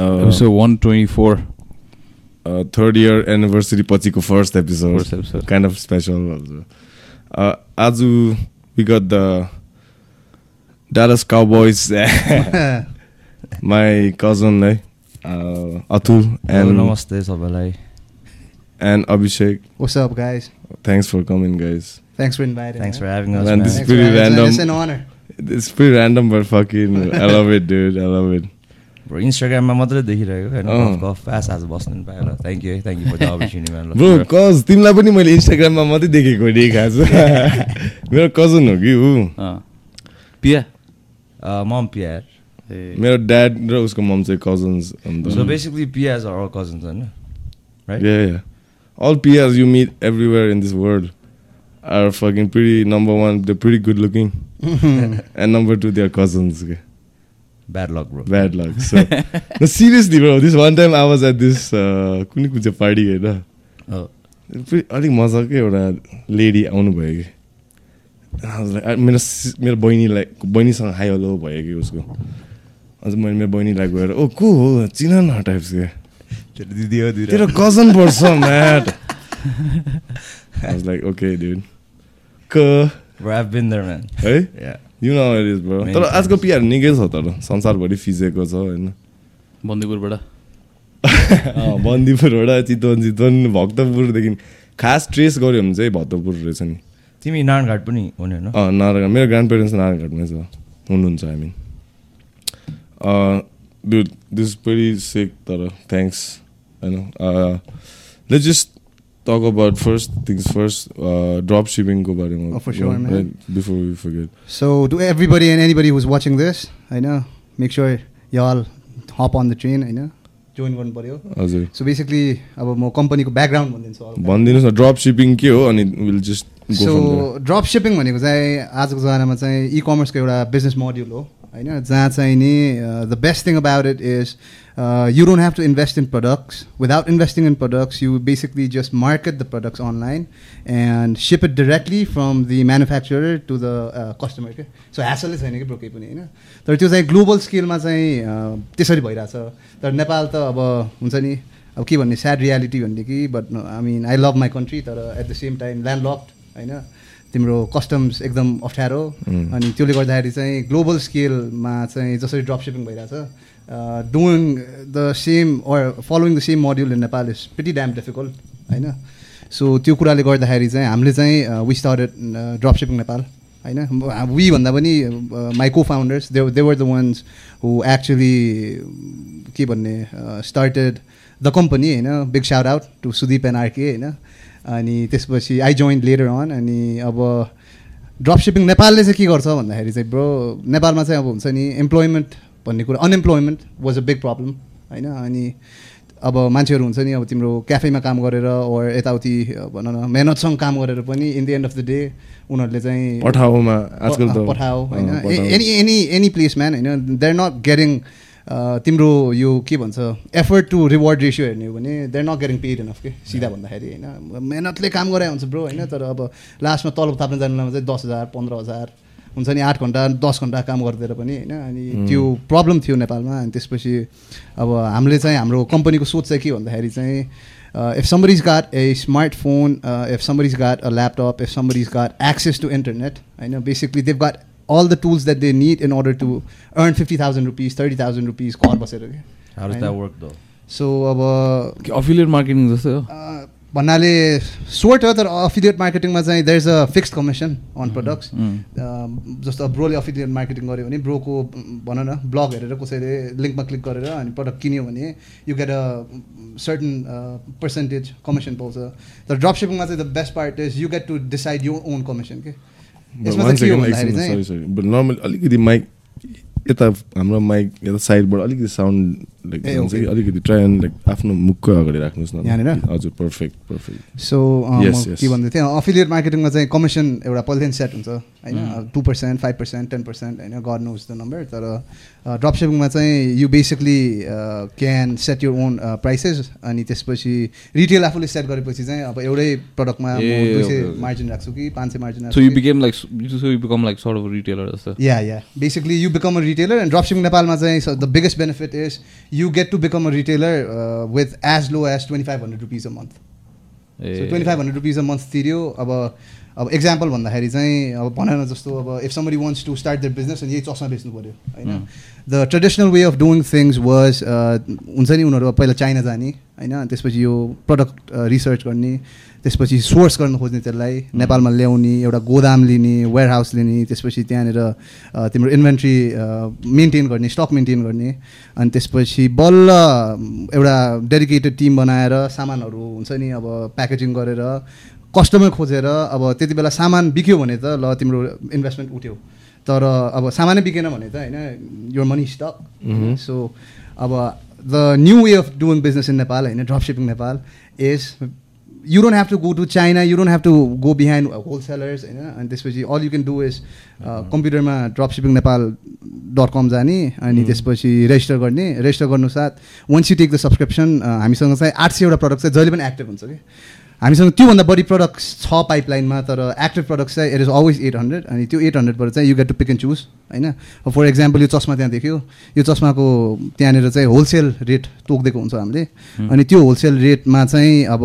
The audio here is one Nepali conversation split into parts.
Episode one twenty four third year anniversary पछिको first episode First episode. Kind of special आज we got the Dallas Cowboys my cousin है uh, अतुल एन्ड नमस्ते सबैलाई and Abhishek What's up, guys? Thanks for coming guys Thanks for inviting. Thanks for man. Having Man, this us is pretty for having us. random. It's an honor. It's pretty random but fucking I love it dude I love it इन्स्टाग्राममा मात्रै देखिरहेको होइन? अँ। गफ गफ पास आज बस्नु पायो ल थ्याङ्क यू है thank you for the opportunity bro cause तिमीलाई पनि मैले इन्स्टाग्राममा मात्रै देखेको नि खास। मेरो कजन हो कि ऊ। पिया? मम पियर मेरो ड्याड र उसको मम चाहिँ cousins so basically PRs are cousins होइन? Right yeah. All PRs you meet everywhere in this world are fucking pretty. Number one, they're pretty good looking, and number two, they're cousins. Bad luck bro Bad luck. So, no, seriously, bro. This one time I was at this uh, कुनै कुन चाहिँ पार्टी होइन अलिक मजाकै एउटा लेडी आउनुभयो कि I was like, आ- मेरो मेरो बहिनीलाई बहिनीसँग हाई हेलो भयो कि उसको अझ मैले मेरो बहिनीलाई गएर ओ को हो चिन न टाइप्स क्या दिदी हो तेरो कजन पर्छ Matt I was like, okay, dude. क Bro, I've been there, man. है Yeah. You know it is bro तर. आजको पिआर निकै छ तर संसारभरि फिजेको छ होइन? बन्दीपुरबाट? बन्दीपुरबाट चितवन चितवन भक्तपुरदेखि। खास ट्रेस गऱ्यो भने चाहिँ भक्तपुर रहेछ नि। तिमी नारायणघाट पनि हुने होइन? अँ नारायण मेरो ग्रान्ड पेरेन्ट्स नारायणघाटमै छ। हुनुहुन्छ I mean this very sec तर थ्याङ्क्स होइन? Let just talk about first things first drop सिपिङको बारेमा Oh, for sure, man. Before we forget So, to everybody and anybody who's watching this, I know, make sure y'all hop on the train, I know. Join गर्नु पऱ्यो हजुर सो बेसिकली अब म कम्पनीको ब्याकग्राउन्ड भनिदिन्छु। भनिदिनुहोस् न ड्रप सिपिङ के हो अनि will just so drop shipping भनेको चाहिँ आजको जमानामा चाहिँ इ कमर्सको एउटा बिजनेस मोड्युल हो होइन जहाँ चाहिँ नि the best thing about it is you don't have to invest in products without investing in products you basically just market the products online and ship it directly from the manufacturer to the customer के सो ह्यासलै छैन कि ब्रो केही पनि होइन तर त्यो चाहिँ ग्लोबल स्केलमा चाहिँ uh, त्यसरी भइरहेछ। तर नेपाल त अब हुन्छ नि अब के भन्ने स्याड रियालिटी भन्ने कि but I mean I love my country तर at the same time landlocked होइन? तिम्रो कस्टम्स एकदम अप्ठ्यारो। अनि त्यसले गर्दाखेरि चाहिँ ग्लोबल स्केलमा चाहिँ जसरी ड्रप सिपिङ भइरहेछ doing the same or following the same module in Nepal is pretty damn difficult होइन सो त्यो कुराले गर्दाखेरि चाहिँ हामीले चाहिँ we started drop shipping Nepal होइन वी भन्दा पनि माई को founders they they were the ones who actually के भन्ने स्टार्टेड द कम्पनी होइन big shout out to Sudeep and RK होइन अनि त्यसपछि आई जोइन लेटर अन अनि अब ड्रप सिपिङ नेपालले चाहिँ के गर्छ भन्दाखेरि चाहिँ ब्रो नेपालमा चाहिँ अब हुन्छ नि इम्प्लोइमेन्ट भन्ने कुरा। Unemployment was a big problem होइन? अनि अब मान्छेहरू हुन्छ नि अब तिम्रो क्याफेमा काम गरेर ओर यताउति भन न मेहनतसँग काम गरेर पनि in the end of the day उनीहरूले चाहिँ पठाउमा आजकल त पठाओ होइन। Any any any place man होइन? दे आर नट गेटिङ तिम्रो यो के भन्छ एफर्ट टु रिवार्ड रेसियो हेर्ने हो भने they are not getting paid enough के? सिधा भन्दाखेरि होइन? मेहनतले काम गरे हुन्छ ब्रो होइन? तर अब लास्टमा तलब थाप्न जानुलाई चाहिँ दस हजार पन्ध्र हजार हुन्छ नि आठ घन्टा दस घन्टा काम गरिदिएर पनि होइन? अनि त्यो प्रब्लम थियो नेपालमा अनि त्यसपछि अब हामीले चाहिँ हाम्रो कम्पनीको सोच चाहिँ के भन्दाखेरि चाहिँ if somebody is got a smart phone if somebody is got a laptop if somebody is got access to internet होइन basically they've got all the tools that they need in order to earn fifty thousand rupees thirty thousand rupees घर बसेर क्या सो अब जस्तो भन्नाले सोर्ट हो तर अफिलिएट मार्केटिङमा चाहिँ there is a fixed commission on products जस्तो ब्रोले अफिलिएट मार्केटिङ गऱ्यो भने ब्रोको भन न ब्लग हेरेर कसैले लिङ्कमा क्लिक गरेर अनि प्रडक्ट किन्यो भने you get a certain percentage commission पाउँछ. तर ड्रप सिपिङमा चाहिँ the best part is you get to decide you own commission के यसमा चाहिँ के हो भन्दाखेरि चाहिँ सरी सरी नर्मल अलिकति माइक यता हाम्रो माइक यता साइडबाट अलिकति साउन्ड लाइक. अलिकति ट्राई एन्ड लाइक आफ्नो मुखको अगाडि राख्नुहोस् न यहाँनिर? हजुर पर्फेक्ट पर्फेक्ट सो. के भन्दै थिएँ अफिलिएट मार्केटिङमा चाहिँ कमिसन एउटा पहिलेदेखि सेट हुन्छ होइन two percent five percent ten percent होइन गड नोज द नम्बर तर ड्रप सिपिङमा चाहिँ you basically can set your own prices अनि त्यसपछि रिटेल आफूले सेट गरेपछि चाहिँ अब एउटै प्रडक्टमा दुई सय. मार्जिन राख्छु कि पाँच सय मार्जिन सो राख्छु you. Became like so you become like sort of retailer जस्तो yeah yeah basically you become a retailer and drop shipping नेपालमा चाहिँ the biggest benefit is you get to become a retailer uh, with as low as 2500 rupees a month five hundred rupees a month तिर्यो अब अब एक्जाम्पल भन्दाखेरि चाहिँ अब भनौँ न जस्तो अब if somebody wants to start their business अनि यही चस्मा बेच्नु पऱ्यो होइन? The traditional way of doing things was हुन्छ नि उनीहरू अब पहिला चाइना जाने होइन? त्यसपछि यो प्रडक्ट रिसर्च गर्ने त्यसपछि सोर्स गर्न खोज्ने त्यसलाई नेपालमा ल्याउने एउटा गोदाम लिने वेयर हाउस लिने त्यसपछि त्यहाँनिर तिम्रो इन्भेन्ट्री मेन्टेन गर्ने स्टक मेन्टेन गर्ने अनि त्यसपछि बल्ल एउटा डेडिकेटेड टिम बनाएर सामानहरू हुन्छ नि अब प्याकेजिङ गरेर कस्टमर खोजेर अब त्यति बेला सामान बिक्यो भने त ल तिम्रो इन्भेस्टमेन्ट उठ्यो। तर अब सामानै बिकेन भने त होइन यो मनी स्टक सो अब the new way of doing business in Nepal होइन drop shipping Nepal is you don't have to go to China you don't have to go behind wholesalers होइन अनि त्यसपछि all you can do is कम्प्युटरमा drop shipping Nepal dot com जाने अनि त्यसपछि रेजिस्टर गर्ने। रेजिस्टर गर्नु साथ once you take the subscription हामीसँग चाहिँ आठ सयवटा प्रडक्ट चाहिँ जहिले पनि एक्टिभ हुन्छ कि। हामीसँग त्योभन्दा बढी प्रडक्ट्स छ पाइपलाइनमा तर एक्टिभ प्रडक्ट्स चाहिँ it is always eight hundred अनि त्यो एट हन्ड्रेडबाट चाहिँ you get to pick and choose होइन? फर इक्जाम्पल यो चस्मा त्यहाँ देख्यो। यो चस्माको त्यहाँनिर चाहिँ होलसेल रेट तोकिदिएको हुन्छ हामीले। अनि त्यो होलसेल रेटमा चाहिँ अब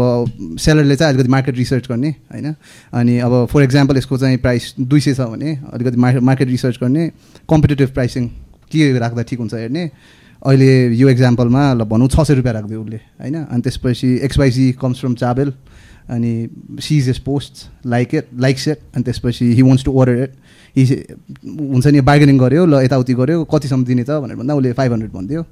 सेलरले चाहिँ अलिकति मार्केट रिसर्च गर्ने होइन? अनि अब फर इक्जाम्पल यसको चाहिँ प्राइस दुई सय छ भने अलिकति मार्केट मार्केट रिसर्च गर्ने कम्पिटेटिभ प्राइसिङ के राख्दा ठिक हुन्छ हेर्ने? अहिले यो एक्जाम्पलमा ल भनौँ छ सय रुपियाँ राखिदियो उसले होइन? अनि त्यसपछि एक्सवाइसी कम्स फ्रम चाबेल अनि sees is post like it likes it अनि त्यसपछि he wants to order it he हुन्छ नि बार्गेनिङ गऱ्यो ल यताउति गऱ्यो कतिसम्म दिने त भनेर भन्दा उसले फाइभ हन्ड्रेड भनिदियो।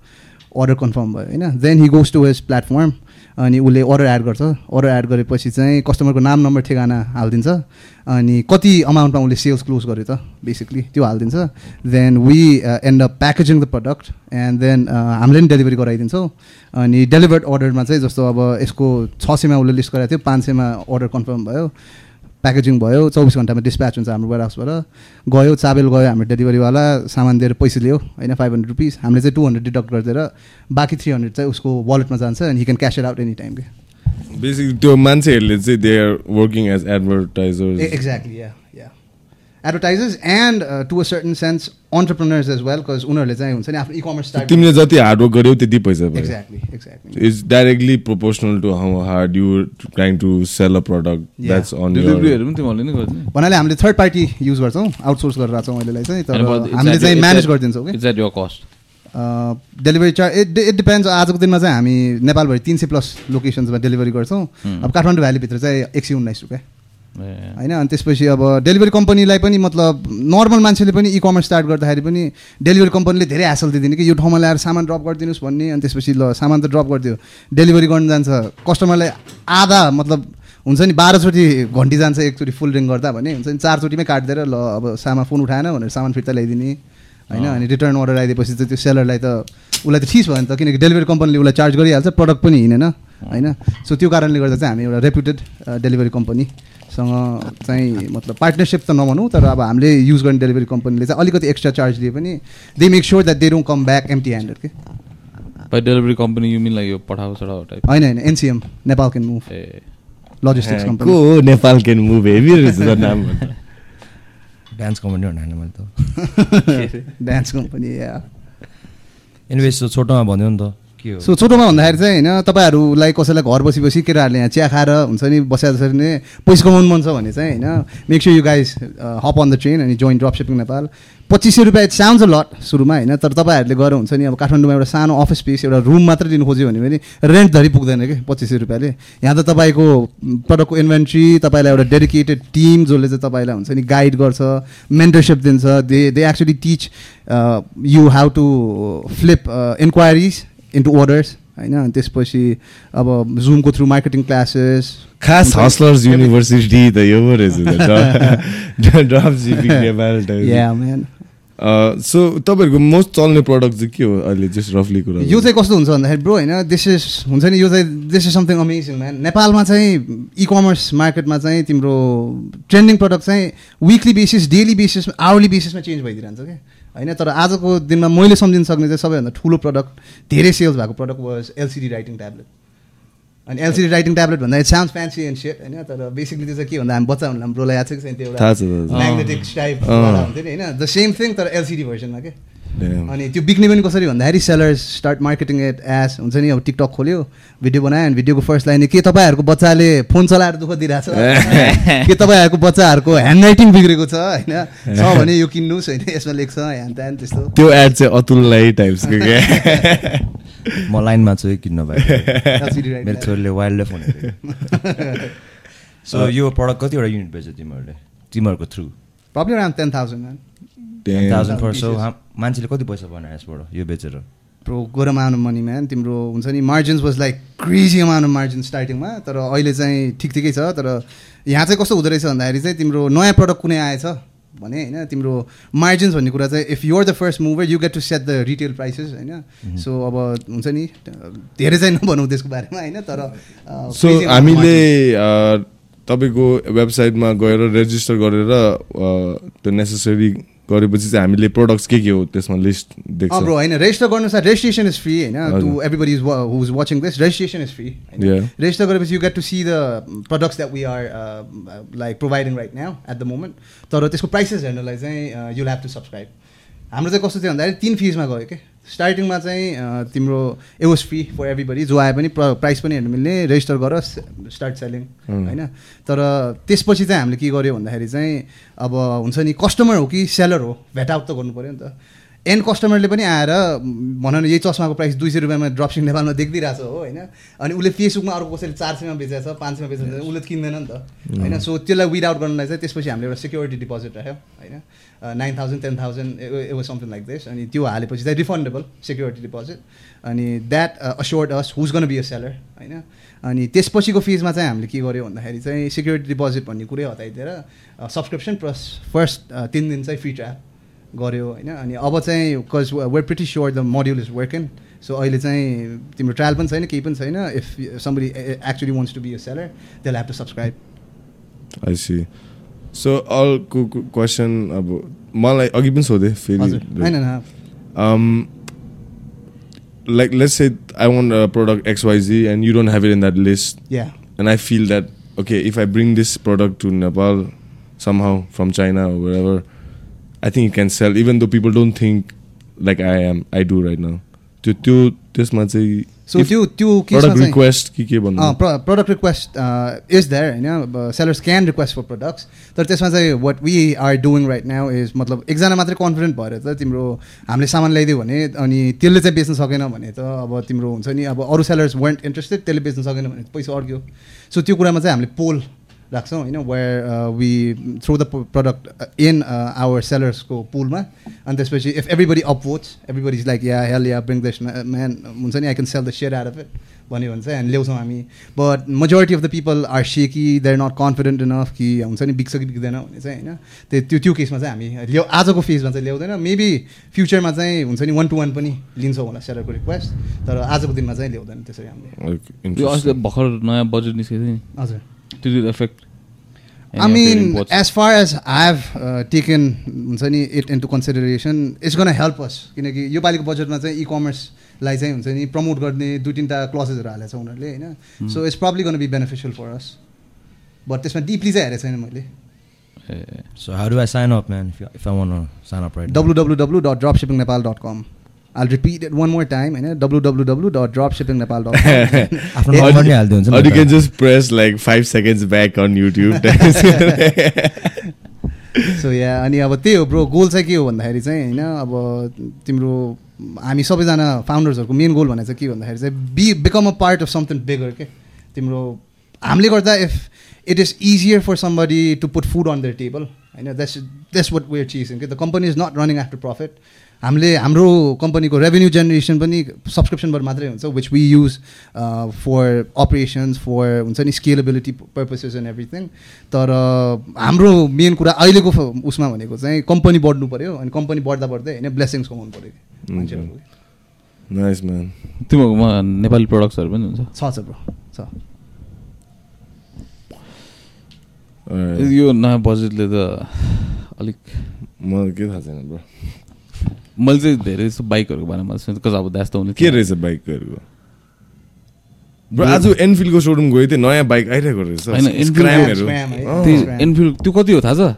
अर्डर कन्फर्म भयो होइन? Then he goes to his platform अनि उसले अर्डर एड गर्छ। अर्डर एड गरेपछि चाहिँ कस्टमरको नाम नम्बर ठेगाना हालिदिन्छ। अनि कति अमाउन्टमा उसले सेल्स क्लोज गर्यो त बेसिकली त्यो हालिदिन्छ। Then we end up packaging the product and then हामीले पनि डेलिभरी गराइदिन्छौँ। अनि डेलिभर्ड अर्डरमा चाहिँ जस्तो अब यसको छ सयमा उसले लिस्ट गराएको थियो पाँच सयमा अर्डर कन्फर्म भयो। प्याकेजिङ भयो चौबिस घन्टामा डिस्प्याच हुन्छ हाम्रो वेयरहाउसबाट गयो चाबेल गयो हाम्रो डेलिभरीवाला सामान दिएर पैसा लियो होइन फाइभ हन्ड्रेड रुपिस हामीले चाहिँ टू हन्ड्रेड डिडक्ट गरिदिएर बाँकी थ्री हन्ड्रेड चाहिँ उसको वालेटमा जान्छ अनि he can cash it out any time के बेसिकली त्यो मान्छेहरूले चाहिँ they are working as advertisers exactly yeah advertisers and to a certain sense entrepreneurs as well because उनीहरूले चाहिँ हुन्छ नि आफ्नो इ कमर्स स्टार्ट तिमीले जति हार्डवर्क गर्यौ त्यति पैसा पायो exactly exactly it's directly proportional to how hard you trying to sell a product. That's on डेलिभरीहरू पनि तिमीहरूले नै गरिदिने। भन्नाले हामीले थर्ड पार्टी युज गर्छौँ आउटसोर्स गरेर छौँ अहिलेलाई चाहिँ तर हामीले चाहिँ म्यानेज गरिदिन्छौँ कि। Your cost delivery charge it it depends आजको दिनमा चाहिँ हामी नेपालभरि तिन सय प्लस लोकेसन्समा डेलिभरी गर्छौँ। अब काठमाडौँ भ्यालीभित्र चाहिँ एक सय उन्नाइस रुपियाँ होइन अनि त्यसपछि अब डेलिभरी कम्पनीलाई पनि मतलब नर्मल मान्छेले पनि इ कमर्स स्टार्ट गर्दाखेरि पनि डेलिभरी कम्पनीले धेरै हासल दिइदिने कि यो ठाउँमा ल्याएर सामान ड्रप गरिदिनुहोस् भन्ने अनि त्यसपछि ल सामान त ड्रप गरिदियो। डेलिभरी गर्नु जान्छ। कस्टमरलाई आधा मतलब हुन्छ नि बाह्रचोटि घन्टी जान्छ एकचोटि फुल रिङ गर्दा भने हुन्छ नि चारचोटिमै काटिदिएर ल अब सामान फोन उठाएन भनेर सामान फिर्ता ल्याइदिने। होइन अनि रिटर्न अर्डर आइदिएपछि त त्यो सेलरलाई त उसलाई त ठिस भयो नि त किनकि डेलिभरी कम्पनीले उसलाई चार्ज गरिहाल्छ प्रडक्ट पनि हिँडेन होइन। सो त्यो कारणले गर्दा चाहिँ हामी एउटा रेप्युटेड डेलिभरी कम्पनीसँग चाहिँ मतलब पार्टनरसिप त नभनौँ तर अब हामीले युज गर्ने डेलिभरी कम्पनीले चाहिँ अलिकति एक्स्ट्रा चार्ज दिए पनि they make sure that they don't come back empty handed के by delivery company you mean like यो टाइप होइन होइन एनसिएम नेपाल क्यान मुभ ए। लजिस्टिक्स कम्पनी हो नेपाल क्यान मुभ हेभी रहेछ त नाम डान्स कम्पनी भन्नु मैले त। डान्स कम्पनी या एनिवेज छोटोमा भन्यो नि त। सो छोटोमा भन्दाखेरि चाहिँ होइन तपाईँहरूलाई कसैलाई घर बसी बसी केटाहरूले यहाँ चिया खाएर हुन्छ नि बसेर जसरी नै पैसा कमाउनु मन छ भने चाहिँ होइन make sure you guys hop on the train अनि जोइन ड्रप सिपिङ नेपाल पच्चिस सय रुपियाँ साउन्ड लट सुरुमा होइन तर तपाईँहरूले गएर हुन्छ नि अब काठमाडौँमा एउटा सानो अफिस स्पेस एउटा रुम मात्रै लिनु खोज्यो भने पनि रेन्ट धरि पुग्दैन कि? पच्चिस सय रुपियाँले। यहाँ त तपाईँको प्रडक्टको इन्भेन्ट्री तपाईँलाई एउटा डेडिकेटेड टिम जसले चाहिँ तपाईँलाई हुन्छ नि गाइड गर्छ मेन्टरसिप दिन्छ। They they actually teach you how to flip inquiries into orders होइन? अनि त्यसपछि अब जुमको थ्रु मार्केटिङ क्लासेस खास हस्लर्स युनिभर्सिटी त यो रहेछ सो तपाईँहरूको मोस्ट चल्ने प्रडक्ट चाहिँ के हो अहिले जस्ट रफली कुरा यो चाहिँ कस्तो हुन्छ भन्दाखेरि ब्रो होइन दिस इज हुन्छ नि यो चाहिँ this is something amazing man नेपालमा चाहिँ इ कमर्स मार्केटमा चाहिँ तिम्रो ट्रेन्डिङ प्रडक्ट चाहिँ weekly basis daily basis hourly बेसिसमा change भइदिइरहन्छ क्या होइन तर आजको दिनमा मैले सम्झिन सक्ने चाहिँ सबैभन्दा ठुलो प्रडक्ट धेरै सेल्स भएको product was LCD writing tablet अनि एलसिडी राइटिङ ट्याब्लेट भन्दा it sound fancy and set होइन तर बेसिकली त्यो चाहिँ के भन्दा हामी बच्चा हुँदा हाम्रो याद छ कि छैन त्यो एउटा म्याग्नेटिक टाइप। हुन्थ्यो नि होइन द सेम थिङ तर एलसिडी भर्सनमा के Damn. अनि त्यो बिक्ने पनि कसरी भन्दाखेरि sellers start marketing at as हुन्छ नि अब टिकटक खोल्यो भिडियो बनायो अनि भिडियोको फर्स्ट लाइन के तपाईँहरूको बच्चाले फोन चलाएर दुःख दिइरहेछ? के तपाईँहरूको बच्चाहरूको ह्यान्ड राइटिङ बिग्रेको छ होइन? छ भने यो किन्नुहोस् होइन? यसमा लेख्छ ह्यान त्यान त्यस्तो। त्यो एड चाहिँ अतुललाई टाइप्सको क्या म लाइनमा छु है किन्न भाइ right मेरो. छोरीले वाइल्ड लाइफ भनेको सो यो प्रडक्ट कतिवटा युनिट बेच्छ तिमीहरूले? तिमीहरूको through problem ten thousand ten thousand per so. मान्छेले कति पैसा बनायो यसबाट यो बेचेर? प्रो गोर अमाउन्ट अफ मनी म्यान तिम्रो हुन्छ नि margins was like crazy amount of margin स्टार्टिङमा तर अहिले चाहिँ ठिक ठिकै छ तर यहाँ चाहिँ कस्तो हुँदो रहेछ भन्दाखेरि चाहिँ तिम्रो नयाँ प्रडक्ट कुनै आएछ? भने होइन तिम्रो मार्जिन्स भन्ने कुरा चाहिँ if you're the first mover you get to set the retail prices होइन? सो अब हुन्छ नि धेरै चाहिँ नभनौँ त्यसको बारेमा होइन? तर सो हामीले तपाईँको वेबसाइटमा गएर रेजिस्टर गरेर त्यो नेसेसरी गरेपछि चाहिँ हामीले प्रोडक्ट्स के के हो त्यसमा लिस्ट देख्छ। ब्रो होइन रेजिस्टर गर्नु साथ रेजिस्ट्रेसन इज फ्री होइन? To. Everybody is who is watching this registration is free register गरेपछि you get to see the products that we are like providing right now at the moment तर त्यसको प्राइसेस हेर्नलाई चाहिँ युल हेभ टु सब्सक्राइब हाम्रो चाहिँ कस्तो थियो भन्दाखेरि तिन फिजमा गयो कि? स्टार्टिङमा चाहिँ तिम्रो it was free for everybody जो आए पनि प्राइस पनि हेर्नु मिल्ने रेजिस्टर गर स्टार्ट सेलिङ. होइन? तर त्यसपछि चाहिँ हामीले के गर्यो भन्दाखेरि चाहिँ अब हुन्छ नि कस्टमर हो कि सेलर हो भेट आउट त गर्नु पऱ्यो नि त। एन्ड कस्टमरले पनि आएर भनौँ न यही चस्माको प्राइस दुई सय रुपियाँमा ड्रपसिङ नेपालमा देखिदिरहेको छ हो होइन? अनि उसले फेसबुकमा अर्को कसैले चार सयमा बेचेको छ पाँच सयमा बेचेको छ उसले किन्दैन नि त होइन? सो त्यसलाई विड आउट गर्नलाई चाहिँ त्यसपछि हामीले एउटा सेक्युरिटी डिपोजिट राख्यो होइन? Nine thousand ten thousand a something like this अनि त्यो हालेपछि चाहिँ रिफन्डेबल सेक्युरिटी डिपोजिट अनि that assured us who's gonna be a seller होइन? अनि त्यसपछिको फिजमा चाहिँ हामीले के गर्यो भन्दाखेरि चाहिँ सेक्युरिटी डिपोजिट भन्ने कुरै हटाइदिएर सब्सक्रिप्सन प्लस फर्स्ट तिन दिन चाहिँ फ्री ट्रायल गऱ्यो होइन? अनि अब चाहिँ because we're pretty sure the module is working so अहिले चाहिँ तिम्रो ट्रायल पनि छैन केही पनि छैन. If somebody actually wants to be a seller they have to subscribe I see so अर्को क्वेसन अब मलाई अघि पनि सोधेँ हजुर होइन फेरि न um like let's say i want a product xyz and you don't have it in that list yeah and i feel that okay if i bring this product to nepal somehow from china or wherever i think it can sell even though people don't think like i am i do right now त्यो त्यो त्यसमा चाहिँ सो त्यो प्रडक्ट रिक्वेस्ट के के भन्नु? प्रडक्ट रिक्वेस्ट इज देयर होइन? Sellers can request for products तर त्यसमा चाहिँ what we are doing right now is मतलब एकजना मात्रै कन्फिडेन्ट भएर त तिम्रो हामीले सामान ल्याइदियो भने अनि त्यसले चाहिँ बेच्न सकेन भने त अब तिम्रो हुन्छ नि अब अरू सेलर्स वेन्ट इन्ट्रेस्टेड त्यसले बेच्न सकेन भने पैसा अड्क्यो। सो त्यो कुरामा चाहिँ हामीले पोल राख्छौँ होइन where we through the product in our सेलर्सको पुलमा अनि त्यसपछि if everybody upvotes everybody is like yeah hell yeah bring this man हुन्छ नि I can sell the share are of it भन्यो भने चाहिँ हामी ल्याउँछौँ हामी but majority of the people are shaky they are not confident enough कि हुन्छ नि बिक्छ कि बिक्दैन भने चाहिँ होइन त्यो त्यो त्यो केसमा चाहिँ हामी ल्याउ आजको फेजमा चाहिँ ल्याउँदैन मेबी फ्युचरमा चाहिँ हुन्छ नि वान टू वान पनि लिन्छौँ होला सेलरको रिक्वेस्ट तर आजको दिनमा चाहिँ ल्याउँदैन त्यसरी हामीले भर्खर नयाँ बजेट निस्केको थियो नि हजुर त्यो effect I mean, as far as I've uh, taken हुन्छ नि it into consideration it's gonna help us किनकि योपालिको बजेटमा चाहिँ इ कमर्सलाई चाहिँ हुन्छ नि प्रमोट गर्ने दुई तिनवटा क्लसेसहरू हालेको छ उनीहरूले होइन? So it's probably gonna be beneficial for us but त्यसमा डिपली चाहिँ हेरेको छैन मैले। So how do I sign up, man? If, you, if I want to sign up right now. W W W dot drop shipping Nepal dot com I repeat it one more time होइन W W W dot drop shipping Nepal dot com आफ्नो नम्बर नै हालिदियो हुन्छ Or you can just press like five seconds back on YouTube. So yeah अनि अब त्यही हो ब्रो गोल चाहिँ के हो भन्दाखेरि चाहिँ होइन अब तिम्रो हामी सबैजना फाउन्डर्सहरूको मेन गोल भनेको चाहिँ के भन्दाखेरि चाहिँ be become a part of something bigger के तिम्रो हामीले गर्दा if it is easier for somebody to put food on their table होइन that's that's what we're chasing कि the company is not running after profit हामीले हाम्रो कम्पनीको रेभेन्यू जेनेरेसन पनि सब्सक्रिप्सनबाट मात्रै हुन्छ which we use for operations for हुन्छ नि स्केलेबिलिटी पर्पसेस एन्ड एभ्रिथिङ तर हाम्रो मेन कुरा अहिलेको उसमा भनेको चाहिँ कम्पनी बढ्नु पऱ्यो अनि कम्पनी बढ्दा बढ्दै होइन ब्लेसिङ्स कमाउनु पऱ्यो man. तिमीहरूकोमा नेपाली प्रडक्ट्सहरू पनि हुन्छ? छ छ ब्रो छ. यो नयाँ बजेटले त अलिक मलाई के थाहा छैन ब्रो मैले चाहिँ धेरै जस्तो बाइकहरूको बारेमा कज अब द्यास त हुने के रहेछ बाइकहरूको? ब्रो आज एनफिल्डको सोरुम गएको थिएँ नयाँ बाइक आइरहेको रहेछ। होइन. एनफिल्ड त्यो कति हो थाहा छ?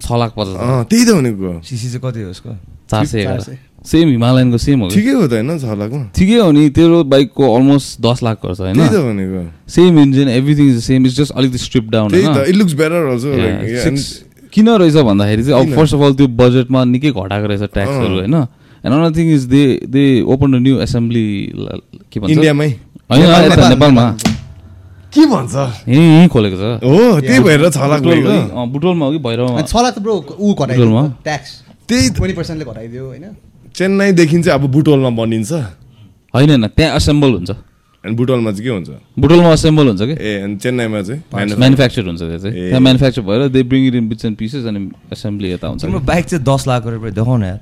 छ लाख पचास त्यही त भनेको। सिसी चाहिँ कति हो यसको चार सय एघार। सेम हिमालयनको सेम हो ठिकै हो त होइन छ लाखमा। ठिकै हो नि तेरो बाइकको अलमोस्ट दस लाख पर्छ होइन? त्यही त भनेको। Same engine everything is same is just अलिकति strip down it looks better also किन रहेछ भन्दाखेरि चाहिँ अब? फर्स्ट अफ अल त्यो बजेटमा निकै घटाएको रहेछ ट्याक्सहरू। होइन? And another thing is they they open a new assembly के भन्छ? इन्डियामै। होइन नेपालमा। के भन्छ? यहीँ यहीँ खोलेको छ। हो त्यही भएर छ लाख बुटोलमा हो कि? भैरवमा? अनि छ लाख त ब्रो ऊ बुटोलमा? घटाइदियो ट्याक्स त्यही ट्वेन्टी पर्सेन्टले घटाइदियो होइन? चेन्नाईदेखि चाहिँ अब बुटोलमा बनिन्छ। होइन होइन त्यहाँ एसेम्बल हुन्छ। अनि बुटोलमा चाहिँ के हुन्छ? बुटोलमा असेम्बल हुन्छ कि? ए अनि चेन्नाईमा चाहिँ म्यानुफ्याक्चर हुन्छ त्यो चाहिँ। त्यहाँ म्यानुफ्याक्चर भएर they bring it in bits and pieces अनि एसेम्ब्ली यता हुन्छ। बाइक चाहिँ दस लाख गरेर देखाउ न यार।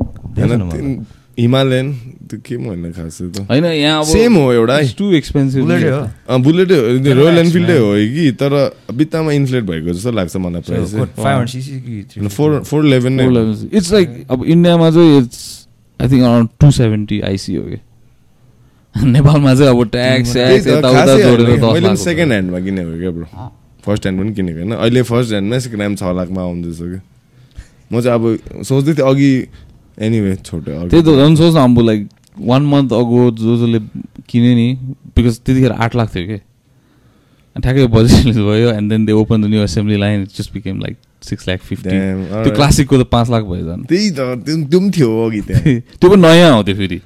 हिमालयन त्यो के म होइन खास त? होइन यहाँ अब सेम हो एउटा। टु एक्सपेन्सिभ बुलेटै हो। रोयल एनफिल्डै. हो। कि? तर बित्तामा इन्फ्लेट भएको जस्तो लाग्छ मलाई प्राइस So, what, 500 cc कि 350? Four four eleven. It's like अब इन्डियामा चाहिँ it's I think around two seventy आइसी हो कि? नेपालमा चाहिँ अब ट्याक्स मैले सेकेन्ड ह्यान्डमा किनेको क्या ब्रो फर्स्ट ह्यान्ड पनि किनेको होइन। अहिले फर्स्ट ह्यान्डमा सेकेन्ड ह्यान्ड छ लाखमा आउँदैछ कि म चाहिँ अब सोच्दै थिएँ अघि एनिवे छोटो। त्यही त झन् सोच न अब लाइक वान मन्थ अगो जो जसले किने नि बिकज त्यतिखेर आठ लाख थियो कि। ठ्याक्कै बजेट भयो and then they open the new assembly line just became like six lakh fifty त्यो. क्लासिकको त पाँच लाख भयो झन् त्यही त त्यो पनि थियो अघि त्यो पनि नयाँ त्यो फेरि।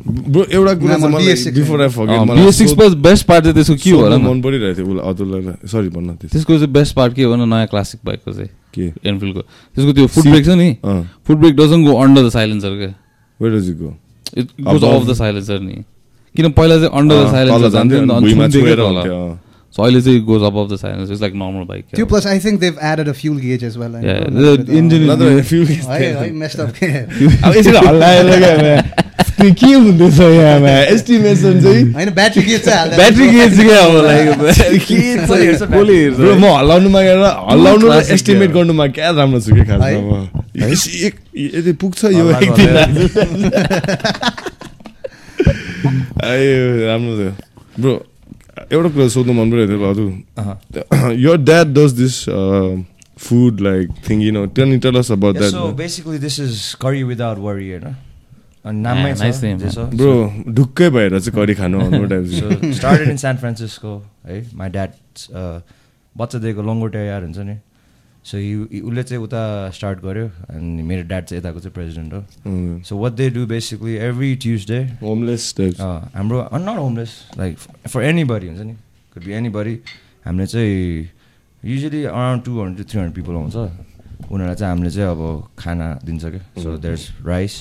ब्रो एउटा कुरा म चाहिँ मलाई BS6 before I forget best part चाहिँ त्यसको के हो र मन परिरहेको थियो उसलाई अतुललाई सरी भन्न त्यस त्यसको चाहिँ बेस्ट पार्ट के हो भने नयाँ क्लासिक बाइकको चाहिँ। के? एनफिल्डको त्यसको त्यो फुट ब्रेक छ नि। Foot brake doesn't go under the silencer where does it go it goes Above. Of the silencer नि किन पहिला चाहिँ अन्डर द साइलेन्सर जान्थ्यो, नि त, अँ। So अहिले चाहिँ goes above the silencer it's like normal bike त्यो plus I think they've added a fuel gauge as well Yeah, the engine up अब यसरी हल्लाएर क्या म्या। त्यो के हुँदैछ यहाँ एस्टिमेसन चाहिँ ब्याट्री चाहिँ हाल्दा ब्याट्री क्या लाइक हेर्छ कसले हेर्छ? ब्रो म हल्लाउनु मागेर हल्लाउनु र एस्टिमेट क्या। गर्नुमा क्या राम्रो छु कि खासमा एक- यदि पुग्छ यो राम्रो थियो ब्रो एउटा कुरा सोध्नु मन परिरहेको थियो हजुर your dad does this uh, food like thing, you know. Tell, tell us about Yeah, that. so basically this is curry without worry होइन Bro, ढुक्कै भएर चाहिँ करी खानु स्टार्टेड इन सान फ्रान्सिस्को है माई ड्याड बच्चादेखिको लङ्गोटे यार हुन्छ नि। सो उसले चाहिँ उता स्टार्ट गर्यो अनि मेरो ड्याड चाहिँ यताको चाहिँ प्रेसिडेन्ट हो। So what they do basically every Tuesday homeless हाम्रो not homeless like for anybody हुन्छ नि। कुड बी एनी बडी हामीले चाहिँ usually around two hundred three hundred people आउँछ उनीहरूलाई चाहिँ हामीले चाहिँ अब खाना दिन्छ क्या। सो देयर इज राइस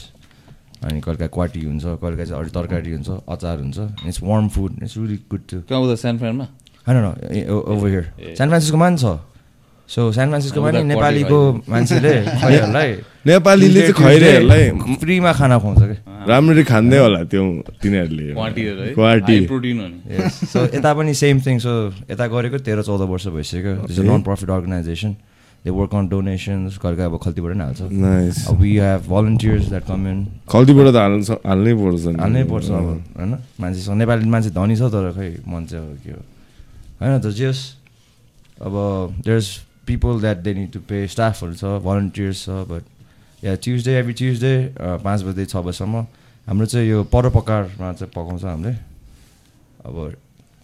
अनि कहिले काहीँ क्वाटी हुन्छ कहिले काहीँ चाहिँ अरू तरकारी हुन्छ अचार हुन्छ। It's warm food it's really good to कहाँ उता सान फ्रानमा होइन ओभर हियर सान फ्रान्सिस्कोमा पनि छ? सो सान फ्रान्सिस्कोमा नि नेपालीको मान्छेले नेपालीले चाहिँ खैरेहरूलाई फ्रीमा खाना खुवाउँछ क्या राम्ररी खाँदै होला त्यो तिनीहरूले। क्वाटी सो यता पनि सेम थिङ सो यता गरेको तेह्र चौध वर्ष भइसक्यो। Non profit organisation work on donations कहिले काहीँ अब खल्तीबाट नि हाल्छ। We have volunteers that come in खल्तीबाट त हाल्नु छ- हाल्नै पर्छ। हाल्नै पर्छ अब होइन? मान्छेसँग नेपाली मान्छे धनी छ तर खै मन चाहिँ अब के हो? होइन त जस अब there is people that they need to pay स्टाफहरू छ भलन्टियर्स छ but yeah Tuesday every Tuesday पाँच बजे छ बजीसम्म। हाम्रो चाहिँ यो परोपकारमा चाहिँ पकाउँछ हामीले। अब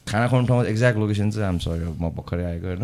खाना खुवाउने ठाउँमा एक्ज्याक्ट लोकेसन चाहिँ आम सरी म भर्खरै आएको होइन?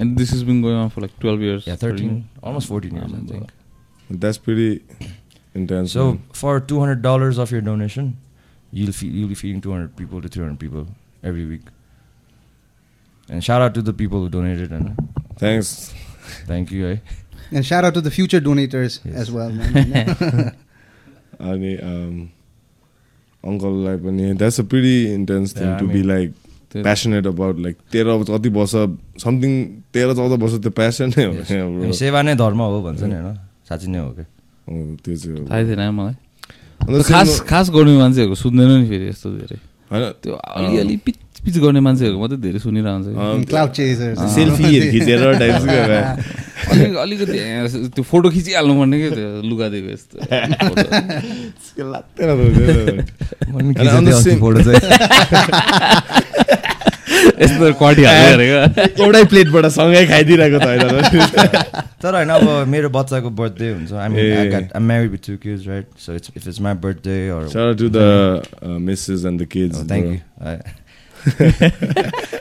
And this is been going on for like twelve years Yeah, 13, almost 14 years, I think. that's pretty intense. So man. for two hundred dollars of your donation, you'll feed, you'll be feeding two hundred people to three hundred people every week. And shout out to the people who donated and thanks. thank you. Eh? And shout out to the future donators Yes. as well, man. अनि अङ्कललाई पनि that's a pretty intense thing Yeah, I to be mean- like Passionate about like तेह्र कति वर्ष समथिङ तेह्र चौध वर्ष त्यो प्यासन नै हो. सेवा नै धर्म हो भन्छ नि होइन साँच्ची नै हो क्या। त्यो चाहिँ। थाहै थिएन मलाई। अन्त खास खास गर्ने मान्छेहरूको सुन्दैन नि फेरि यस्तो धेरै। होइन। त्यो अलिअलि पिच पिच गर्ने मान्छेहरूको मात्रै धेरै सुनिरहन्छ सेल्फीहरू खिचेर अलिक अलिकति त्यो फोटो खिचिहाल्नु पर्ने क्या त्यो लुगा दिएको यस्तो फोटो। लाग्दैन यस्तो एउटै प्लेटबाट सँगै खाइदिरहेको त होइन तर होइन अब मेरो बच्चाको बर्थडे हुन्छ I I right so it's if it's my birthday uh. Thank. You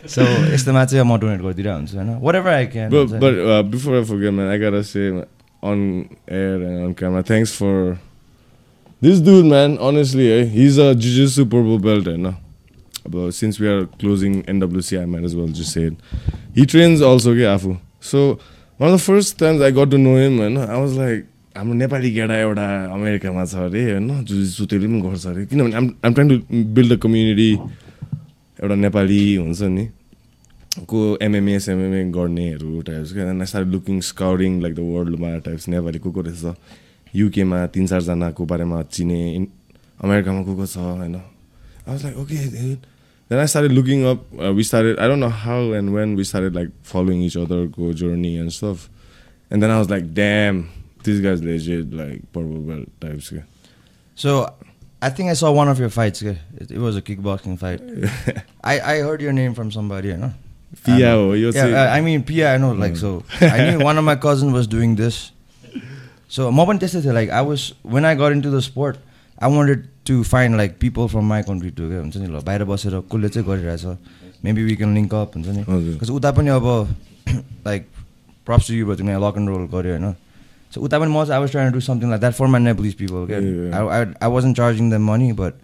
so यस्तोमा चाहिँ म डोनेट गरिदिरहेको हुन्छु होइन whatever I can But, but uh, before I forget, man, I gotta say on air and on camera, thanks for this dude, man. Honestly, eh, he's a jiu-jitsu purple since we are closing NWC, I might as well just say it. He trains also, okay, Afu. So one of the first times I got to know him, होइन I was like, हाम्रो नेपाली केटा एउटा अमेरिकामा छ अरे होइन त्यसले पनि गर्छ अरे किनभने um I'm trying to build a community एउटा नेपाली हुन्छ नि को एमएमए सेमएमए गर्नेहरू टाइप्स क्या I start looking scouting like the वर्ल्डमा टाइप्स नेपाली को को रहेछ युकेमा तिन चारजनाको बारेमा चिने अमेरिकामा को को छ होइन I was like okay Then I started looking up we started I don't know how and when we started like following each अदरको journey and stuff and then I was like damn this guys legit like purple belt types क्या So I think I saw one of your fights. yeah. It, it was a kickboxing fight. I, I heard your name from somebody, you know. पिया And- हो यो Yeah, I, चाहिँ I mean Pia, I know. Like so, I knew one of my cousins was doing this. So म पनि त्यस्तै थियो like I was when I got into the sport, I wanted to find like people from my country to हुन्छ नि ल बाहिर बसेर कसले चाहिँ गरिरहेछ maybe we can link up हुन्छ नि उता पनि अब लाइक प्रप्स यु भयो तिमीले लक एन्ड रोल गऱ्यो होइन सो उता पनि म चाहिँ I was trying do something like that for my Nepalese people क्या. I wasn't charging the money but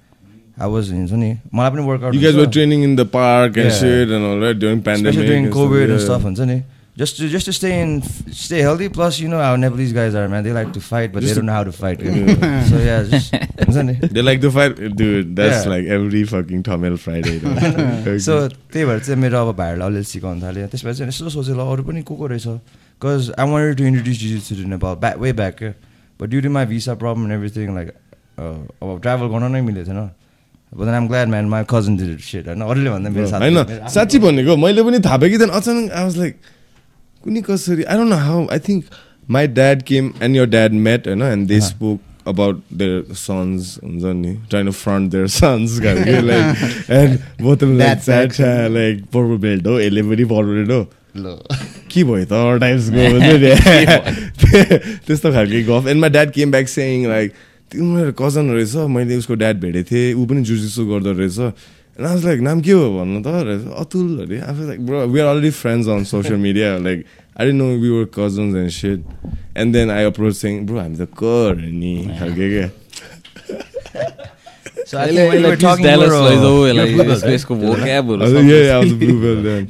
I was हुन्छ नि मलाई पनि वर्कआउट You guys were training in the park and Yeah. shit and all that during pandemic. especially during and stuff, COVID and yeah. stuff, हुन्छ नि just to just to stay in stay healthy. Plus, you know how Nepalese guys are, man. They like to fight, but Just they to- don't know how to fight. Yeah. so yeah, just They like to fight, dude. That's Yeah. like every fucking Tamil Friday. though. So त्यही भएर चाहिँ मेरो अब भाइहरूलाई अलिअलि सिकाउनु थालेँ त्यसपछि चाहिँ यस्तो सोचेँ ल अरू पनि को को रहेछ because I wanted to introduce jiu-jitsu to Nepal back way back क्या but due to my visa problem and everything like अब ट्राभल गर्न नै मिलेको थिएन अब आम glad man my cousin did set होइन अरूले भन्दा मेरो साथी होइन साँच्ची भनेको मैले पनि थाहा पाएँ कि त्यहाँदेखि अचानक आई वाज लाइक कुनै कसरी? I don't know how I think my dad came and your dad met होइन and they spoke about their sons हुन्छ नि trying to front their sons like and बोतल लाइक पर्पल बेल्ट हो यसले पनि पर्पल बेल्ट हो के भयो त नि त्यस्तो खालको गफ and my dad came back saying like तिम्रो कजन रहेछ मैले उसको ड्याड भेटेको थिएँ ऊ पनि जुजिसु गर्दो रहेछ आई लाइक नाम के हो भन्नु त अतुल अरे आफू like bro we are already friends on social media like I know we were cousins and set and then I approach saying bro हामी त कर नि खालके क्या uh.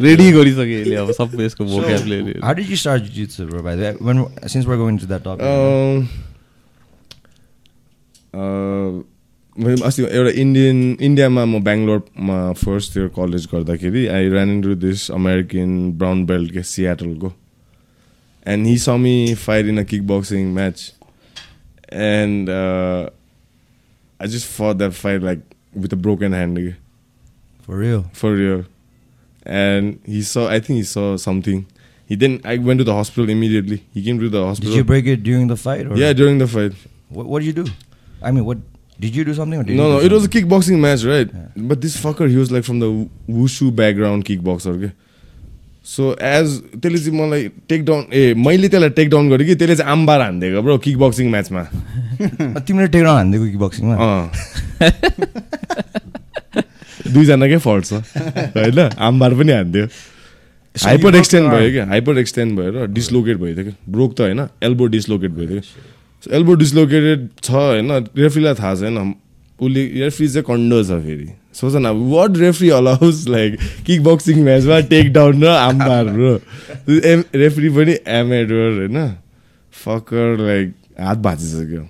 रेडी गरिसक्यो यसले अब सबै यसको vocabulary So, how did you start jiu-jitsu, bro? By the way, when since we're going to that topic. Um, uh, मैले अस्ति एउटा इन्डियन इन्डियामा म बेङ्गलोरमा फर्स्ट इयर कलेज गर्दाखेरि I ran into this American brown belt के सियाटलको एन्ड हि समी fight in a kickboxing match and I just for that fight like with a broken hand के For real. for real. And he saw, I think he saw something. He didn't, I went to the hospital immediately. He came to the Did hospital. you break it during the fight? Or Yeah, during the fight. What, what did you do? I mean, what did you do something? Or did No, you no, it was a kickboxing match, right? Yeah. But this fucker, he was like from the wushu background kickboxer, okay? So as त्यसले चाहिँ मलाई टेक डाउन ए मैले त्यसलाई टेक डाउन गरेँ कि त्यसले चाहिँ आम्बार हानिदिएको ब्रो किक बक्सिङ म्याचमा तिमीले टेक डाउन हानिदिएको कि बक्सिङमा दुईजनाकै फल्ट छ होइन आम्बार पनि हानिदियो हाइपर एक्सटेन्ड भयो. क्या हाइपर एक्सटेन्ड भएर डिसलोकेट भयो थियो क्या ब्रोक त होइन elbow dislocate so elbow dislocated छ होइन रेफ्रीलाई थाहा छैन उसले रेफ्री चाहिँ कन्डो छ फेरि सोच न what referee allows like kick boxing म्याचमा टेक डाउन र आम्बार ब्रो एम रेफ्री पनि एमेडोर होइन फकर लाइक हात भाँचिसक्यो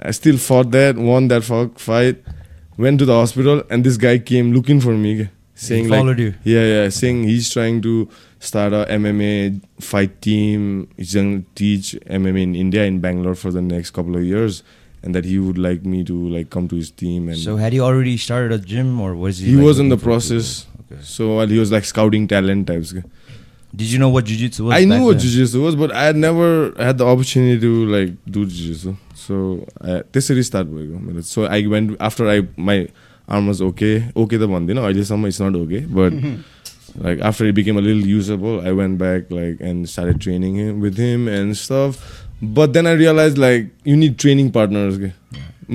I still fought that, won that fuck fight, went to the hospital, and this guy came looking for me, saying He like, followed you. yeah, yeah, saying he's trying to start a MMA fight team. He's gonna teach MMA in India in Bangalore for the next couple of years, and that he would like me to like come to his team. And So had he already started a gym or was he? he like, was in the process. Okay. So while he was like scouting talent types. Did you know what jiu-jitsu was? I knew what then? jiu-jitsu was, but I had never had the opportunity to like do jiu-jitsu. So I, त्यसरी स्टार्ट भएको मेरो so I went after I my arm was okay okay त भन्दिनँ अहिलेसम्म it's not okay but like after it became a little usable, I went back like and started training him with him and stuff. But then I realized like you need training partners. के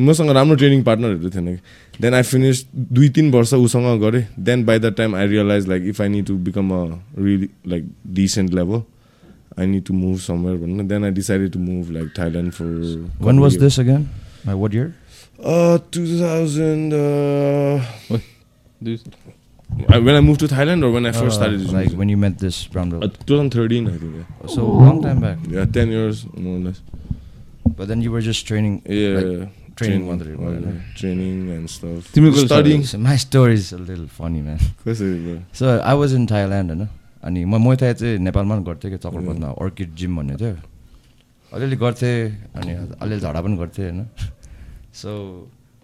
मसँग राम्रो ट्रेनिङ पार्टनरहरू थिएन कि देन आई फिनिस दुई तिन वर्ष उसँग गरेँ then by the time I realize like if I need to become a really like decent level I need to move somewhere भनेर then I decided to move like Thailand for When was this again? By what year? Two thousand when I moved to Thailand or when I first Uh, started like jiu-jitsu? when you met this brown Uh, belt. 2013 I think yeah. So long time back. yeah 10 years more or less But then you were just training. yeah Like, training मात्रै भयो, हजुर, होइन? training and stuff Typical studying So my story is a little funny, man. कसरी भयो? So I was in Thailand होइन अनि म मोथाई चाहिँ नेपालमा पनि गर्थेँ कि चक्रपथमा अर्किड जिम भन्ने थियो अलिअलि गर्थेँ अनि अलिअलि झडा पनि गर्थेँ होइन सो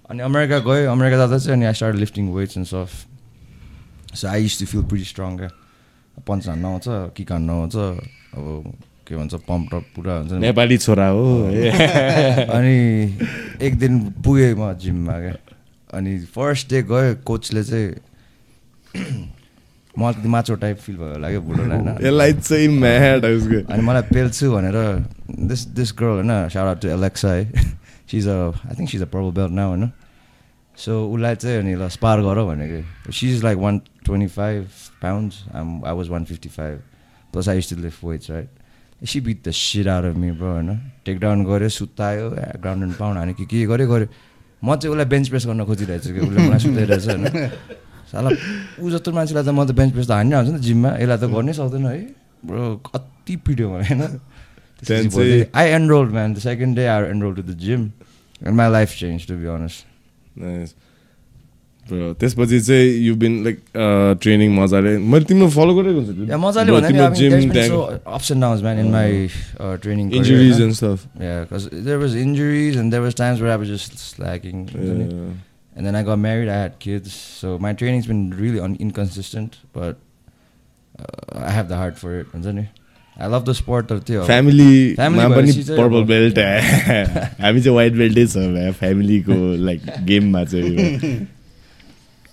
अनि अमेरिका गएँ अमेरिका जाँदा चाहिँ अनि I start lifting weights and stuff so I used to feel pretty strong क्या पन्च हान्न आउँछ किक हान्न आउँछ अब के भन्छ पम्प टप पुरा हुन्छ नि नेपाली छोरा हो अनि एक दिन पुगेँ म जिममा क्या अनि फर्स्ट डे गयो कोचले चाहिँ मलाई त्यति माचो टाइप फिल भयो होला क्या होइन? चाहिँ म्याड उसको अनि मलाई पेल्छु भनेर दिस दिस गर्ल होइन साउट टु एलेक्सा है she's a I think she's a purple belt now होइन? सो उसलाई चाहिँ अनि ल स्पार गर भनेको she is like one twenty five pounds um I was one fifty five plus I to lift weights right she beat the shit आएर मी ब्रो होइन टेक डाउन गऱ्यो सुतायो ग्राउन्ड एन्ड पाउन्ड हाने कि के गऱ्यो गऱ्यो म चाहिँ उसलाई बेन्च प्रेस गर्न खोजिरहेको छु कि? उसले मलाई सुताइरहेछ होइन? साला ऊ जस्तो मान्छेलाई त म त बेन्च प्रेस त हान्ने आउँछ नि त जिममा। यसलाई त गर्नै सक्दैन है। ब्रो कति पिट्यो भने होइन? I enrolled man the second day I enroll to the gym and my life change to be honest त्यसपछि चाहिँ युबिन लाइक ट्रेनिङ मजाले। फलो गरेर so my training be really on inconsistent but I have the hard for it हुन्छ नि I love the sport of त्यो फ्यामिलीमा Family पनि पर्पल बेल्ट हामी चाहिँ वाइट बेल्टै छ फ्यामिलीको लाइक गेममा चाहिँ.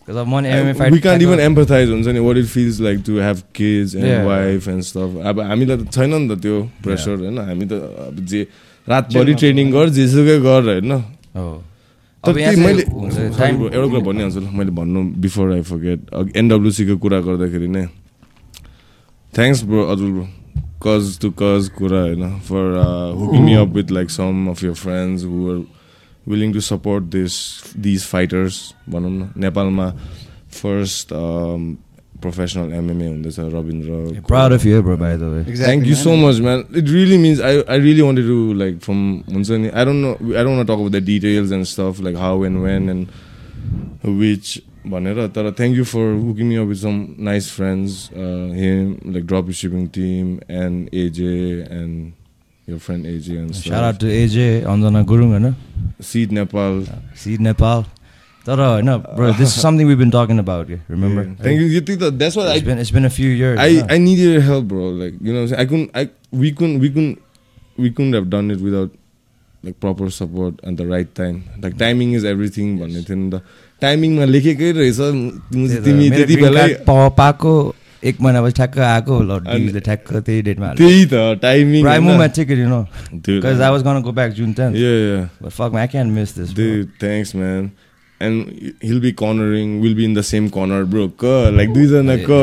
इभन एम्पथाइज हुन्छ नि what it feels like to have kids and Yeah. Wife and stuff अब हामीलाई त छैन नि त त्यो प्रेसर होइन? हामी त अब जे रातभरि ट्रेनिङ गर जेसुकै गर होइन? मैले एउटा कुरा भनिहाल्छु ल मैले भन्नु बिफोर आई फर्गेट एनडब्लुसीको कुरा गर्दाखेरि नै। Thanks bro अजुल bro cause to cause कुरा होइन for hooking me up with like some of your friends who are willing to support this these fighters भनौँ न नेपालमा फर्स्ट प्रोफेसनल एमएमए हुँदैछ Rabindra Proud of you, bro, by the way. Exactly, Thank you man. so much, man. It really means I, I really wanted to like from Munsani. I don't know. I don't want to talk about the and stuff and and. भनेर तर thank you for hooking me up with some nice friends him like drop shipping team and AJ and your friend AJ and Shout out stuff. to AJ, Anjana Gurung, होइन Seed Nepal. Seed Nepal. तर होइन bro, this is something we've been talking about, remember? Yeah. Thank you. You think that that's what I It's been, it's been a few years. I, huh? I needed your help, bro. Like you know? I couldn't. I we couldn't. We couldn't. We couldn't have done it without like proper support and the right time. Like timing is everything. भन्ने थियो नि त टाइमिङमा लेखेकै रहेछ तिमी त्यति बेलै पाएको एक महिनापछि ठ्याक्क आएको ठ्याक्क त्यही डेटमा त्यही त timing ticket, you know, because I was gonna go back June 10th. yeah yeah But fuck, man, I can't miss this. Bro. dude thanks man and he'll be cornering we'll be in the same corner bro क like दुईजनाको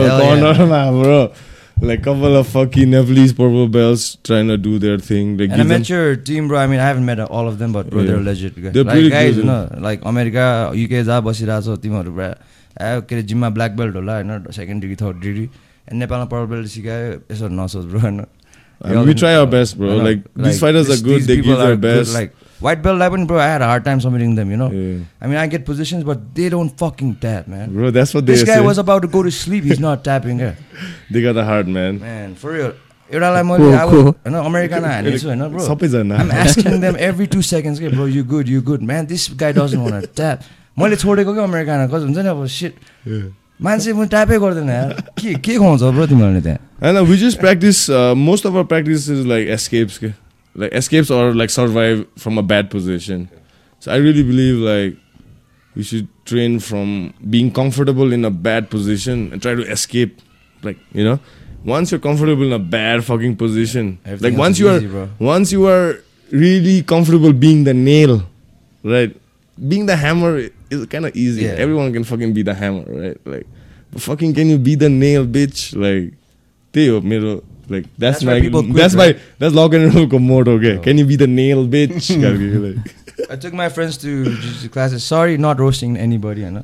Like couple of fucking Nepalese purple belts trying to do their thing like And I met your team, bro. I mean, I haven't met all of them, but bro, Yeah. they're legit. guys. They're like pretty guys, good, you know, like America UK जहाँ बसिरहेको छ तिमीहरू ए के अरे जिममा ब्ल्याक बेल्ट होला होइन second degree third degree and नेपालमा पर्पल बेल्ट सिकायो यसो नसोच ब्रो होइन we try our best, bro. होइन, Like, these fighters are good. They give their are good, best. Like belt, I पनि bro, I had a hard time submitting them. You know, Yeah. I mean, I get positions, but they don't fucking tap, man. Bro, that's what they This guy say. was about to go to sleep. He's not tapping. Yeah. they got a heart, man. Man, for real. एउटालाई मैले को- अब को? होइन अमेरिकामा हानेको छु होइन ब्रो सबैजना I'm asking them every two seconds के bro you good you good man this guy doesn't want tap मैले छोडेको क्या अमेरिकामा कस्तो हुन्छ नि अब सिट मान्छे म ट्यापै गर्दैन के के खुवाउँछ ब्रो तिमीहरूले त्यहाँ uh, we just practice. Uh, most of our practice is like escapes, ke? like escapes or like survive from a bad position. So I really believe like we should train from being comfortable in a bad position and try to escape. Like you know, once you're comfortable in a bad fucking position, Everything like else once is you are easy, bro. once you are really comfortable being the nail, right? Being the hammer is kind of easy. Yeah. Everyone can fucking be the hammer, right? Like, but fucking can you be the nail, bitch? Like, त्यही हो मेरो like that's, That's my why people quit, that's right? my that's lock and roll को motto okay Oh. can you be the nail bitch खालको like I took my friends to jiu-jitsu classes. Sorry, not roasting anybody, you know.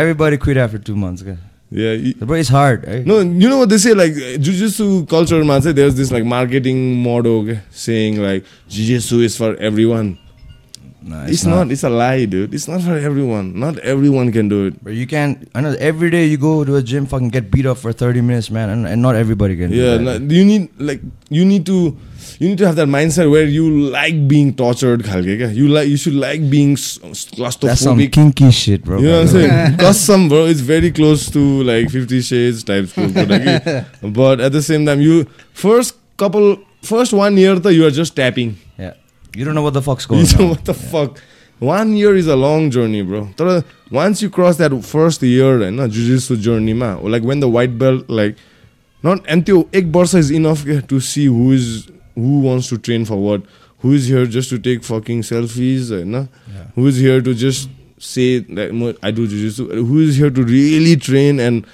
Everybody quit after two months. Yeah But it's hard. Eh? no you know what they say like jujitsu culture man say there's this like marketing motto okay, saying like jujitsu is for everyone No, it's, it's not, not. It's a lie, dude. It's not for everyone. Not everyone can do it. But you can. I know. Every day you go to a gym, fucking get beat up for thirty minutes, man, and, and not everybody can. Yeah. Do that. No, you need like you need to you need to have that mindset where you like being tortured. You like you should like being claustrophobic. That's some kinky shit, bro. You know what I'm saying? Custom, bro. It's very close to like Fifty Shades type stuff. but at the same time, you first couple first one year, you are just tapping. Yeah. You don't know what the fuck's You going know on. what the fuck? One year is a long journey, bro. तर once you cross that first year, होइन jujitsu journey मा, like when the white belt, like not and त्यो एक वर्ष is enough के, to see who is who wants to train for what, who is here just to take fucking selfies, होइन is here to just say that "Mo- I do jujitsu, who is here to really train and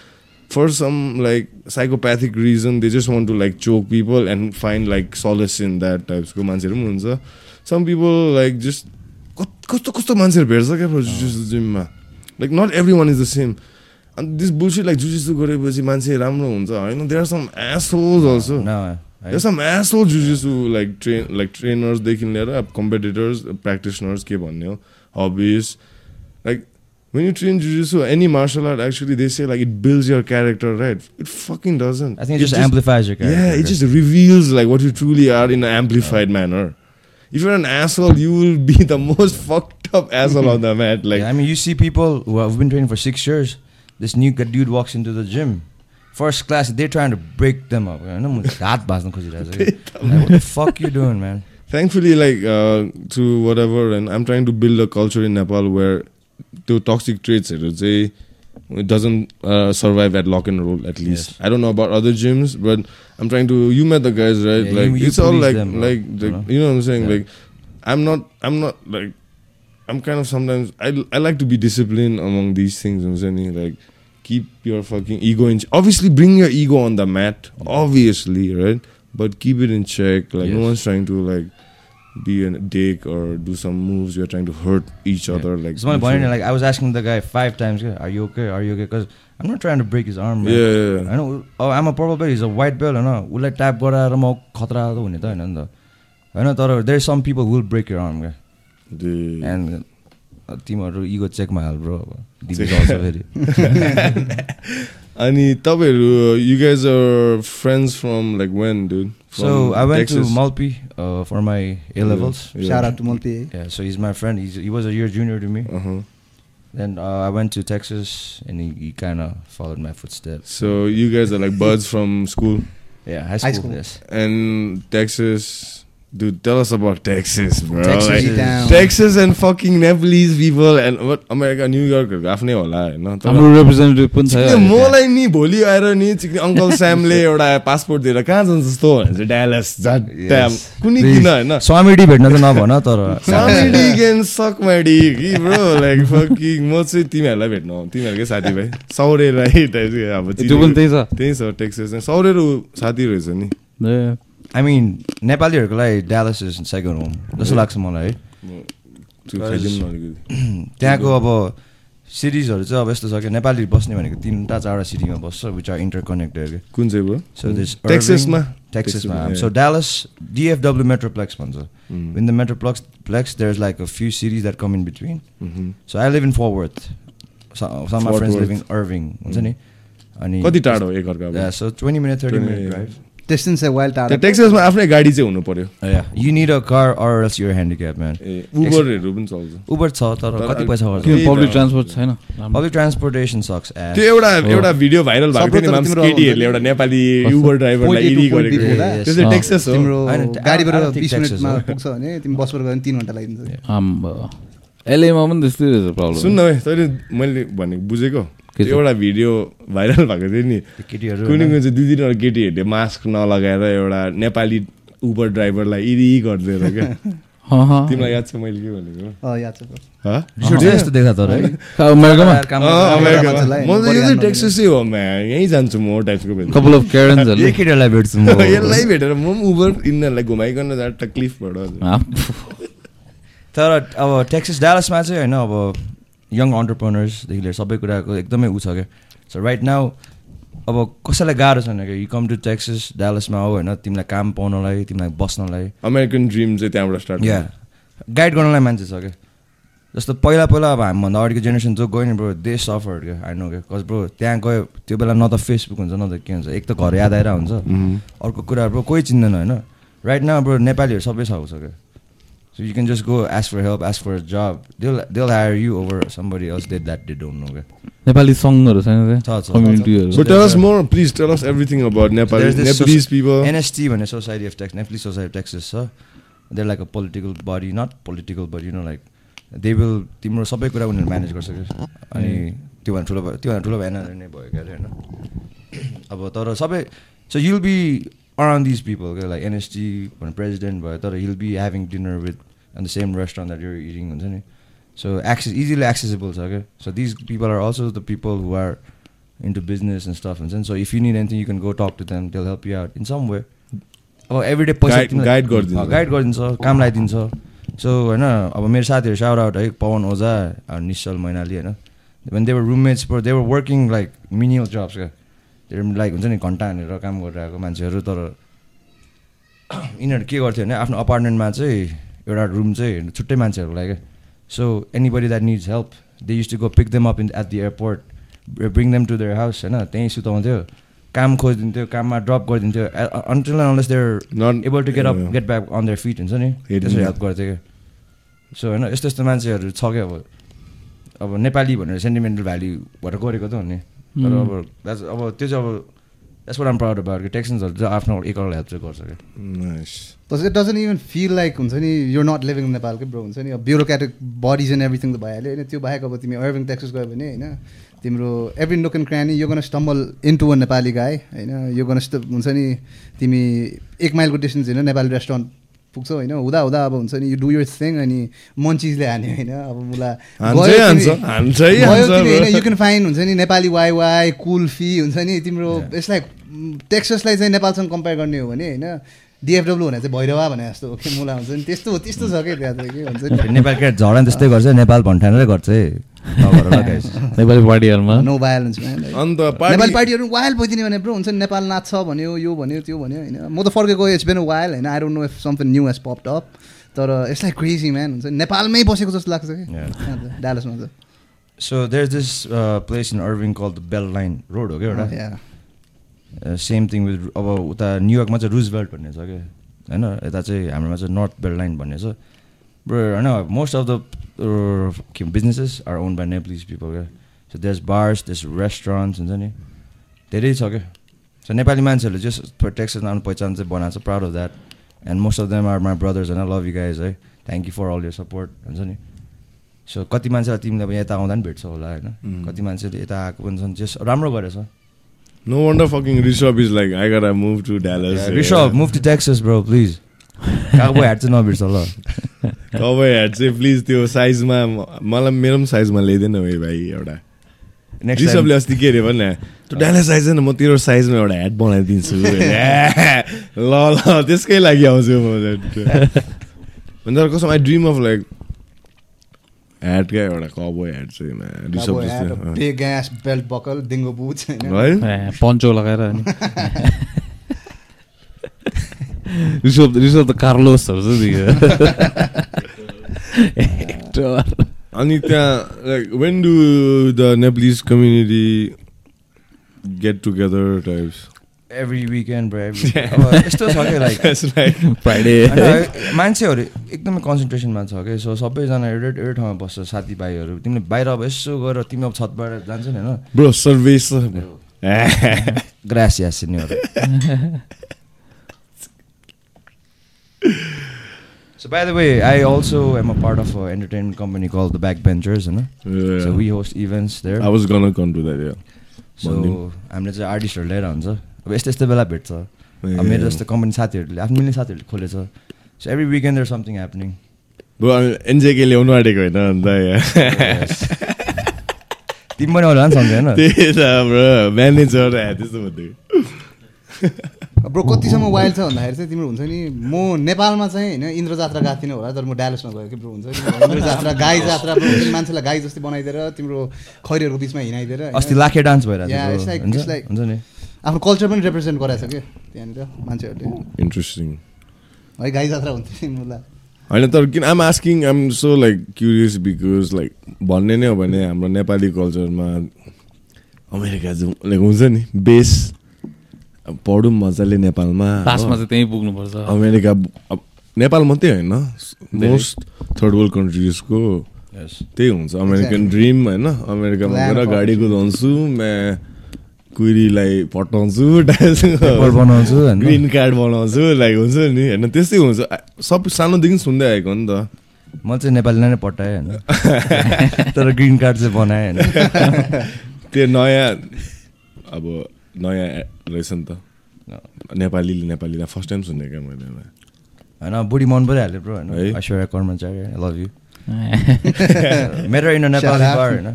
for some like psychopathic reason they just want to like choke people and find like solace in that types को मान्छेहरू पनि people like just कत- कस्तो कस्तो मान्छेहरू भेट्छ क्या जुजिसु जिममा like not everyone is the same अनि दिस बुल्सिट लाइक जुजिसु गरेपछि मान्छे राम्रो हुन्छ होइन there are some assholes also There's some asshole jujitsu like train like trainers लिएर अब competitors practitioners के भन्ने हो hobbies like when you train jujitsu any martial art actually they say like it builds your character right it fucking doesn't I think it just amplifies your character. yeah it just reveals like what you truly are in an amplified manner if you're an asshole you will be the most fucked up asshole on the mat like yeah, I mean, you see people who have been training for six years. This new dude walks into the gym. First class, they're trying to break them up. Like, what the fuck you doing, man? thankfully like uh, to whatever and i'm trying to build a culture in nepal where the toxic traits say it doesn't uh, survive at lock and roll at least. Yes. i don't know about other gyms but i'm trying to you met the guys right? Yeah, like you- you it's all like them, like, you like know? you know what i'm saying? Yeah. like i'm not i'm not like i'm kind of sometimes i, I like to be disciplined among these things i'm saying? Like keep your fucking ego in ch- obviously bring your ego on the mat obviously right? But keep it in check. Like no one's trying to like be a dick or do some moves you're trying to hurt each Yeah. other like So my like I was asking the guy five times, "Yeah, "Are you okay? Are you okay?" Because I'm not trying to break his arm, man. yeah, yeah, yeah. I know. Oh, I'm a purple belt. He's a white belt, होइन उसलाई ट्याप गराएर म खतरा त हुने त होइन नि त होइन तर there some people will break your arm क्या एन्ड तिमीहरू इगो चेकमा हाल ब्रो अब चल्छ फेरि अनि तपाईँहरू you guys are friends from like when dude So From I went Texas? to Malpi uh, for my A levels. Yeah. Shout out to Multi. Yeah, so he's my friend. He's, he was a year junior to me. uh-huh. Then uh, I went to Texas, and he, he kind of followed my footsteps. so you guys are like buds from school Yeah, high school. High school. Yes. and Texas Dude tell us about Texas bro. Texas Like. Texas and fucking Nepalese people and what? America New York आफ्नै होला होइन हाम्रो रिप्रेजेन्टेटिभ पनि छ मलाई नि भोलि आएर नि अङ्कल स्यामले एउटा पासपोर्ट दिएर कहाँ जान्छ जस्तो भने ड्यालस Yes. कुनै. किन होइन स्वामी डी भेट्न त नभन तर can suck my dick, कि bro. Like fucking म चाहिँ तिमीहरूलाई भेट्न आउँ तिमीहरूकै साथीभाइ सौरेलाई टाइप अब त्यो पनि त्यही छ त्यही छ टेक्सस सौरेहरू साथी रहेछ नि आई मिन नेपालीहरूको लागि ड्यालस इज सेकेन्ड होम जस्तो लाग्छ मलाई है त्यहाँको अब सिटिजहरू चाहिँ अब यस्तो छ कि नेपाली बस्ने भनेको तिनवटा चारवटा सिटीमा बस्छ विच आर इन्टर कनेक्टेड कुन चाहिँ सो दिस टेक्ससमा टेक्ससमा सो ड्यालस डिएफडब्ल्यू मेट्रोप्लेक्स भन्छ. In the metroplex plex there is like a few cities that come in between. So I live in Fort Worth some friends. Living Irving हुन्छ नि अनि कति टाढो एकअर्का so twenty minute thirty 20 minute drive distance चाहिँ वाइल्ड टाढा टेक्सासमा आफ्नै गाडी चाहिँ हुनु पर्यो you need a car or else your handicap man उबरहरू पनि चल्छ। उबर छ तर कति पैसा गर्छ। पब्लिक ट्रान्सपोर्ट छैन। पब्लिक ट्रान्सपोर्टेसन सक्स त्यो एउटा एउटा भिडियो भाइरल भएको थियो नि केटीहरूले एउटा नेपाली उबर ड्राइभरलाई 42 इडी गरेको त्यो चाहिँ टेक्सास हो। तिम्रो गाडीबाट बिस मिनटमा हो। पुग्छ भने तिमी बसबाट गयो भने तिन घन्टा एलएमा पनि त्यस्तै रहेछ प्रब्लम सुन न भाइ तैँले मैले भनेको बुझेको? एउटा भिडियो भाइरल भएको थियो नि। केटीहरू कुनै कुनै चाहिँ दुई तिनवटा केटीहरूले मास्क नलगाएर एउटा नेपाली उबर ड्राइभरलाई इडी गरिदिएर क्या। तिमीलाई याद छ मैले के भनेको? टेक्ससै हो? यहीँ जान्छु म टाइपको भेट्छु यसलाई भेटेर म पनि उबर यिनीहरूलाई घुमाइकन जाँदा तर अब टेक्सिस डालसमा चाहिँ होइन अब यङ अन्टरप्रोनर्सदेखि लिएर सबै कुराको एकदमै ऊ छ क्या। सो राइट नाउ अब कसैलाई गाह्रो छैन क्या? यु कम टु टेक्सिस डालसमा हो होइन तिमीलाई काम पाउनलाई तिमीलाई बस्नलाई। अमेरिकन ड्रिम चाहिँ त्यहाँबाट स्टार्ट या गाइड गर्नलाई मान्छे छ क्या। जस्तो पहिला पहिला अब हामीभन्दा अगाडिको जेनेरेसन जो गयो नि ब्रो दे सफर क्या आई नो क्या। कज ब्रो त्यहाँ गयो त्यो बेला न त फेसबुक हुन्छ न त के हुन्छ। एक त घर याद आएर हुन्छ अर्को कुरा ब्रो कोही चिन्दैन होइन। राइट न ब्रो नेपालीहरू सबै छ क्या। So you can just go ask for help ask for job Dil Dil hire you over somebody else they that they don't know क्या नेपाली सङ्गहरू छैन कम्युनिटीहरू So tell us more, please. Tell us everything about Nepal, this Nepalese soci- people. NST भन्ने society of Texas Nepali society of Texas छ there like a political body not political body no like they will तिम्रो सबै कुरा उनीहरू म्यानेज गर्छ क्या अनि त्योभन्दा ठुलो भयो त्योभन्दा ठुलो भएन नै भयो क्या अरे होइन अब तर सबै so you'll be around these people क्या लाइक एनएसटी भन्ने प्रेसिडेन्ट भयो तर you'll be having dinner with on the same restaurant that you're eating हुन्छ नि सो एक्सेस इजिली एक्सेसिबल छ क्या so these people are also the people who are into business and stuff हुन्छ नि so if you need anything you can go talk to them tell help you out in some way अब एभ्री डे पैसा guide गरिदिन्छ। गाइड गरिदिन्छ काम लगाइदिन्छ सो होइन अब मेरो साथीहरू साउट आउट है पवन ओझा निश्चल मैनाली होइन भने they were roommates for they were working like minimal jobs क्या त्यो लाइक हुन्छ नि घन्टा हानेर काम गरिरहेको मान्छेहरू तर यिनीहरू के गर्थ्यो भने आफ्नो अपार्टमेन्टमा चाहिँ एउटा रुम चाहिँ छुट्टै मान्छेहरूलाई क्या so anybody that needs help they used to go pick them up in at the airport bring them to their house होइन? त्यहीँ सुताउँथ्यो काम खोजिदिन्थ्यो काममा ड्रप गरिदिन्थ्यो until unless their Not- able to get up. Get back on their feet हुन्छ नि? त्यसरी. हेल्प गर्थ्यो क्या सो होइन यस्तो यस्तो मान्छेहरू छ क्या अब? अब नेपाली भनेर सेन्टिमेन्टल भ्याल्यु भएर गरेको त हो नि? तर अब that's- अब त्यो चाहिँ अब that's what I'm proud about कि टेक्सन्सहरू चाहिँ आफ्नो एकअर्कालाई हेल्प चाहिँ गर्छ क्या डजन्ट इभन फिल लाइक हुन्छ नि युर नट लिभिङ नेपालकै ब्रो हुन्छ नि अब ब्युरोक्रेटिक बडिज एन्ड एभ्रिथिङ त भइहाल्यो होइन त्यो बाहेक अब तिमी अर्भिङ टेक्सिस गयो भने होइन तिम्रो एभ्री नुक एन्ड क्रानी यो gonna stumble into a Nepali guy होइन यो गन हुन्छ नि तिमी एक माइलको डिस्टेन्स होइन नेपाली रेस्टुरेन्ट पुग्छौ होइन हुँदा हुँदा अब हुन्छ नि यु डु यर थिङ अनि मन्चिजले हान्यो होइन अब मुला. यु क्यान फाइन हुन्छ नि Nepali why why cool fee हुन्छ नि तिम्रो इट्स लाइक टेक्ससलाई चाहिँ नेपालसँग कम्पेयर गर्ने हो भने होइन डिएफडब्लु भने चाहिँ भैरवा भने जस्तो हो कि मुला हुन्छ नि त्यस्तो त्यस्तो छ क्या त्यहाँ चाहिँ के भन्छ नि? नेपाल के झडा त्यस्तै गर्छ नेपाल भन्ठानेरै गर्छ है। नेपाली पार्टीहरूमा? नो अन्त नेपाली पार्टी पार्टीहरू वाइल भइदिने भने ब्रो हुन्छ नि नेपाल नाच्छ भन्यो यो भन्यो त्यो भन्यो होइन। म त फर्केको इट्स बेन वाइल होइन। I don't know if something new has popped up तर इट्स लाइक क्रेजी म्यान हुन्छ नेपालमै बसेको जस्तो लाग्छ कि। डालसमा त। So there this place in Irving call the Bell Line road हो क्या एउटा? Yeah. सेम थिङ विथ अब उता न्युयोर्कमा चाहिँ रुजबेल्ट भन्ने छ क्या होइन? यता चाहिँ हाम्रोमा चाहिँ नर्थ बेल्ट लाइन भन्ने छ। होइन most of the businesses are own by Nepalese people क्या so there's bars there's restaurants हुन्छ नि? धेरै छ क्या सो नेपाली मान्छेहरूले जस्ट टेक्सेस आफ्नो पहिचान चाहिँ बनाएको छ proud of that and most of them are my brothers होइन लभ यु गाइज है thank you for all your support हुन्छ नि? सो कति मान्छेलाई तिमीले अब यता आउँदा पनि भेट्छौ होला होइन? कति मान्छेले यता आएको पनि छन् जस राम्रो गरेछ। No wonder fucking Rishabh is like, I gotta move to Dallas. Rishabh move to Texas bro please काको ह्याट चाहिँ नबिर्छ ल तपाईँ हेड चाहिँ प्लिज त्यो साइजमा मलाई मेरो पनि साइजमा ल्याइदिएन है भाइ एउटा। नेक्स्ट अस्ति के अरे भने त्यो डायलस साइज न म तेरो साइजमा एउटा ह्याट बनाइदिन्छु। ल ल त्यसकै लागि आउँछु म अन्त कसम आई ड्रिम अफ लाइक ह्याटकै एउटा कबो ह्याट चाहिँ as belt buckle dingo boots होइन? पन्चो लगाएर अनि। ऋषभ ऋषभ त कार्लोसहरू छ नि अनि त्यहाँ like when do the Nepalese community get together types every weekend bro every यस्तो छ क्या लाइक. फ्राइडे मान्छेहरू एकदमै कन्सन्ट्रेसनमा छ कि सो सबैजना एउटै एउटै ठाउँमा बस्छ साथीभाइहरू तिमीले बाहिर अब यसो गएर तिमी अब छतबाट जान्छ नि होइन bro. Eh. Grass yeah senior So by the way, I also am a part of an entertainment company called the Backbenchers, होइन Yeah. So we host events there. I was gonna come to that, yeah. So। हामीले चाहिँ आर्टिस्टहरू लिएर हुन्छ अब यस्तो यस्तो बेला भेट्छ। मेरो जस्तो कम्पनी साथीहरूले आफ्नो मिल्ने साथीहरूले खोलेछ। So every weekend there something happening bro NJK ल्याउनु आँटेको होइन अन्त तिमी पनि होला नि सम्झे होइन? त्यही त ब्रो म्यानेजर त्यस्तो भनिदिएको ब्रो कतिसम्म वाइल्ड छ भन्दाखेरि चाहिँ तिम्रो हुन्छ नि म नेपालमा चाहिँ होइन इन्द्र जात्रा गएको थिइनँ होला तर म डायलसमा गएको कि ब्रो हुन्छ नि? इन्द्र जात्रा गाई जात्रा मान्छेलाई गाई जस्तै बनाइदिएर तिम्रो खैरीहरूको बिचमा हिँडाइदिएर अस्ति लाखे डान्स भइरहेको like- हुन्छ नि? आफ्नो कल्चर पनि रिप्रेजेन्ट गराएको छ क्या त्यहाँनिर मान्छेहरूले। इन्ट्रेस्टिङ है गाई जात्रा हुन्थ्यो नि मलाई होइन तर किन I'm asking I'm so like curious because like भन्ने नै हो भने हाम्रो नेपाली कल्चरमा अमेरिका जाउँ लाइक हुन्छ नि बेस। पढौँ मजाले नेपालमा। चाहिँ त्यहीँ पुग्नुपर्छ। अमेरिका अब नेपाल मात्रै होइन। मोस्ट थर्ड वर्ल्ड कन्ट्रिजको यस त्यही हुन्छ। अमेरिकन ड्रिम होइन। अमेरिकामा गएर गाडी कुदाउँछु म्या कुइरीलाई पटाउँछु पेपर बनाउँछु ग्रिन कार्ड बनाउँछु लाइक हुन्छ नि होइन त्यस्तै हुन्छ। सब सानोदेखि सुन्दै आएको हो नि त। म चाहिँ नेपालीलाई नै पठाएँ होइन। तर ग्रिन कार्ड चाहिँ बनाएँ होइन। त्यो नयाँ अब नयाँ रहेछ नि त। नेपालीले नेपालीलाई फर्स्ट टाइम सुनेको क्या मैले होइन बुढी मन परिहाल्यो ब्रो होइन। है? ऐश्वर्या कर्मचारी लभ यु मेरो इन नेपाली होइन।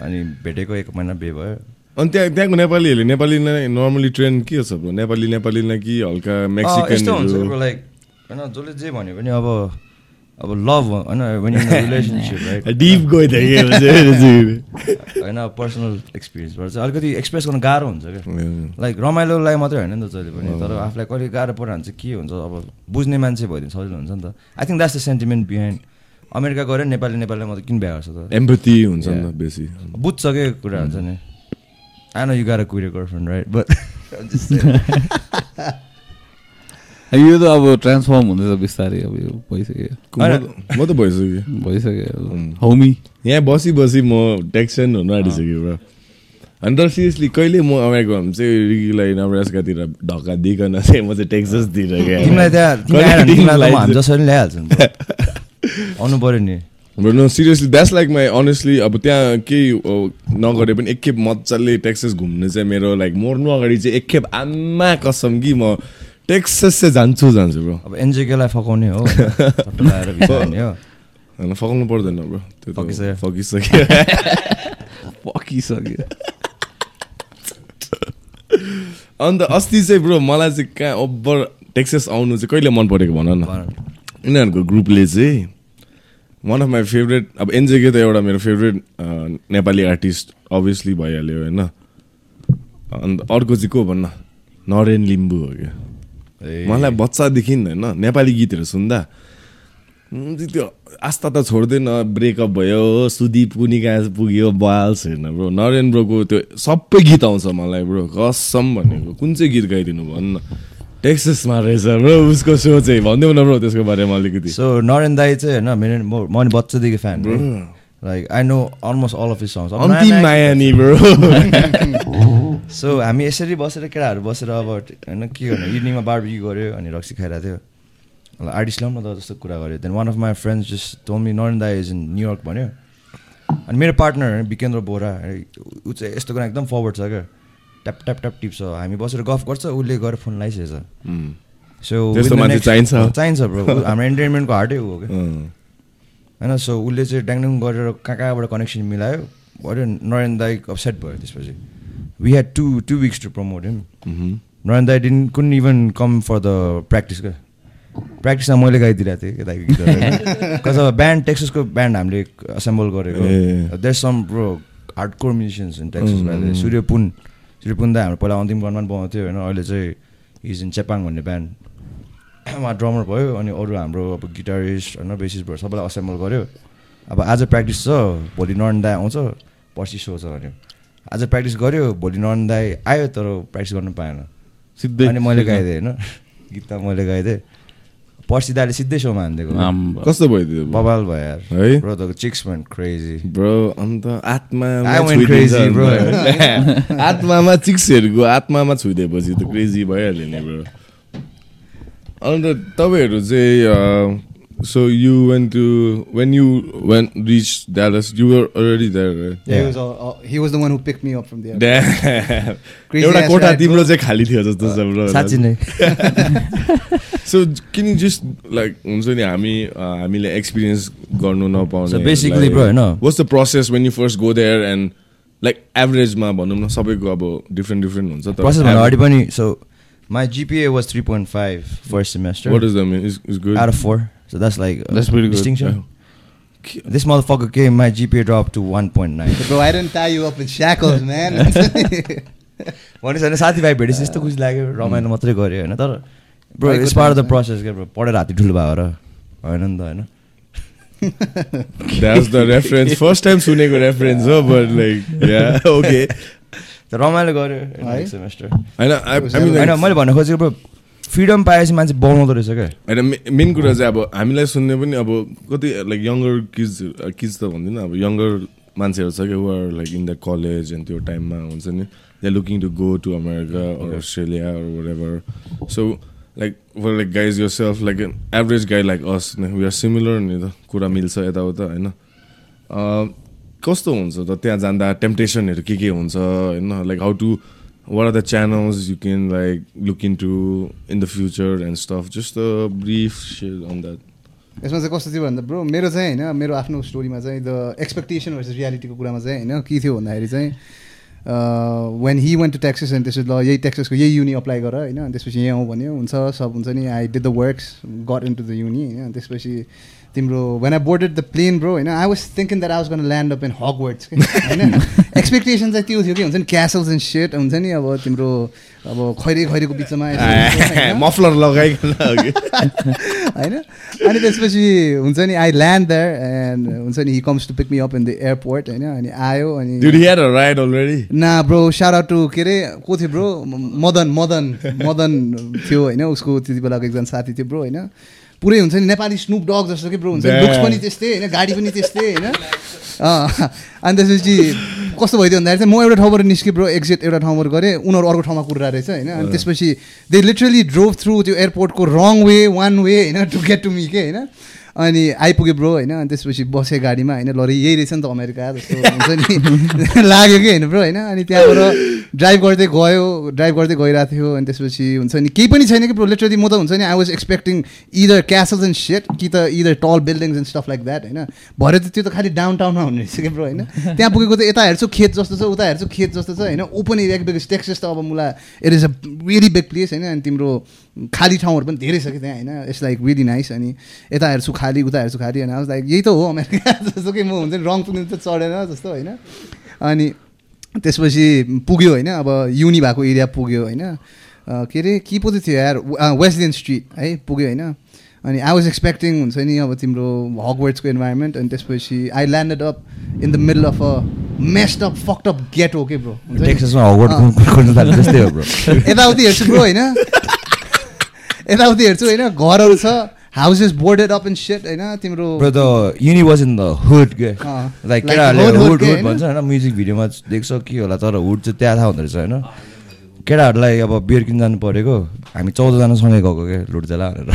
अनि भेटेको एक महिना बे भयो। अनि त्यहाँ त्यहाँको नेपालीहरूले नेपालीलाई नर्मली ट्रेन्ड के छ ब्रो नेपाली नेपालीलाई कि हल्का ब्रो लाइक होइन जसले जे भन्यो भने अब अब लभ होइन रिलेसनसिप डिप होइन। पर्सनल एक्सपिरियन्सबाट चाहिँ अलिकति एक्सप्रेस गर्न गाह्रो हुन्छ क्या। लाइक रमाइलोलाई मात्रै होइन नि त जहिले पनि तर आफूलाई कहिले गाह्रो पऱ्यो भने चाहिँ के हुन्छ अब बुझ्ने मान्छे भइदियो भने सजिलो हुन्छ नि त। I think that's the sentiment behind America गएर नेपाली नेपालीलाई मात्रै किन बिहा गर्छ त? एम्पथी हुन्छ नि त बेसी। बुझ्छ के कुरा हुन्छ नि। आई नो यु गाह्रो कुहिरो गर्लफ्रेन्ड राइट बट यो त अब ट्रान्सफर्म हुँदैछ बिस्तारै अब यो भइसक्यो म त- म त भइसक्यो भइसक्यो. होमी यहाँ बसी बसी म टेक्सन हुनु आँटिसक्यो ब्रो अनि तर सिरियसली कहिले म अमेरिका भने चाहिँ रिकीलाई नब्रास्कातिर ढक्का दिइकन चाहिँ म चाहिँ टेक्ससतिर हामी जसरी नै ल्याइहाल्छ। आउनु पऱ्यो नि bro no seriously that's like my honestly अब त्यहाँ केही नगरे पनि एकखेप मजाले टेक्सस घुम्ने चाहिँ मेरो लाइक मर्नु अगाडि चाहिँ एकखेप आमा कसम कि म टेक्सस चाहिँ जान्छु जान्छु ब्रो अब एनजेकेलाई फकाउने हो। होइन फकाउनु पर्दैन ब्रो त्यो फकिसक्यो। फकिसक्यो। पकिसक्यो अन्त अस्ति चाहिँ ब्रो मलाई चाहिँ कहाँ ओभर टेक्सस आउनु चाहिँ कहिले मन परेको भन न। यिनीहरूको ग्रुपले चाहिँ वान अफ माई फेभरेट अब एनजेके त एउटा मेरो फेभरेट नेपाली आर्टिस्ट अभियसली भइहाल्यो होइन। अन्त अर्को चाहिँ को भन्न नरेन लिम्बू हो क्या। मलाई बच्चादेखि होइन नेपाली गीतहरू सुन्दा त्यो आस्था त छोड्दैन ब्रेकअप भयो सुदीप कुनी कहाँ पुग्यो बाल्स हेर्न ब्रो। नरेन ब्रोको त्यो सबै गीत आउँछ मलाई ब्रो कसम भनेको। कुन चाहिँ गीत गाइदिनु भन्न? टेक्ससमा रहेछ। ब्रो उसको सो चाहिँ भनिदेऊ न ब्रो त्यसको बारेमा अलिकति। सो नरेन दाई चाहिँ होइन मेरो म नि बच्चादेखि fan like I know almost all of his songs अन्तिम माया नि ब्रो। सो हामी यसरी बसेर केटाहरू बसेर अब होइन के गर्नु? इभिनिङमा बारबी गऱ्यो अनि रक्सी खाइरहेको थियो। आर्टिस्ट ल्याउँ न त जस्तो कुरा गऱ्यो then one of my friends just Tommy Naren दाई इज इन न्युयोर्क भन्यो। अनि मेरो पार्टनर विकेन्द्र बोरा ऊ चाहिँ यस्तो कुरा एकदम फरवर्ड छ क्या। ट्याप ट्याप ट्याप टिप्छ। हामी बसेर गफ गर्छ उसले गएर फोन लगाइसकेछ। सो चाहिन्छ। चाहिन्छ ब्रो हाम्रो इन्टरटेनमेन्टको हार्टै हो क्या होइन सो उसले चाहिँ ड्याङड्याङ गरेर कहाँ कहाँबाट कनेक्सन मिलायो। भयो नरेन दाई अपसेट भयो त्यसपछि। We had to to weeks to promote him मह्म। Naren दाई didn't even come for the practice क्या? प्र्याक्टिसमा मैले गाइदिरहेको थिएँ कज अब ब्यान्ड टेक्ससको ब्यान्ड हामीले एसेम्बल गरेको। There some bro hardcore musicians in Texas Surya Pun Surya Pun दाई हाम्रो पहिला अन्तिम पनि बनाउँथ्यो होइन अहिले चाहिँ इज इन चेपाङ भन्ने ब्यान्ड उहाँ ड्रमर भयो अनि अरू हाम्रो अब गिटारिस्ट होइन बेसिस भयो सबैलाई असेम्बल गऱ्यो अब आज प्र्याक्टिस छ भोलि नरेन दाई आउँछ पर्सि सो छ भन्यो। आज प्र्याक्टिस गऱ्यो भोलि नन दाई आयो तर प्र्याक्टिस गर्नु पाएन। सिधै अनि मैले गाइदिएँ होइन गीत त मैले गाइदिएँ। पर्सि दाले सिधै सोमा हानिदिएको। कस्तो भइदियो बबाल भयो यार है? ब्रो त चिक्स मेन क्रेजी ब्रो अन्त आत्मा crazy, bro. आत्मामा चिक्सहरूको आत्मामा छुइदिएपछि त क्रेजी भइहाल्यो नि ब्रो अन्त तपाईँहरू चाहिँ so you when to when you when reach Dallas you were already that He was all, all- he was the one who picked me up from there. Crazy एउटा ass कोठा तिम्रो. चाहिँ खाली थियो जस्तो छ ब्रो साँच्ची नै सो किन जस्ट लाइक हुन्छ नि हामी हामीले एक्सपिरियन्स गर्नु नपाउने So basically, bro, होइन? What's the process when you first go there and like एभरेजमा भनौँ न सबैको अब डिफ्रेन्ट डिफ्रेन्ट हुन्छ प्रोसेस भन्दा अगाडि पनि so my GPA was three point five first semester what is the mean is good out of four. So that's like That's pretty good. distinction. This motherfucker came, my GPA dropped to 1.9. Bro, I didn't tie you up in shackles, man. भनेपछि होइन साथीभाइ भेटेपछि यस्तो खुसी लाग्यो रमाइलो मात्रै गऱ्यो होइन तर ब्रो भएको it's part of the times, process क्या ब्रो पढेर हात्ती ठुलो भयो र होइन नि त होइन that's the reference first time सुनेको रेफरेन्स हो बट लाइक या ओके त रमाइलो गऱ्यो है? सेमेस्टर होइन आई मिन होइन मैले भन्न खोजेको ब्रो फ्रिडम पाएपछि मान्छे बनाउँदो रहेछ क्या। होइन मेन कुरा चाहिँ अब हामीलाई सुन्ने पनि अब कति लाइक यङ्गर किड्स किड्स त भन्दिनँ अब यङ्गर मान्छेहरू छ कि are like in the college and त्यो टाइममा हुन्छ नि। They looking to go to America Australia वरेभर so like were like guys your self like an average गाई like us we are similar नि त कुरा मिल्छ यताउता होइन। अँ, कस्तो हुन्छ त त्यहाँ जाँदा टेम्पटेसनहरू के के हुन्छ होइन? Like how to what are the channels you can like look in to in the future and stuff just a brief on that यसमा चाहिँ कस्तो थियो भन्दा ब्रो मेरो चाहिँ होइन मेरो आफ्नो स्टोरीमा चाहिँ द एक्सपेक्टेसन भर्सेस रियालिटीको कुरामा चाहिँ होइन के थियो भन्दाखेरि चाहिँ when he want to taxes अनि त्यसपछि ल यही ट्याक्सेसको यही युनि अप्लाई गर होइन त्यसपछि यहाँ आउँ भन्यो हुन्छ सब हुन्छ नि I did the works got in to the uni होइन त्यसपछि तिम्रो when I boarded the plane bro होइन I was thinking that I was gonna land up in Hogwarts होइन एक्सपेक्टेसन चाहिँ त्यो थियो कि हुन्छ नि क्यासल्स एन्ड सेट हुन्छ नि अब तिम्रो अब खैरे खैरेको बिचमा? मफलर लगाइकन अघि होइन? अनि त्यसपछि हुन्छ नि आई ल्यान्ड देयर एन्ड हुन्छ नि he comes to pick me up in the airport होइन? अनि आयो अनि Dude, he had a ride already. ना ब्रो सार टु के अरे को थियो ब्रो मदन मदन मदन थियो होइन? उसको त्यति बेलाको एकजना साथी थियो ब्रो होइन? पुरै हुन्छ नि। नेपाली स्नुप डग जस्तो कि ब्रो हुन्छ नि। लुक्स पनि त्यस्तै होइन? गाडी पनि त्यस्तै होइन? अनि त्यसपछि कस्तो भइदियो भन्दाखेरि चाहिँ म एउटा ठाउँबाट निस्केँ ब्रो एक्जिट एउटा ठाउँबाट गरेँ। उनीहरू अर्को ठाउँमा कुरेर रहेछ होइन? अनि त्यसपछि दे लिटरली ड्रोभ थ्रु त्यो एयरपोर्टको रङ वे वान वे होइन? टु गेट टु मी के होइन? अनि आइपुग्यो ब्रो होइन? अनि त्यसपछि बसेँ गाडीमा होइन? लरी यही रहेछ नि त अमेरिका जस्तो हुन्छ नि। लाग्यो कि होइन ब्रो होइन? अनि त्यहाँबाट ड्राइभ गर्दै गयो ड्राइभ गर्दै गइरहेको थियो। अनि त्यसपछि हुन्छ नि केही पनि छैन कि ब्रो। लिटरली म त हुन्छ नि I was expecting either castles and set कि त either tall buildings and stuff like that होइन? भरे त त्यो त खालि डाउन टाउनमा हुने रहेछ कि ब्रो होइन? त्यहाँ पुगेको त यता हेर्छु खेत जस्तो छ उता हेर्छु खेत जस्तो छ होइन? ओपन एरिया बिकज टेक्सस त अब मुला it is a really big place होइन? अनि तिम्रो खाली ठाउँहरू पनि धेरै छ कि त्यहाँ होइन? इट्स लाइक रियली नाइस अनि यता हेर्छु खाली उता हेर्छु खाली अनि लाइक यही त हो अमेरिका। जस्तो कि म हुन्छ नि रङ पुग्नु त चढेन जस्तो होइन। अनि त्यसपछि पुग्यो होइन अब युनि भएको एरिया पुग्यो होइन। के अरे के पो थियो यार वेस्टलेन स्ट्रिट है पुग्यो होइन। अनि आई वाज एक्सपेक्टिङ हुन्छ नि अब तिम्रो हकवर्ड्सको इन्भाइरोमेन्ट अनि त्यसपछि I landed up in the middle of a. Messed up fucked up get हो के ब्रो यताउति हेर्छु ब्रो होइन। यताउति हेर्छु होइन। घरहरू छ houses boarded up in set होइन तिम्रो the uni was in the hood के लाइक केटाहरूले हुड के हुड? भन्छ होइन म्युजिक भिडियोमा देख्छ के होला तर हुड चाहिँ त्यहाँ थाहा हुँदो रहेछ होइन केटाहरूलाई अब बियर किन जानु परेको हामी चौधजनासँगै गएको क्या लुट्जेला भनेर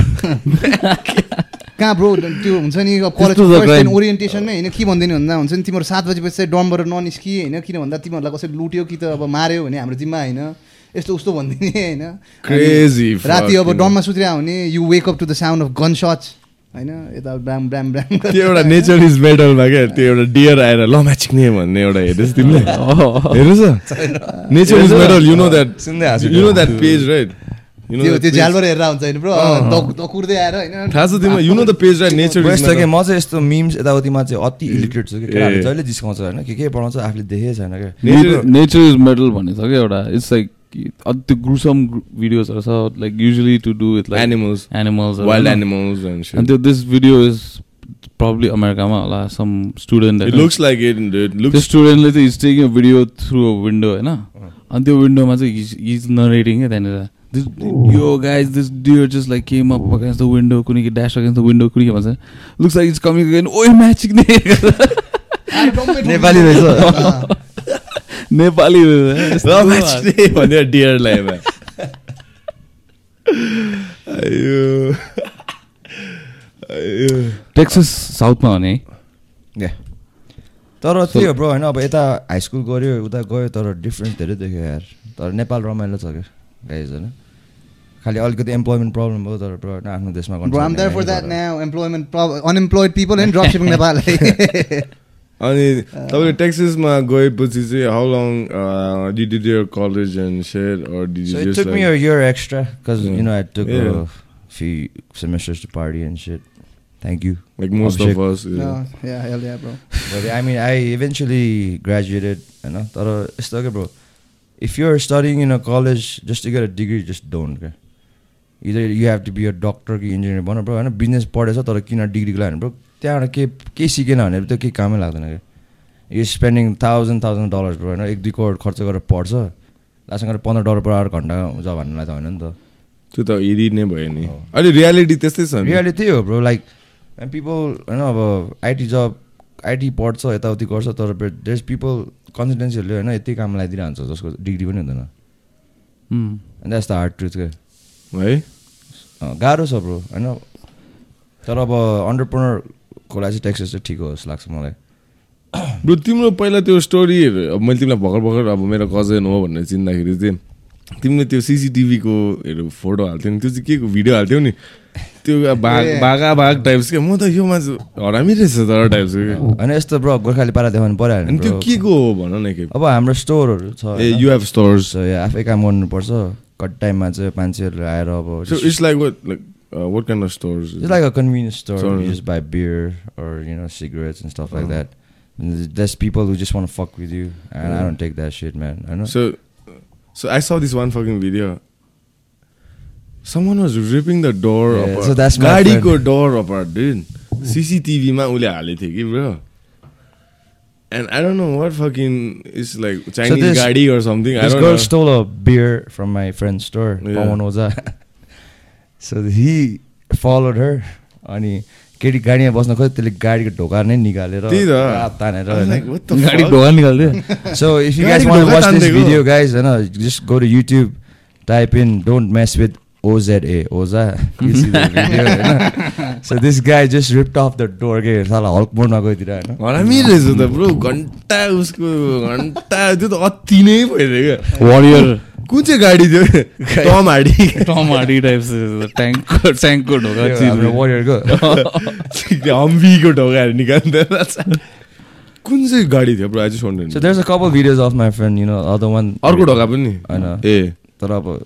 कहाँ ब्रो त्यो हुन्छ नि कलेज crime. ओरिएन्टेसनमै होइन? के भन्दैन भन्दा हुन्छ नि तिम्रो सात बजीपछि चाहिँ डमबाट ननिस्किए होइन? किन भन्दा तिमीहरूलाई कसैले लुट्यो कि त अब माऱ्यो भने हाम्रो जिम्मा होइन? यस्तो उस्तो भनिदिने होइन? Crazy राति अब डममा सुत्रिया हुने you wake up to the sound of gun shots होइन? यता ब्राम ब्राम ब्राम त्यो एउटा नेचर इज मेटलमा क्या त्यो एउटा डियर आएर ल म्याचिक्ने भन्ने एउटा हेर्नुहोस् तिमीले? हेर्नुहोस् nature is metal you know that you know that page right you त्यो। नो त्यो झ्यालबाट हेरेर हुन्छ होइन ब्रो। दकुर्दै आएर होइन? थाहा छ तिमीलाई you know the page right nature is यस्तो कि म चाहिँ यस्तो मिम्स यताउतिमा चाहिँ अति इलिटरेट छु कि केटाहरूले। जहिले जिस्काउँछ होइन? के के पढाउँछ आफूले देखेको छैन क्या। नेचर इज मेटल भन्ने छ क्या एउटा। इट्स लाइक त्यो ग्रुसम भिडियोजहरू छ like usually to do with like animals animals wild animals and अनि त्यो दिस भिडियो इज प्रब्लली अमेरिकामा होला some student It looks like it. It त्यो. स्टुडेन्टले चाहिँ is taking video through a window होइन अनि त्यो विन्डोमा चाहिँ इज नरेटिङ क्या त्यहाँनिर This, yo guys, this deer just like came up against the window, कुनै कि dash against the window, कुनै के भन्छ looks like it's coming again. ओए म्याचिङ नेपाली रहेछ नेपाली भन्यो डियरलाई मा अयो। अयो। टेक्सस साउथमा भने. तर त्यही हो ब्रो होइन अब यता हाई स्कुल गऱ्यो उता गयो तर डिफ्रेन्स धेरै देख्यो यार। तर नेपाल रमाइलो छ क्या गाइज होइन। खालि अलिकति इम्प्लोइमेन्ट प्रब्लम भयो तर ब्रो होइन आफ्नो देशमा Bro, I'm there for that गर्नु now. Employment, prob- unemployed people in dropshipping Nepal. अनि तपाईँले टेक्सिसमा गएपछि चाहिँ how long did did your college and share or did So you it just took me like a year extra because Yeah. you know I took Yeah. a few semesters to party and shit. Thank you. like most Abhishek. of us yeah. no, yeah, hell yeah, bro. But I mean, I eventually graduated. You know, तर यस्तो क्या bro. If you're studying in a college just to get a degree, just don't. क्या Either you have to be a doctor कि engineer भन bro होइन बिजनेस पढेछ तर किन डिग्रीको लागि bro? त्यहाँबाट के केही सिकेन भने त्यो केही कामै लाग्दैन क्या you spending thousand thousand dollars bro होइन? एक दुई करोड खर्च गरेर पढ्छ। लास्टमा गएर पन्ध्र डलर पर आवर घन्टा हुन्छ भन्नलाई त होइन नि त। त्यो त हेरी नै भयो नि। अहिले रियालिटी त्यस्तै छ रियालिटी त्यही हो ब्रो लाइक पिपल होइन अब आइटी जब आइटी पढ्छ यताउति गर्छ तर देयर्स पिपल कन्सल्टेन्सीहरूले होइन यति काम लगाइदिइरहन्छ जसको डिग्री पनि हुँदैन। द्याट्स द हार्ड ट्रुथ क्या है? गाह्रो छ ब्रो होइन? तर अब अन्टरप्रोनरको लागि चाहिँ टेक्सेस चाहिँ ठिक हो जस्तो लाग्छ मलाई। ब्रो तिम्रो पहिला त्यो स्टोरीहरू अब मैले तिमीलाई भर्खर भर्खर अब मेरो कजन हो भनेर चिन्दाखेरि चाहिँ तिमीले त्यो सिसिटिभीको हरू फोटो हाल्थ्यौ नि त्यो चाहिँ के को भिडियो हाल्थ्यौ नि? त्यो भाग। भागा भाग टाइप्स क्या म त यो मान्छे हरामी रहेछ तर टाइप्सको होइन यस्तो ब्रो गोर्खाली पारा देखाउनु पऱ्यो भने त्यो के को हो भन न के अब हाम्रो स्टोरहरू छ ए होइन? यु हेभ स्टोर्स आफै काम गर्नुपर्छ। कट टाइममा चाहिँ मान्छेहरू आएर अब so it's like what like what kind of stores It's like a convenience store. Store. You just buy beer or you know cigarettes and stuff like that. And th- there's people who just want to fuck with you, and I Yeah. don't take that shit, man. I know. So, so I saw this one fucking video. Someone was ripping the door Yeah, apart. so that's my गाडीको door apart, dude. CCTV मा उसले हालेको थियो कि bro. And I don't know what fucking is like Chinese this- गाडी or something. I this don't girl know. stole a beer from my friend's store, Yeah. So he followed her, अनि केटी गाडीमा बस्न खोज्यो त्यसले गाडीको ढोका नै निकालेर तानेर I होइन गाडी? ढोका निकाल्थ्यो So if you guys गाडीको want to ढोका watch this तानिदिएको? video, guys, you know, just go to YouTube, the video. होइन? so this guy just ripped off the door. के साला हल्क मोडमा गइदिएर होइन हरामी रहेछ त ब्रो घन्टा उसको घन्टा त्यो त अति नै भइदियो क्या। वारियर कुन चाहिँ गाडी थियो? Tom Hardy Tom Hardy type ट्याङ्कको ट्याङ्कको ढोका warrior-को. हम्बीको ढोकाहरू निकाल्दैन कुन चाहिँ गाडी थियो ब्रो? आज सोध्नु So there's a couple videos of my friend, you know, other one. अर्को ढोका पनि? होइन। ए। तर अब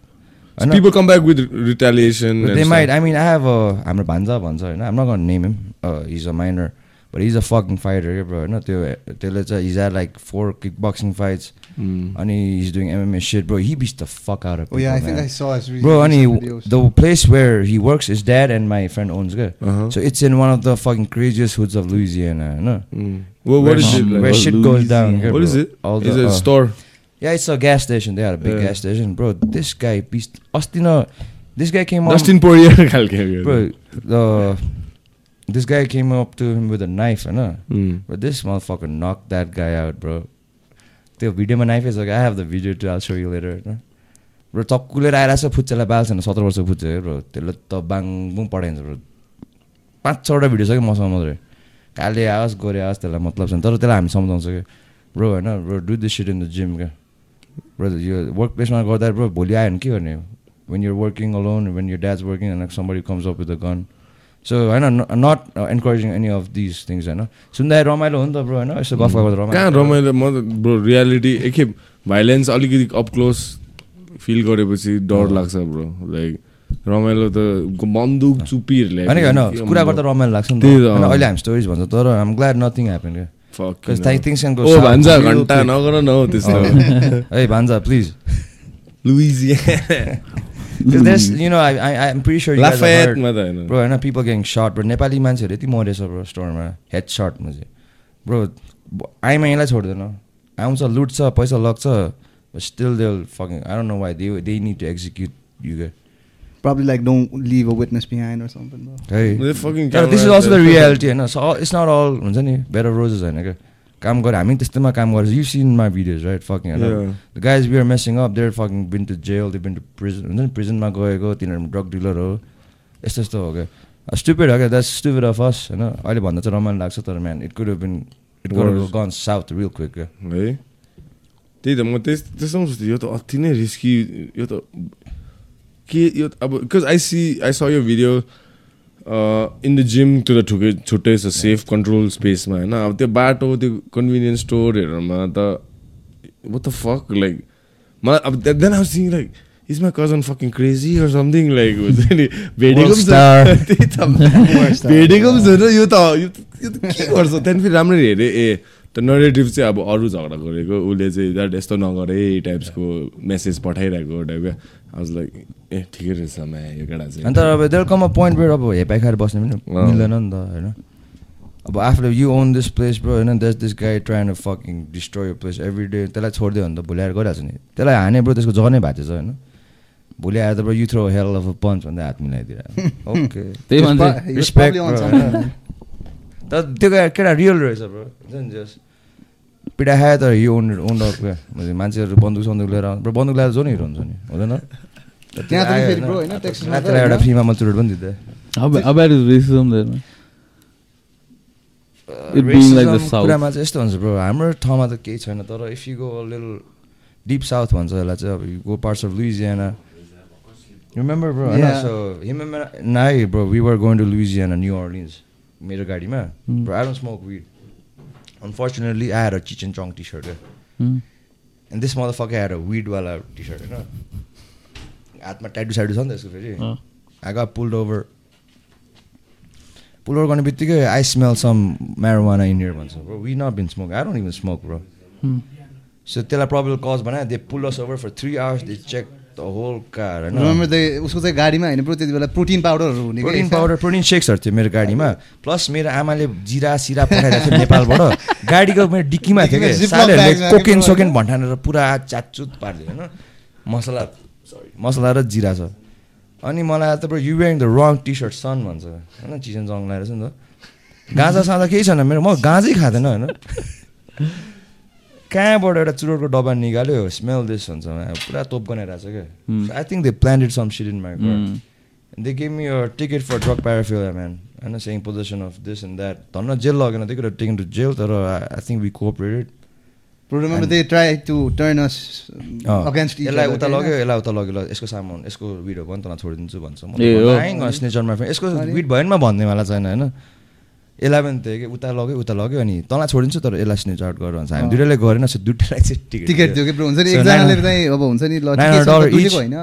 So people come back with retaliation. they might. I mean, I have a. I'm a banza banza. I'm not gonna name him. Uh, he's a minor, but he's a fucking fighter, bro. No, he's had like four kickboxing fights. Mm. And he's doing MMA shit, bro. He beats the fuck out of people. Oh yeah, I man. think I saw his. Bro, and he, the place where he works is dad and my friend owns good. Uh-huh. So it's in one of the fucking craziest hoods of Louisiana. No. Mm. Well, what where is it? Like? Where shit Louisiana. goes down. Here, what bro. is it? All the, it a uh, store? Yeah, it's a gas station. They are a big Yeah. gas station, bro. This guy न this guy came up. Dustin Poirier खालके bro, the this guy came up to him with a knife, I know. Mm. But this motherfucker knocked that guy out, bro. त्यो भिडियोमा knife is like I have the video too, I'll show you later. होइन ब्रो चक्कुलेर आइरहेको छ फुच्चेलाई बाल छैन सत्र वर्षको फुच्चे है ब्रो त्यसले त बाङबुङ पठाइन्छ ब्रो पाँच छवटा भिडियो छ कि मसँग मात्रै काले आओस् गोरे आओस् त्यसलाई मतलब छैन तर त्यसलाई हामी सम्झाउँछ कि ब्रो होइन bro do this shit in the gym क्या यो वर्क प्लेसमा गर्दा ब्रो भोलि आयो भने के गर्ने when you're working alone when you're dad's working and somebody comes up with the gun so होइन not encouraging any of this things होइन सुन्दाखेरि रमाइलो हो नि त ब्रो होइन यसो गफ गफ कहाँ रमाइलो रमाइलो म त ब्रो रियालिटी एकखेप भाइलेन्स अलिकति अप क्लोज फिल गरेपछि डर लाग्छ ब्रो लाइक रमाइलो त बन्दुक चुपीहरूले होइन होइन कुरा गर्दा रमाइलो लाग्छ नि त। अहिले हामी स्टोरिज भन्छ तर आम ग्ल्याड नथिङ ह्यापन क्या ओ भान्जा घन्टा. नगर न हौ त्यस्तो Hey, Banza, please. लुइजिया 'Cause there's, you know, I, I, I'm pretty sure you guys have heard, लाफायतमा त होइन people getting shot, bro. Nepali मान्छेहरू यति मरेछ ब्रो स्टोरमा हेड सटमा चाहिँ ब्रो आइमा यसलाई छोड्दैन आउँछ लुट्छ पैसा लग्छ still they fucking I don't know why they they need to execute you get Probably like don't leave a witness behind or something. This is camera- also the reality होइन इट्स नट अल हुन्छ नि रोजेस होइन क्या काम गरे हामी त्यस्तोमा काम गरेर you seen my videos right fucking होइन Yeah. The guys we are messing up there fucking been to jail they been to prison हुन्छ नि प्रिजनमा गएको तिनीहरू ड्रग डिलर हो। यस्तो यस्तो हो क्या स्टुपिड हो क्या द्याट्स स्टुपिड अफ अस होइन अहिले भन्दा चाहिँ रमाइलो लाग्छ तर man it could been it could. Gone south real quick क्या है? त्यही त म त्यस त्यस्तो पनि सोच्छु यो त अति नै रिस्की यो त के यो त अब बिकज आई सी आई स यो भिडियो इन द जिम त्यो त ठुकै छुट्टै छ सेफ कन्ट्रोल स्पेसमा होइन अब त्यो बाटो त्यो कन्भिनियन्स स्टोरहरूमा त what the fuck? Like मलाई अब then I sync like is my cousin fucking crazy or something like हुन्छ नि भेटेको त भेटेको पनि छैन यो त यो त- त के गर्छ त्यहाँदेखि फेरि राम्ररी हेरेँ ए त्यो नरेटिभ चाहिँ अब अरू झगडा गरेको उसले चाहिँ द्याट यस्तो नगरे टाइप्सको मेसेज पठाइरहेको टाइपको आज लाइक ए ठिकै रहेछ म्या यो केटा चाहिँ। अन्त अब there come a point where अब हेपाइ खाएर बस्ने पनि। मिल्दैन नि त होइन। अब आफूले you own this place bro होइन this this guy trying fucking destroy यो प्लेस एभ्री डे त्यसलाई छोडिदियो भने त भोलि आएर गइरहेको छ नि। त्यसलाई हाने ब्रो त्यसको जनै भएको छ होइन। भोलि आएर त bro you throw hell of punch भन्दै हात मिलाइदिएर। ओके त्यही bro, something. तर त्यो केटा केटा रियल रहेछ ब्रो हुन्छ नि जस पिटा खायो तर यो ओन ओन मान्छेहरू बन्दुक सन्दुक लिएर आउँछ ब्रो बन्दुक ल्याएर जो नि हिरो हुन्छ नि। हुँदैन? त्यहाँ त फेरि bro, होइन, टेक्सटमा त त्यसलाई एउटा होइन? फ्रीमा पनि दिँदै being like the Racism South. कुरामा चाहिँ यस्तो हुन्छ ब्रो हाम्रो ठाउँमा त केही छैन तर if you go lil deep south भन्छ यसलाई चाहिँ अब you go parts of Louisiana remember bro होइन Yeah. So remember nah bro we were going to Louisiana New Orleans मेरो गाडीमा. Bro I don't smoke weed unfortunately आएर Cheech and Chong T shirt. And this mother fuck आएर विडवाला टी सर्ट होइन हातमा ट्याटु स्याटु छ नि त यसको फेरि। आगा पुल्ड ओभर पुल ओभर गर्ने बित्तिकै I smell some marijuana in here भन्छ bro we not been smoke I don't even smoke bro so त्यसलाई प्रब्लम कज भने they pull us over for three hours they check the whole car होइन उसको चाहिँ गाडीमा होइन ब्रो त्यति बेला प्रोटिन पाउडरहरू हुने प्रोटिन पाउडर प्रोटिन सेक्सहरू थियो मेरो गाडीमा। प्लस मेरो आमाले जिरा सिरा पठाइरहेको थियो नेपालबाट। गाडीको मेरो डिक्कीमा थियो कि कोकेन सोकेन भन्ठानेर पुरा चाचुत पारिदियो होइन। मसला मसला र जिरा छ। अनि मलाई त you वेङ the wrong T shirt son भन्छ। होइन चिसन जङ लगाएर छ नि त। गाँजा साँझा केही छैन मेरो म गाँजै खाँदैन होइन। कहाँबाट एउटा चुरोटको डब्बा निकाल्यो स्मेल दिस भन्छ पुरा तोप गनाइरहेको छ. क्या I think they planted some shit in my. They gave me a ticket for drug paraphernalia man होइन saying possession of this and that धन्न जेल लगेन त्यही कुरा टेकन टु जेल तर I think we cooperated Remember they tried to turn us against each यसलाई other. उता? लग्यो यसलाई उता लग्यो ल यसको सामान यसको विडो पनि तँलाई छोडिदिन्छु भन्छ हो। म स्नेचरमा यसको। विड भएन भन्नेवाला छैन होइन यसलाई पनि थियो कि उता लग्यो उता लग्यो अनि तँलाई छोडिदिन्छु तर यसलाई स्नेच आउट गर भन्छ हामी। दुइटाले गरेन सो दुइटालाई चाहिँ टिकट टिकट दियो कि हुन्छ नि एकजनाले चाहिँ अब हुन्छ नि. होइन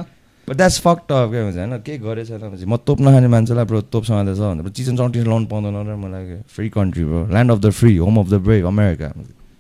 बट द्याट्स फक टप क्या हुन्छ होइन केही गरेछ भनेपछि म तोप नखाने मान्छेलाई ब्रो तोप समाल्दैछ भनेर चिचन चौटी लाउनु पाउँदैन र मलाई free country bro land of the free home of the brave America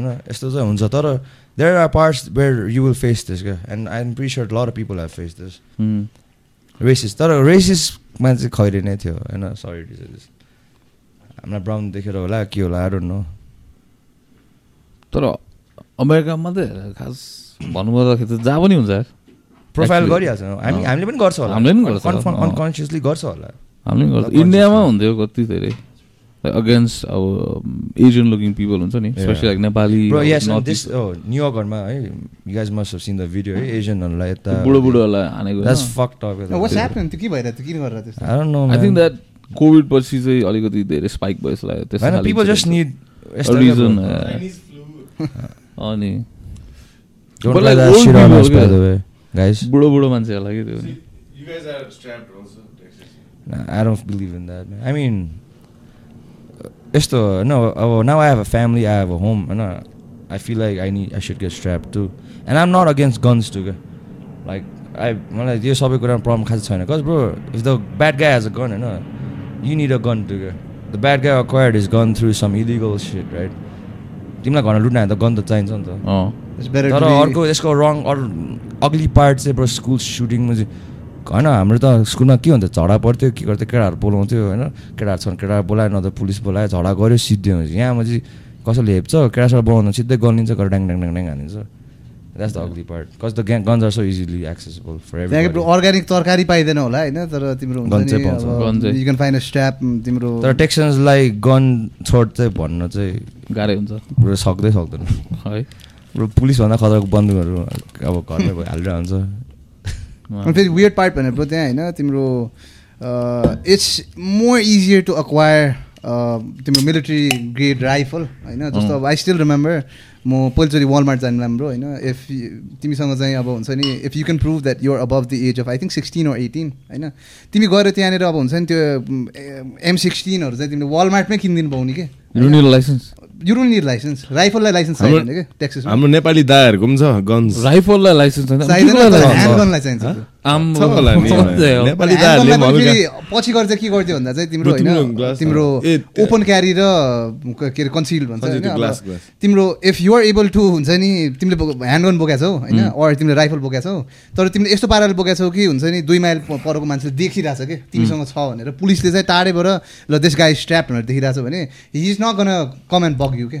Know. यस्तो चाहिँ हुन्छ तर parts where you will face this, guy. and I'm pretty sure a lot of people have faced this. Hmm. Racist. तर racist मान्छे खैरे नै थियो होइन सरी टु से दिस हामीलाई ब्राउन देखेर होला के होला आई डोन्ट नो तर अमेरिकामा त खास भन्नुपर्दाखेरि त जहाँ पनि हुन्छ। प्रोफाइल गरिहाल्छ हामी। हामीले पनि गर्छ होला हामीले पनि गर्छ। अनकन्सियसली गर्छ होला हामीले गर्छ इन्डियामा। हुन्थ्यो कति धेरै अगेन्स्ट अब एजियन लुकिङ पिपल हुन्छ नि स्पेसली लाइक नेपाली oh, न्युयोर्कहरूमा है you guys must have seen the video है एजियनहरूलाई यता बुढो बुढोहरूलाई हानेको त्यो के भइरहेको किन गरेर त्यस्तो आई थिङ्क. द्याट कोभिड पछि चाहिँ अलिकति धेरै स्पाइक भयो bro. uh, अनि. बुढो बुढो मान्छेहरूलाई के त्यो I don't believe in that, man. I mean, uh, यस्तो no. अब now I have a family, I have a home, होइन I feel like I need, I should get strapped too. And I'm not against guns too, क्या. Like I मलाई यो सबै कुरामा प्रब्लम खास छैन cause bro, if the bad guy has a gun, होइन you need a gun too, क्या. The bad guy acquired his gun through some illegal shit, right? तिमीलाई घरमा लुट्न आयो त गन त चाहिन्छ नि त अँ तर अर्को यसको रङ अरू अग्ली पार्ट चाहिँ ब्रो स्कुल सुटिङमा चाहिँ होइन हाम्रो त स्कुलमा के हुन्छ झगडा पर्थ्यो के गर्थ्यो केटाहरू बोलाउँथ्यो होइन केटाहरू छन् केटाहरू बोलायो न त पुलिस बोलायो झगडा गऱ्यो सिद्धि हुन्छ यहाँमा चाहिँ कसैले हेप्छ केटासँग बोलाउँदा सिधै गनिन्छ गरेर ड्याङ ड्याङ ड्याङ ड्याङ हानिन्छ। That's the ugly part cause the gang guns are so easily accessible for organic तरकारी पाइँदैन होला होइन? तर तिम्रो। यु क्यान फाइन स्ट्याप तिम्रो तर टेक्सन्सलाई गन छोड चाहिँ भन्न चाहिँ गाह्रै हुन्छ। ब्रो सक्दै सक्दैन। है। ब्रो पुलिसभन्दा खतराको बन्दुकहरू अब घरमै भयो हालिरहेको हुन्छ अनि फेरि वियर्ड पार्ट ब्रो त्यहाँ होइन तिम्रो it's more easier to acquire तिम्रो मिलिट्री ग्रेड राइफल होइन जस्तो अब आई स्टिल रिमेम्बर म पहिलोचोटि वालमार्ट जानु राम्रो होइन इफ तिमीसँग चाहिँ अब हुन्छ नि if you can prove that you're above the age of I think sixteen or eighteen होइन तिमी गएर त्यहाँनिर अब हुन्छ नि त्यो एम सिक्सटिनहरू चाहिँ तिमीले वालमार्टमै किनिदिनु पाउने कि license you don't need license राइफललाई licence चाहिँदैन कि? टेक्सिसमा हाम्रो नेपाली दाहरूको पनि छ गन्स राइफललाई लाइसेन्स छैन। चाहिँदैन लागि? ह्यान्डगनलाई चाहिन्छ पछि गएर चाहिँ के गर्थ्यो भन्दा चाहिँ तिम्रो होइन तिम्रो ओपन क्यारी र के अरे कन्सिल्ड भन्छ होइन। तिम्रो इफ युआर एबल टु हुन्छ नि तिमीले ह्यान्डगन बोकेको छौ होइन अर तिमीले राइफल बोकेको छौ तर तिमीले यस्तो पाराले बोकेको छौ कि हुन्छ नि दुई माइल परको मान्छेले देखिरहेछ कि तिमीसँग छ भनेर। पुलिसले चाहिँ टाढेबाट ल देश गाई स्ट्याप भनेर देखिरहेछ भने he is not gonna come and bug you के।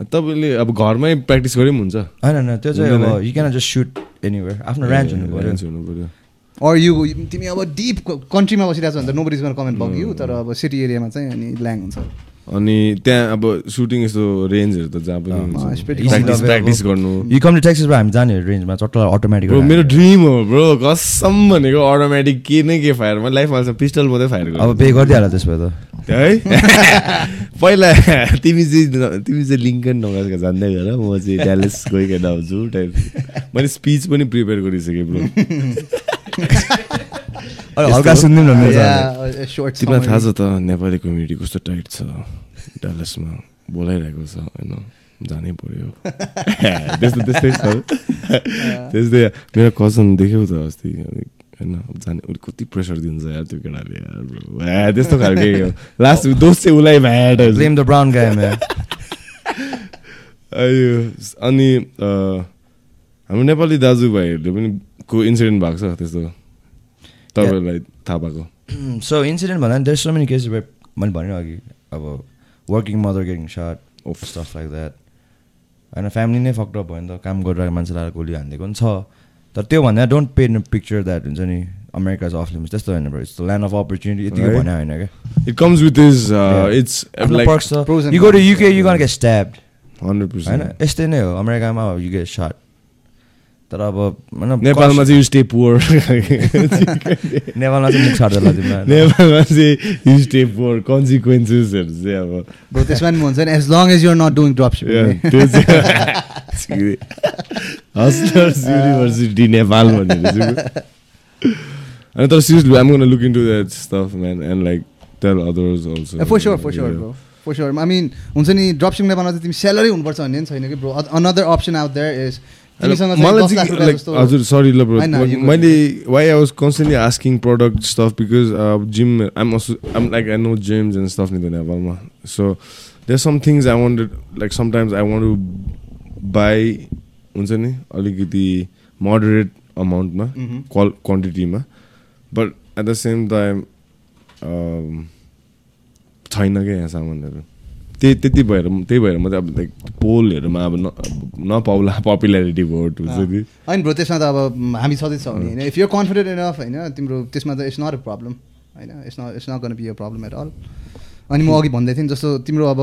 तपाईँले अब घरमै प्र्याक्टिस गरे पनि हुन्छ। होइन होइन त्यो चाहिँ। अब you can just shoot anywhere आफ्नो रेन्ज हुनु पऱ्यो। हुनु पऱ्यो। Or you तिमी अब डिप कन्ट्रीमा बसिरहेको छ भने त no bodies come and bug you तर अब सिटी एरियामा चाहिँ अनि ल्याङ हुन्छ। अनि त्यहाँ अब सुटिङ यस्तो रेन्जहरू त जहाँ पनि प्र्याक्टिस गर्नु। यु कम टु टेक्सिसबाट हामी जाने रेन्जमा चट्ट अटोमेटिक ब्रो मेरो ड्रिम हो ब्रो कसम भनेको अटोमेटिक के नै के फायर मैले लाइफमा चाहिँ पिस्टल मात्रै फायर अब गर्छु पे गरिदिइहाल त्यसो भए त। है? पहिला तिमी चाहिँ तिमी चाहिँ लिङ्कन नगरेको जान्दै गर म चाहिँ ड्यालेस गइकन आउँछु टाइप मैले स्पिच पनि प्रिपेयर गरिसकेँ ब्रो हल्का सुनिदिउँ न short तिमीलाई थाहा. छ त नेपाली कम्युनिटी कस्तो टाइट छ ड्यालसमा बोलाइरहेको छ होइन जानै पर्यो। त्यस्तो त्यस्तै छ। त्यस्तै मेरो कजन देख्यौ त अस्ति होइन अब जाने उसले कति प्रेसर दिन्छ यार त्यो केटाले यार त्यस्तो खालको लास्ट दोष चाहिँ उसलाई भ्याट ब्लेम द ब्राउन अयो अनि हाम्रो नेपाली दाजुभाइहरूले पनि को इन्सिडेन्ट भएको छ त्यस्तो? तपाईँहरूलाई थाहा भएको सो इन्सिडेन्ट भन्दा there so many cases where मैले भने अघि अब working mother getting shot. Stuff like that होइन फ्यामिली नै फक्ट भयो भने त काम गरिरहेको मान्छेलाई गोली हानिदिएको पनि छ तर त्यो भन्दा don't paint picture that हुन्छ नि अमेरिका अफ लिमिट्स त्यस्तो होइन it's the land of opportunity यतिकै Right. भने होइन क्या it comes with is. It's you go to UK yeah. You gonna get stabbed hundred होइन यस्तै नै हो अमेरिकामा यु गेट सर्ट तर अब होइन नेपालमा चाहिँ यु स्टे पुवर नेपालमा चाहिँ मुख छाड्दैन तिमीलाई नेपालमा चाहिँ यु स्टे पुवर कन्सिक्वेन्सेसहरू चाहिँ अब। त्यसमा पनि हुन्छ नि as long as you're not doing drop hustlers university Nepal भनेर अनि तर seriously I'm gonna look into that stuff man and like tell others also for sure for sure bro for sure I mean हुन्छ नि ड्रप सिङ नेपालमा चाहिँ तिमी स्यालेरी हुनुपर्छ भन्ने पनि छैन कि bro another option out there is मलाई 10 लाख चाहिँ रुपियाँ लाइक जस्तो- हजुर सरी ल मैले why I was constantly asking product stuff because gym I'm also I'm like I know gyms and stuff नि नेपालमा so there some things I wanted like sometimes I want to buy हुन्छ नि अलिकति मोडरेट अमाउन्टमा. क्वाल क्वान्टिटीमा but at the same time छैन क्या यहाँ सामानहरू। त्यही त्यति भएर त्यही भएर म चाहिँ अब लाइक पोलहरूमा अब न- नपाउला पपुल्यारिटी भोट हुन्छ नि। होइन ब्रो त्यसमा त अब हामी छँदैछ भने होइन? इफ युर कन्फिडेन्ट इनफ होइन तिम्रो त्यसमा त इट्स नट अ प्रब्लम होइन? It's not it's not gonna be a problem at all अनि म अघि भन्दै थिएँ जस्तो तिम्रो अब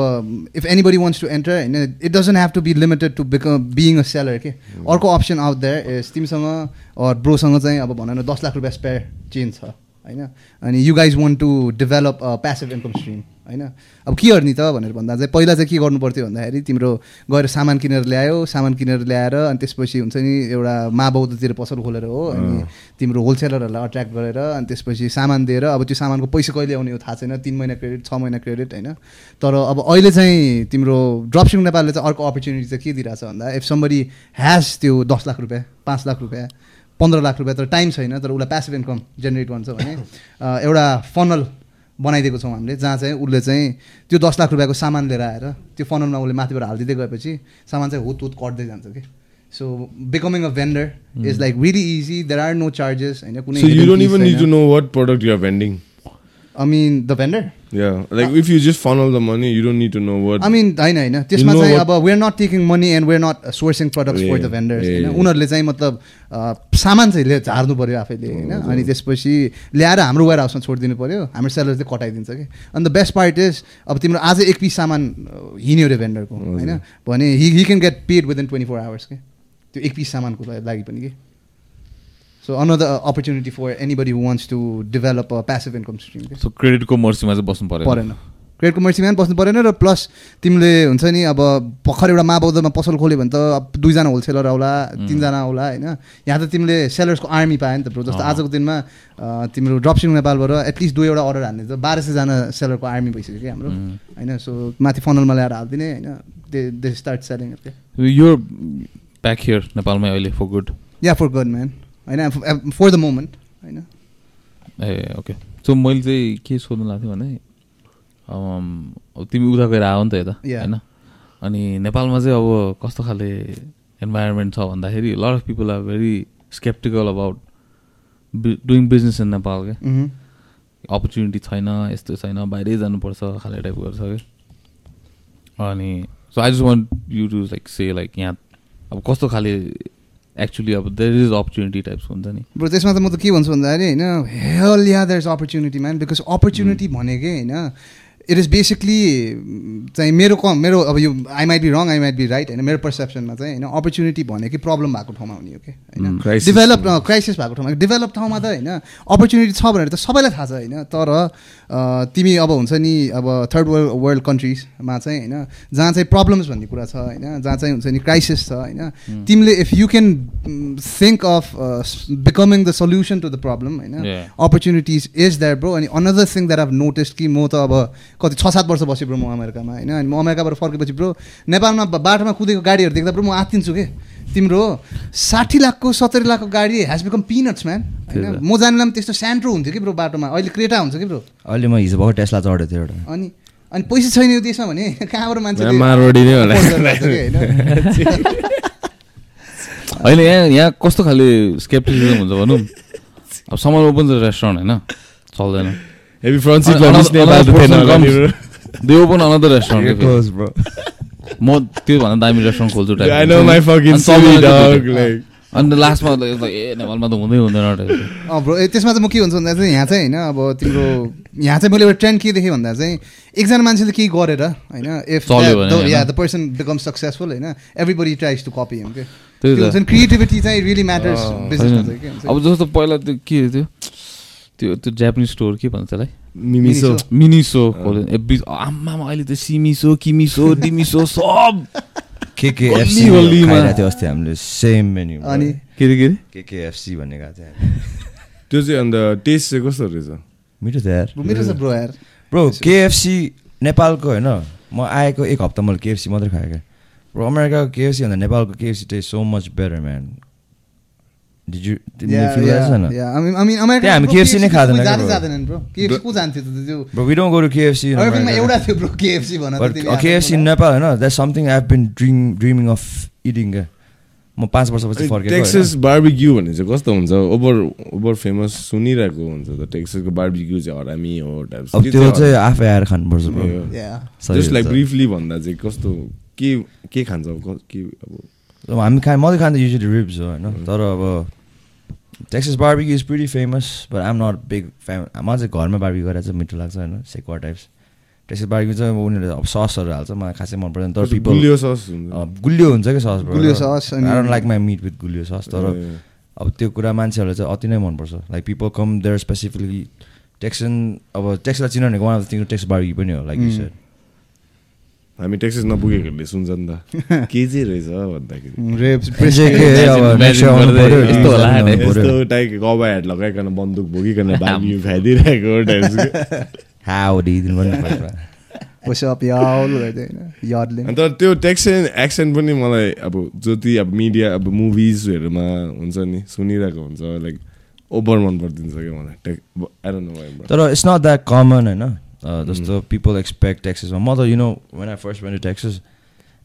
if anybody wants to enter होइन it doesn't have to be limited to become being a seller के अर्को अप्सन आउट देयर इज तिमीसँग अर ब्रोसँग चाहिँ अब भन न दस लाख रुपियाँ स्पेयर चेन्ज छ होइन? अनि you guys want to develop passive income stream होइन? अब के गर्ने त भनेर भन्दा चाहिँ पहिला चाहिँ के गर्नु पर्थ्यो भन्दाखेरि तिम्रो गएर सामान किनेर ल्यायो सामान किनेर ल्याएर अनि त्यसपछि हुन्छ नि एउटा मा बौद्धतिर पसल खोलेर हो अनि तिम्रो होलसेलरहरूलाई अट्र्याक्ट गरेर अनि त्यसपछि सामान दिएर अब त्यो सामानको पैसा कहिले आउने हो थाहा छैन तिन महिना क्रेडिट छ महिना क्रेडिट होइन? तर अब अहिले चाहिँ तिम्रो ड्रपसिङ नेपालले चाहिँ अर्को अपर्च्युनिटी चाहिँ के दिइरहेछ भन्दा इफ समबडी ह्याज त्यो दस लाख रुपियाँ पाँच लाख रुपियाँ पन्ध्र लाख रुपियाँ तर टाइम छैन तर उसलाई प्यासिभ इन्कम जेनेरेट गर्छ भने एउटा फनल बनाइदिएको छौँ हामीले जहाँ चाहिँ उसले चाहिँ त्यो दस लाख रुपियाँको सामान लिएर आएर त्यो फनलमा उसले माथिबाट हालिदिँदै गएपछि सामान चाहिँ हुत हुत कट्दै जान्छ कि। So becoming a vendor is like really easy there are no charges होइन कुनै I mean the vendor Yeah, like if you just funnel the money, you don't need to know what. होइन होइन त्यसमा चाहिँ अब we're not taking money and we're not sourcing products for the yeah, होइन. उनीहरूले चाहिँ मतलब सामान चाहिँ झार्नु पऱ्यो आफैले होइन अनि त्यसपछि ल्याएर हाम्रो वेयर हाउसमा छोडिदिनु पऱ्यो हाम्रो सेलर चाहिँ कटाइदिन्छ कि अनि द बेस्ट पार्ट इज अब तिम्रो आज एक पिस सामान हिँड्यो अरे भेन्डरको होइन भने he he can get paid within twenty four hours के त्यो एक पिस सामानको लागि पनि कि so another opportunity for anybody who wants to develop a passive income stream so क्रेडिटको मर्सीमा चाहिँ बस्नु पऱ्यो परेन। क्रेडिटको मर्सीमा पनि बस्नु परेन र प्लस तिमीले हुन्छ नि अब भर्खर एउटा मा बौद्धमा पसल खोल्यो भने त अब दुईजना होलसेलर आउला तिनजना आउला होइन? यहाँ त तिमीले सेलर्सको आर्मी पायो नि त ब्रो जस्तो। आजको दिनमा तिम्रो ड्रपसिङ नेपालबाट एटलिस्ट दुईवटा अर्डर हान्ने त बाह्र सयजना सेलरको आर्मी भइसक्यो कि हाम्रो. होइन? सो माथि फनलमा ल्याएर हालिदिने होइन? दे दे स्टार्ट सेलिङ यो ब्याक हियर नेपालमै अहिले for good yeah for good man होइन फर द मोमेन्ट होइन। ए ओके सो मैले चाहिँ के सोध्नु लाग्थ्यो भने तिमी उता गएर आयो नि त यता. होइन। अनि नेपालमा चाहिँ अब कस्तो खाले इन्भाइरोमेन्ट छ भन्दाखेरि lot of people are very skeptical about doing business in Nepal क्या। अपर्च्युनिटी छैन यस्तो छैन बाहिरै जानुपर्छ खाले टाइप गर्छ कि अनि so I just want you to like say like यहाँ अब कस्तो खाले एक्चुली अब देयर इज अपर्च्युनिटी टाइप्स हुन्छ नि। ब्रो त्यसमा त म त के भन्छु भन्दाखेरि होइन hell yeah there is opportunity man because opportunity भनेकै होइन इट इज बेसिकली चाहिँ मेरो क मेरो अब यो I might be wrong I might be right होइन मेरो पर्सेप्सनमा चाहिँ होइन अपर्च्युनिटी भनेकै प्रब्लम भएको ठाउँमा हुने हो कि होइन. डेभलप क्राइसिस भएको ठाउँमा डेभलप ठाउँमा त होइन अपर्च्युनिटी छ भनेर त सबैलाई थाहा छ होइन तर तिमी अब हुन्छ नि अब थर्ड वर्ल्ड वर्ल्ड कन्ट्रिजमा चाहिँ होइन जहाँ चाहिँ प्रब्लम्स भन्ने कुरा छ होइन जहाँ चाहिँ हुन्छ नि क्राइसिस छ होइन तिमीले if you can think of becoming the solution to the problem होइन. अपर्च्युनिटिज इज द्याट ब्रो अनि another thing that I've notice कि म त अब कति छ सात वर्ष बसेँ ब्रो म अमेरिकामा होइन? अनि म अमेरिकाबाट फर्केपछि ब्रो नेपालमा बाटोमा कुदेको गाडीहरू देख्दा ब्रो म आत्तिन्छु के? तिम्रो साठी लाखको सत्तरी लाखको गाडी हेज बिकम पिनट्स म्यान होइन। म जान्दामा त्यस्तो स्यान्ट्रो हुन्थ्यो कि ब्रो बाटोमा? अहिले क्रेटा हुन्छ कि ब्रो? अहिले म हिजो भर्खर टेस्ला चढेको थिएँ एउटा। अनि अनि पैसा छैन यो देशमा भने कहाँबाट मान्छे मारवाडी नै होला। होइन? यहाँ यहाँ कस्तो खाले स्केप्टिसिजम हुन्छ भनौँ। अब समर ओपन छ रेस्टुरेन्ट होइन? चल्दैन। Maybe front seat Another- another त थिएन person होला नि, comes. bro. They open another restaurant Close, bro. म त्योभन्दा दामी रेस्टुरेन्ट खोल्छु know हुन्छ नि। my fucking अनि silly चल्दैन त्यो dog, दुइटा। like. अनि लास्टमा ए नेपालमा त हुँदै हुँदैन। अँ ब्रो त्यसमा चाहिँ म के हुन्छ भन्दा चाहिँ यहाँ चाहिँ होइन अब तिम्रो यहाँ चाहिँ मैले एउटा ट्रेन्ड के देखेँ भन्दा चाहिँ एकजना मान्छेले केही गरेर होइन if? Yeah the person become successful होइन everybody tries to copy him के क्रिएटिभिटी चाहिँ रियली म्याटर्स के हुन्छ अब जस्तो पहिला त्यो के थियो त्यो त्यो जापानिज स्टोर के भन्छ त्यसलाई? मिमिसो मिनिसो खोल्यो ए बिच आमामा अहिले त सिमिसो किमिसो डिमिसो सब। गल्ली गल्लीमा। खाइरहेको थियो अस्ति हामीले सेम मेन्यु अनि? के अरे के अरे केकेएफसी भन्ने गएको थियो। त्यो चाहिँ अन्त टेस्ट चाहिँ कस्तो रहेछ? मिठो थियो यार। मेरो छ ब्रो यार। ब्रो केएफसी नेपालको होइन? म आएको एक हप्ता मैले केएफसी मात्रै खाएँ क्या। ब्रो अमेरिकाको केएफसी भन्दा नेपालको KFC taste so much better man did you Yeah, feel yeah, छैन yeah. I mean- I mean, America- त्यहाँ हामी bro, KFC नै KFC खाँदैन. जाँदैनन्. KFC को जान्थ्यो त त्यो But we don't go to KFC in Irvingमा America. एउटा थियो ब्रो केएफसी भन त But तिमी KFC in Nepal that something I been dream dreaming of eating क्या म पाँच वर्षपछि फर्केको टेक्सस। बार्बिक्यू भन्ने चाहिँ कस्तो हुन्छ ओभर ओभर फेमस सुनिरहेको हुन्छ त टेक्ससको बार्बिक्यू चाहिँ हरामी हो टाइप्स अब त्यो चाहिँ आफै आएर खानुपर्छ Yeah. Just like. ब्रिफली भन्दा चाहिँ कस्तो के के खान्छ अब क- अब हामी खाने म त खान्छ युजली रिब्स हो होइन तर अब Texas barbecue is pretty famous but um not big fan मलाई चाहिँ घरमा बार्बी गरेर चाहिँ मिठो लाग्छ होइन? सेक्वा टाइप्स टेक्सस बार्बिक्यू चाहिँ उनीहरूले अब ससहरू हाल्छ मलाई खासै मन पर्दैन तर पिपल गुलियो सस हुन्छ। गुलियो हुन्छ कि सस गुलियो sauce अनि- I like my meat with गुलियो सस तर अब त्यो कुरा मान्छेहरूलाई चाहिँ अति नै मनपर्छ। Like people come there specifically Texan अब टेक्सलाई चिन भनेको one of the Tex barbie पनि हो लाइक यु सेड हामी टेक्सस नपुगेकोहरूले सुन्छ नि त के चाहिँ रहेछ भन्दाखेरि Ribs, के अब Imagine next year आउनु गर्दै पर्यो, यस्तो होला आउनु नि। पर्यो। यस्तो टाइप कबा हेड लगाइकन बन्दुक बोकिकन बार्बिक्यू खाइदिइरहेको. अन्त त्यो टेक्सन एक्सेन्ट पनि मलाई अब जति अब मिडिया अब मुभिजहरूमा हुन्छ नि सुनिरहेको हुन्छ लाइक ओभर मन परिदिन्छ क्या मलाई। Take I don't know why तर इट्स नट द्याट कमन होइन? जस्तो पिपल एक्सपेक्ट टेक्ससमा म त you know when I first went Texas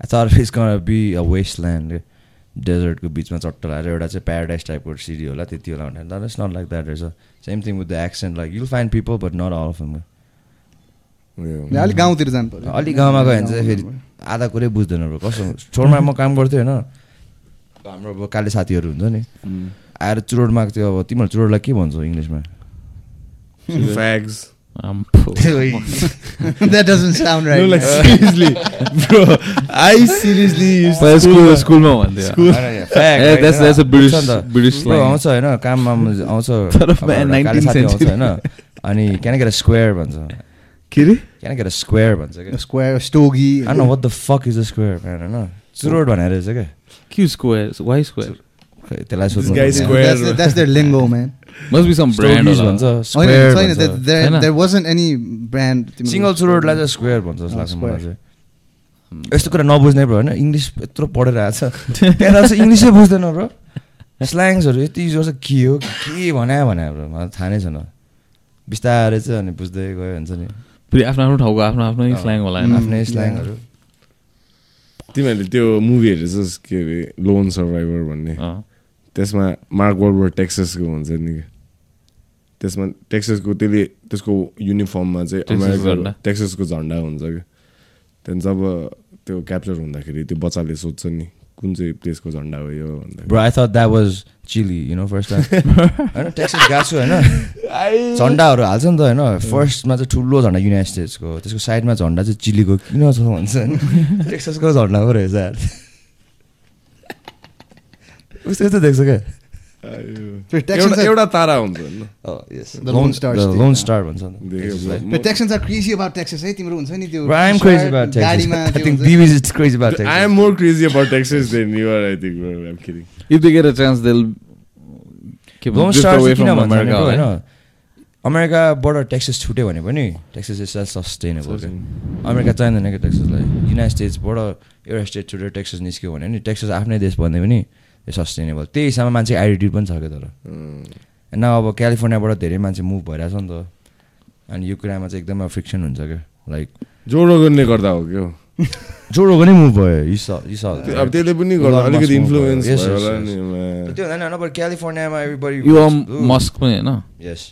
I thought it's gonna be a wasteland डेजर्टको बिचमा चट्ट लगाएर एउटा चाहिँ प्याराडाइज टाइपको सिटी होला त्यति होला भनेर तर इट्स नट लाइक द्याट रहेछ same thing with the accent like you'll find people but not all of अलिक गाउँतिर जानु पर्यो अलिक गाउँमा गयो भने चाहिँ फेरि आधा कुरै बुझ्दैन ब्रो कस्तो छोरमा म काम गर्थेँ होइन? हाम्रो अब काले साथीहरू हुन्छ नि। आएर चुरोट माग्थ्यो अब। तिमीहरू चुरोटलाई के भन्छौ इङ्ग्लिसमा? Fags Um, that doesn't sound right. No, like seriously, bro. I seriously used to school स्कुलमा भन्थ्यो ए, that's- that's a British- British slang. आउँछ होइन काममा आउँछ तर अब man, एउटा काले 19th साथी आउँछ century. होइन अनि क्यान गेट स्क्वायर भन्छ के अरे क्यान गेट स्क्वायर भन्छ क्या square stogie I know what the fuck is the square man होइन चुरोट भनेर रहेछ क्या के स्क्वायर वाइ स्क्वायर खै, त्यसलाई सोध्नु that's their lingo man. Must be some brand भन्छ स्क्वायर छैन there wasn't any brand तिम्रो- सिङ्गल चुरोटलाई चाहिँ स्क्वायर भन्छ जस्तो लाग्छ square. मलाई चाहिँ। यस्तो कुरा नबुझ्ने ब्रो होइन? इङ्ग्लिस यत्रो पढेर आएको छ। त्यहाँ चाहिँ इङ्ग्लिसै बुझ्दैन ब्रो स्ल्याङ्सहरू यति युज गर्छ के हो के भने भने ब्रो मलाई थाहा नै छैन। बिस्तारै चाहिँ अनि बुझ्दै गयो हुन्छ नि। फेरि आफ्नो आफ्नो ठाउँको आफ्नो आफ्नो स्ल्याङ होला होइन? आफ्नै स्ल्याङहरू तिमीहरूले त्यो मुभी हेरेछस् के अरे लोन सर्भाइभर भन्ने। त्यसमा मार्क वर्बर टेक्ससको हुन्छ नि क्या त्यसमा टेक्ससको त्यसले त्यसको युनिफर्ममा चाहिँ अमेरिका झन्डा। टेक्ससको झन्डा हुन्छ क्या त्यहाँदेखि जब त्यो क्याप्चर हुँदाखेरि त्यो बच्चाले सोध्छ नि कुन चाहिँ प्लेसको झन्डा हो यो भन्दाखेरि। Bro I thought that was chilly you know first time होइन टेक्सस गएको छु होइन। झन्डाहरू हाल्छ नि त होइन। फर्स्टमा चाहिँ ठुलो झन्डा युनाइटेड स्टेट्सको त्यसको साइडमा झन्डा चाहिँ चिलीको किन छ भन्छ टेक्ससको झन्डा पो रहेछ यार। होइन अमेरिकाबाट ट्याक्सेस छुट्यो भने पनि ट्याक्सेसन अमेरिका चाहिँदैन क्या ट्याक्सेसलाई युनाइटेट्सबाट एउटा स्टेट छुटेर ट्याक्सेस निस्क्यो भने नि ट्याक्सेस आफ्नै देश भन्दै पनि यो सस्टेनेबल त्यही हिसाबमा मान्छे एडिट्युड पनि छ क्या तर। न अब क्यालिफोर्नियाबाट धेरै मान्छे मुभ भइरहेछ नि त। अनि यो कुरामा चाहिँ एकदमै फ्रिक्सन हुन्छ क्या। लाइक जो रोगनले गर्दा हो क्या जोडो पनि मुभ भयो। अब त्यसले पनि गर्दा अलिकति इन्फ्लुएन्स त्यो होइन नभए क्यालिफोर्नियामा एभ्रिबडी मस्क पनि होइन? यस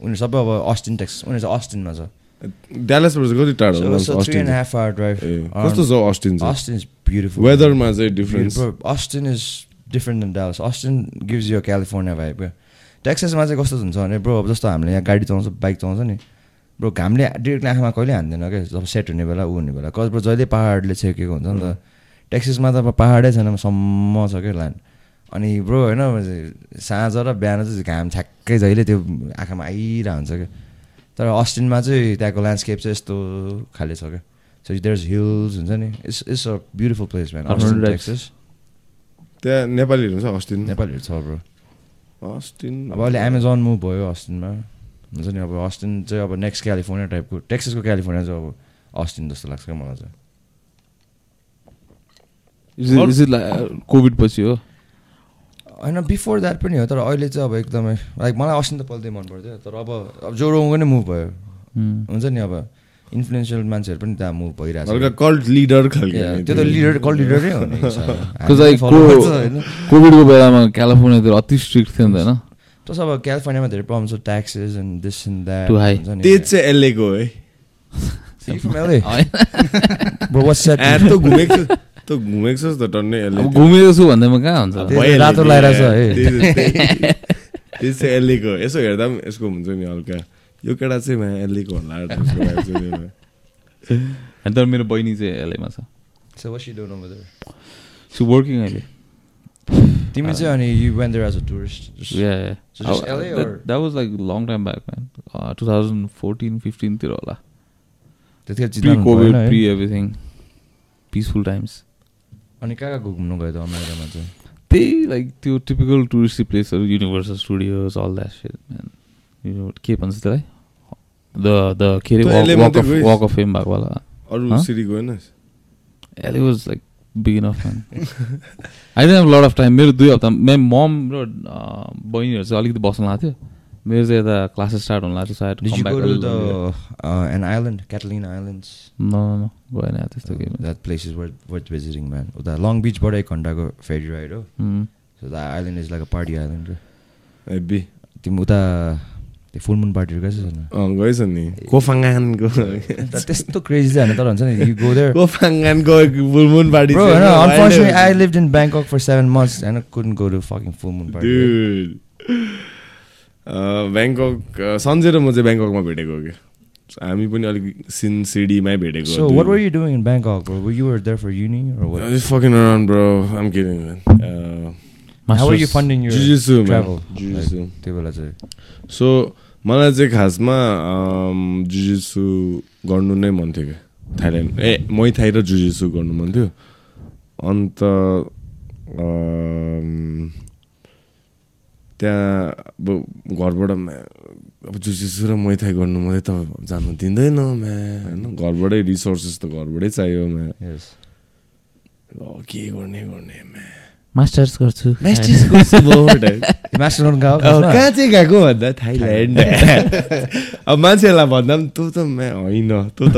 उनीहरू सबै अब अस्टिन टेक्स उनीहरू चाहिँ अस्टिनमा छ। ड्यालसबाट चाहिँ कति टाढो अस्टिन कस्तो छ अस्टिन चाहिँ? Beautiful. वेदरमा चाहिँ difference Bro, Austin is different than Dallas. Austin gives you a California vibe. क्या टेक्सासमा चाहिँ कस्तो हुन्छ भने ब्रो अब जस्तो हामीले यहाँ गाडी चलाउँछ बाइक चलाउँछ नि ब्रो घामले डिरेक्टली आँखामा कहिले हान्दैन क्या? जब सेट हुने बेला ऊ हुने बेला। कस ब्रो जहिले पाहाडले छेकेको हुन्छ नि त टेक्सासमा त अब पाहाडै छैन सम्म छ क्या ल्यान्ड अनि ब्रो होइन साँझ र बिहान चाहिँ घाम ठ्याक्कै जहिले त्यो आँखामा आइरहेको हुन्छ क्या। तर अस्टिनमा चाहिँ त्यहाँको ल्यान्डस्केप चाहिँ यस्तो खाले छ क्या। देयर्स हिल्स हुन्छ नि it's it's a beautiful place man Austin. Texas त्यहाँ नेपालीहरू छ अस्टिन नेपालीहरू छ ब्रो अस्टिन अब अहिले एमाजोन मुभ भयो अस्टिनमा हुन्छ नि अब अस्टिन चाहिँ अब नेक्स्ट क्यालिफोर्निया टाइपको टेक्ससको क्यालिफोर्निया चाहिँ अब अस्टिन जस्तो लाग्छ क्या मलाई चाहिँ। कोभिड पछि हो? होइन बिफोर द्याट पनि हो तर अहिले चाहिँ अब एकदमै लाइक मलाई अस्ति त पल्दै मन पर्थ्यो तर अब अब जोरोङको नै मुभ भयो. हुन्छ नि अब इन्फ्लुएन्सियल मान्छेहरू पनि त्यहाँ मुभ भइरहेको कल्ट लिडर खालको त्यो त लिडर हो कोभिडको बेलामा क्यालिफोर्नियातिर अति स्ट्रिक्ट थियो नि त होइन? प्लस अब क्यालिफोर्नियामा धेरै प्रब्लम छ taxes and this and that. त्यही चाहिँ एलएको है तँ घुमेको छ तँ घुमेको छस् त टन्नै एलए अब घुमेको छु भन्दैमा कहाँ हुन्छ? रातो छ है। त्यो चाहिँ एलएको यसो हेर्दा पनि यसको हुन्छ नि हल्का। यो केटा चाहिँ मा एलएको होला। अनि तर मेरो बहिनी चाहिँ एलएमा छ So what's she doing over there? So working अहिले तिमी चाहिँ अनि you went there as a tourist. Just- Yeah, So just yeah. LA that, or- that was like long time back, man. Uh, 2014, 15 तिर होला. त्यतिखेर है? pre everything. Peaceful times. अनि कहाँ कहाँ घुम्नु गयो त अमेरिकामा चाहिँ त्यही लाइक त्यो टिपिकल टुरिस्टी प्लेसहरू Universal Studios all that shit man यो के भन्छ त्यसलाई द द के अरे मा walk of? Walk of fame भएको होला अरू? City गएनस् LA was like big enough man I don't have lot of time मेरो दुई हप्ता मेरो मम र बहिनीहरू चाहिँ अलिकति बस्नु लाग्थ्यो थियो मेरो चाहिँ यता क्लासेस स्टार्ट हुनु लाग्थ्यो सायद Did you go to the an island, Catalina Islands? न गएन त्यस्तो पनि। That place is worth worth visiting, man. उता लङ बिचबाट एक घन्टाको फेरी राइड हो. So that island is like a party island. हेब्बी तिमी उता त्यो फुल मुन पार्टीहरू गएछ छैन गएछ नि कोफाङ्गानको त्यस्तो क्रेजी चाहिँ होइन तर हुन्छ नि यु गो देयर कोफाङ्गानको फुलमुन पार्टी Bro, होइन unfortunately, I lived in Bangkok for seven months and I couldn't go to fucking full moon party. Dude. अँ, ब्याङ्कक अँ, सञ्जय र म चाहिँ ब्याङ्ककमा भेटेको हो कि हामी पनि अलिक सिन सिडीमै भेटेको So, what were you doing in Bangkok, bro? Were you were there for uni or what? Just fucking around, bro. I'm kidding, man. Uh, How were you funding your Jiu-jitsu, travel? Jiu-jitsu. Like, so मलाई चाहिँ खासमा जुजिसु गर्नु नै मन थियो क्या। थाइल्यान्ड। ए मै थाई र जुजिसु गर्नु मन थियो। अन्त त्यहाँ अब घरबाट अब जुजिसु र मै थाई गर्नु मलाई त जानु दिँदैन म्या। होइन घरबाटै रिसोर्सेस त घरबाटै चाहियो म्या। के गर्ने गर्ने म्या। मास्टर्स गर्छु। मास्टर गएको अब खासमा? कहाँ चाहिँ गएको भन्दा? थाइल्यान्ड अब मान्छेहरूलाई भन्दा पनि तँ त होइन तँ त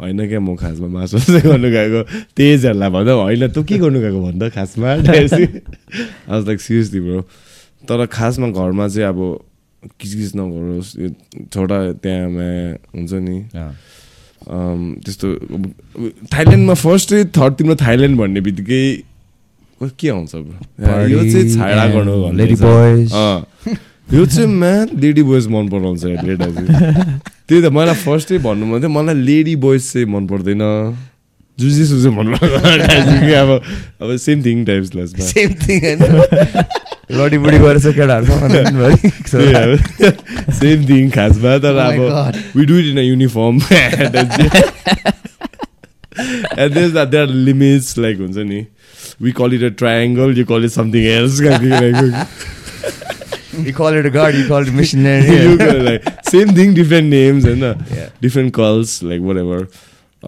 होइन क्या म खासमा मासु चाहिँ गर्नु गएको। तेजहरूलाई भन्दा होइन तँ के गर्नु गएको भन्दा खासमा? आज लाइक सिरियसली ब्रो तर खासमा घरमा चाहिँ अब किचकिच नगरोस् यो छोटा त्यहाँ म्या हुन्छ नि। त्यस्तो थाइल्यान्डमा फर्स्टै थर्ड तिम्रो थाइल्यान्ड भन्ने बित्तिकै क- आउँछ यो चाहिँ छाडा गर्नु भन्ने। यो चाहिँ म्यान लेडी बोइज मन पराउँछ त्यही त मलाई फर्स्टै भन्नु मन थियो मलाई लेडी बोइज चाहिँ मन पर्दैन चाहिँ मन कि अब अब सेम थिङ टाइप्स लास्टमा Same thing, होइन? लडी बुडी गरेर चाहिँ। So, सेम थिङ खासमा तर अब. We do it in a uniform and there are limits like हुन्छ नि we call it a triangle you call it something else You call it a guard, you call it a missionary. you call it like same thing different names होइन Yeah. different calls like whatever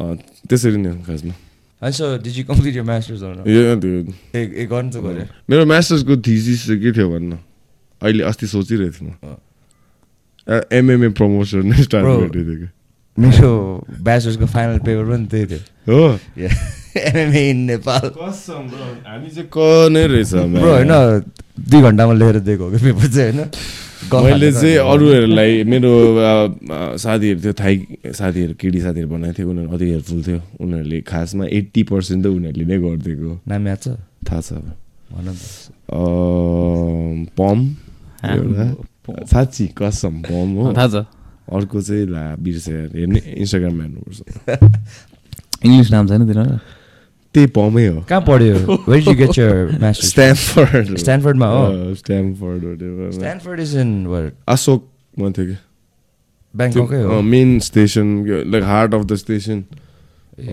Uh, त्यसरी नै हो खासमा And so, did you complete your masters or not? Yeah, dude. ए गर्नु त गऱ्यो मेरो मास्टर्सको थिसिस चाहिँ के थियो भन्न अहिले अस्ति सोचिरहेको थिएँ म एमएमए प्रमोसन नै स्टार्ट Bro. गरिदिएको मेरो ब्याचलर्सको फाइनल पेपर पनि त्यही थियो हो एमएमए इन नेपाल हामी चाहिँ क नै रहेछ होइन दुई घन्टामा लेखेर दिएको हो कि पेपर चाहिँ होइन मैले चाहिँ। अरूहरूलाई मेरो साथीहरू थियो थाइ साथीहरू केटी साथीहरू बनाएको थियो उनीहरू अति हेल्पफुल थियो उनीहरूले खासमा एट्टी पर्सेन्ट त उनीहरूले नै गरिदिएको नाम याद छ थाहा छ पम साँच्ची कसम पम हो थाहा छ अर्को चाहिँ ला बिर्से हेर्ने इन्स्टाग्राममा हेर्नुपर्छ इङ्ग्लिस नाम छैन तिनीहरू त्यही पमै हो कहाँ पढ्यो where you get your masters Stamford स्ट्यानफोर्डमा हो whatever. Stanford is in where अशोकमा थियो कि ब्याङ्ककै हो main station like heart of the station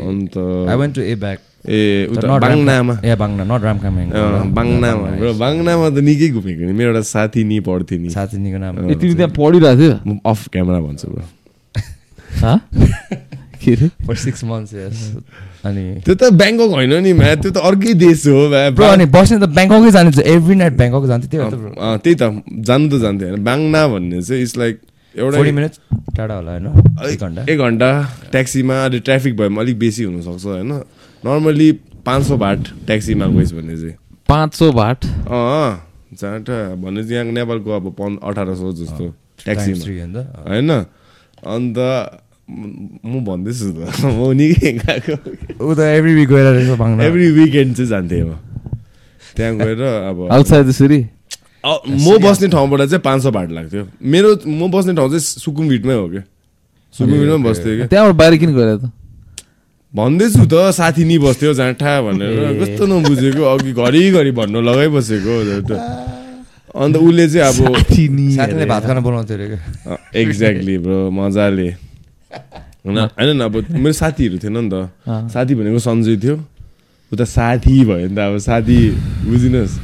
अन्त I went to a back a उता बाङनामा। ए बाङ्ना नट रामकामेङ अँ, बाङनामा। ब्रो बाङनामा त निकै घुमेको नि। मेरो एउटा साथी नि पढ्थ्यो नि। साथीनीको नाम ए तिमी त्यहाँ पढिरहेको थियो? म अफ क्यामेरा भन्छु ब्रो। हँ? के अरे फर सिक्स मन्थ्स यस अनि त्यो त ब्याङ्कक होइन नि म्या। त्यो त अर्कै देश हो ब्रो अनि बस्ने त ब्याङ्ककै जाने एभ्री नाइट ब्याङ्कक जान्थ्यो त्यही हो त ब्रो। अँ, त्यही त। जानु त जान्थ्यो। होइन बाङ्ना भन्ने चाहिँ इट्स लाइक एउटा टाढा होला होइन? एक घन्टा। एक घन्टा ट्याक्सीमा अहिले ट्राफिक भएमा अलिक बेसी हुनसक्छ होइन? नर्मली पाँच सौ भाट ट्याक्सीमा गइस् भने चाहिँ पाँच सौ भाट अँ जाँटा भने चाहिँ यहाँ नेपालको अब पन् अठार सौ जस्तो ट्याक्सीमा होइन? अन्त म भन्दैछु त। म निकै गएको? ऊ त एभ्री विक गएर एभ्री विकेन्ड चाहिँ जान्थेँ म। त्यहाँ गएर अब आउटसाइड अ, म बस्ने ठाउँबाट चाहिँ पाँच सौ भाट लाग्थ्यो। मेरो म बस्ने ठाउँ चाहिँ सुकुमभिटमै हो क्या सुकुमभिटमै बस्थ्यो क्या त्यहाँबाट बाहिर किन गएर त? भन्दैछु त साथी नि बस्थ्यो जाँठा भनेर। कस्तो नबुझेको अघि घरिघरि भन्नु लगाइबसेको। अन्त उसले चाहिँ अब साथीले भात खान बोलाउँथ्यो अरे एक्ज्याक्टली ब्रो मजाले। होइन होइन नि अब मेरो साथीहरू थिएन नि त। साथी भनेको सन्जय थियो। उता साथी भयो नि त अब साथी बुझिनुहोस्।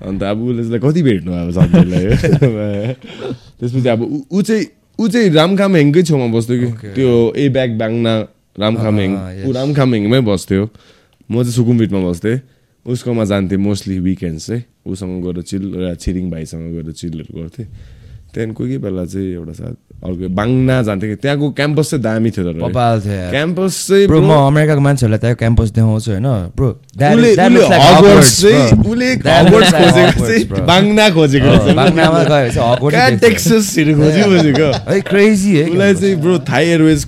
अन्त अब उसले चाहिँ कति भेट्नु अब सन्जयलाई त्यसपछि अब ऊ- ऊ चाहिँ ऊ चाहिँ रामखामहेङकै छेउमा बस्थ्यो कि. त्यो ए ब्याग बाङ्ना रामखामहेङ अँ, yes. ऊ रामखामहेङमै बस्थ्यो। म चाहिँ सुकुमबिटमा बस्थेँ। उसकोमा जान्थेँ मोस्टली विकेन्ड्स चाहिँ। उसँग गएर चिल र छिरिङ भाइसँग गएर चिलहरू गर्थेँ। त्यहाँदेखि कोही कोही बेला चाहिँ एउटा साथ अर्को बाङ्ना जान्थेँ कि त्यहाँको क्याम्पस चाहिँ दामी थियो तर। पपाल थियो। क्याम्पस चाहिँ ब्रो म अमेरिकाको मान्छेहरूलाई त्यहाँ क्याम्पस देखाउँछु होइन। ब्रो बाङ्ना खोजेको बाङ्नामा टेक्ससहरू खोजी है क्रेजी है। उसलाई चाहिँ bro Thai Airways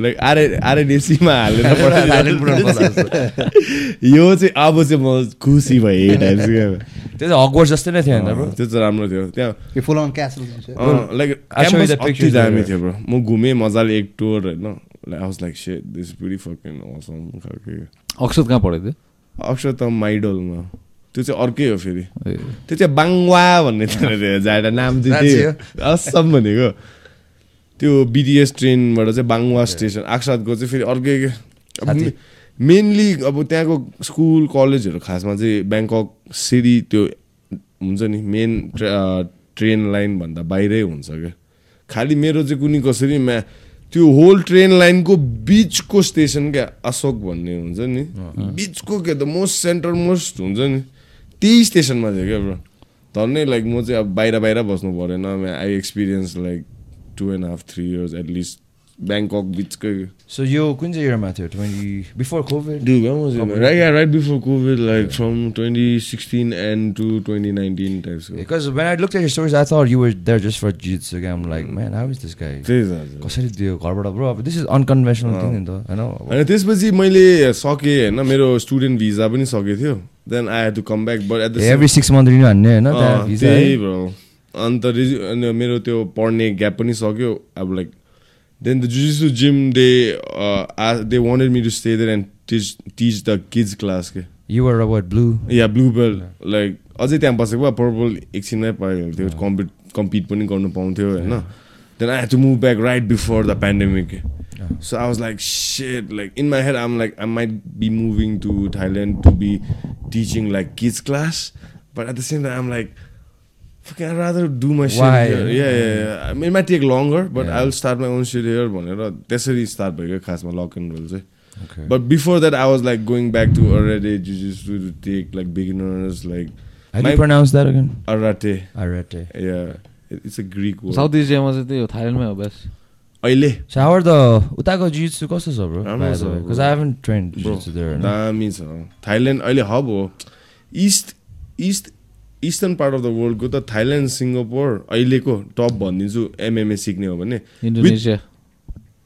like RA आरएनएसीमा हालेर पठाइदिनु। यो चाहिँ अब चाहिँ म खुसी भएँ त्यो चाहिँ हगवर्ड जस्तै नै थियो होइन ब्रो त्यो चाहिँ राम्रो थियो। त्यहाँ लाइक दामी. थियो ब्रो म घुमेँ मजाले एक टुर होइन। Like house like set this pretty fucking awesome खालको। अक्षत कहाँ पढेको थियो? अक्षर त माइडलमा। त्यो चाहिँ अर्कै हो फेरि। त्यो चाहिँ बाङ्वा भन्ने थियो नाम चाहिँ त्यही हो। असम भनेको। त्यो बिटिएस ट्रेनबाट चाहिँ बाङ्वा स्टेसन आक्सादको चाहिँ फेरि अर्कै के। मेनली अब त्यहाँको स्कुल कलेजहरू खासमा चाहिँ ब्याङ्कक सिटी त्यो हुन्छ नि मेन ट्रेन लाइन भन्दा बाहिरै हुन्छ क्या खालि मेरो चाहिँ कुनै कसरी म्या त्यो होल ट्रेन लाइनको बिचको स्टेसन क्या अशोक भन्ने हुन्छ नि। बिचको क्या त मोस्ट सेन्टर मोस्ट हुन्छ नि। त्यही स्टेसनमा थियो क्या ब्रो धन्नै लाइक म चाहिँ अब बाहिर बाहिर बस्नु परेन I experience like two and half three years at least Bangkok बिचकै so यो कुन चाहिँ इयरमा थियो twenty before covid Dude, when was it? man? Right, yeah, right before COVID, like from 2016 and to 2019 types. of- Because when I looked at your stories, I thought you were there just for jiu-jitsu. I'm like, man, how is this guy? त्यही त हजुर। कसरी दियो घरबाट ब्रो अब दिस इज अनकन्भेसनल थिङ नि त होइन होइन त्यसपछि मैले सकेँ होइन मेरो स्टुडेन्ट भिजा पनि सकेको थियो then I had to come back but at the every six month renew हान्ने होइन त्यहाँ visa त्यही? ब्रो अन्त रिजु मेरो त्यो पढ्ने ग्याप पनि सक्यो अब like then the जुजिसु gym they they wanted me to stay there and teach teach the kids class के You were a what blue? Yeah blue belt like अझै त्यहाँ बसेको भए पर्पल एकछिनमै पायो। थियो कम्पिट कम्पिट पनि गर्नु पाउँथ्यो होइन? Then I to move back right before the pandemic so I was like set like in my head um like I might be moving to Thailand to be teaching like kids class but at the same time um like Fucking, I'd rather do my shit here. Yeah, yeah, yeah. I mean, it might take longer, but Yeah. I'll start my own shit here भनेर त्यसरी स्टार्ट भयो खासमा लक एन्ड रोल चाहिँ Okay. But before that, I was like going back to Arate Jiu-Jitsu to take like beginners, like How do my- you pronounce that again? Arate. Arete. Yeah, it- it's a Greek word. South एसियामा चाहिँ त्यही हो थाइल्यान्डमै हो बेस्ट अहिले So how are the उताको jiu-jitsu कस्तो छ bro? राम्रो छ, bro. Because I haven't trained Bro, jiu-jitsu there. होइन? दामी छ थाइल्यान्ड अहिले हब हो east east eastern part of the वर्ल्डको त थाइल्यान्ड सिङ्गापुर अहिलेको टप भनिदिन्छु एमएमए सिक्ने हो भने। इन्डोनेसिया।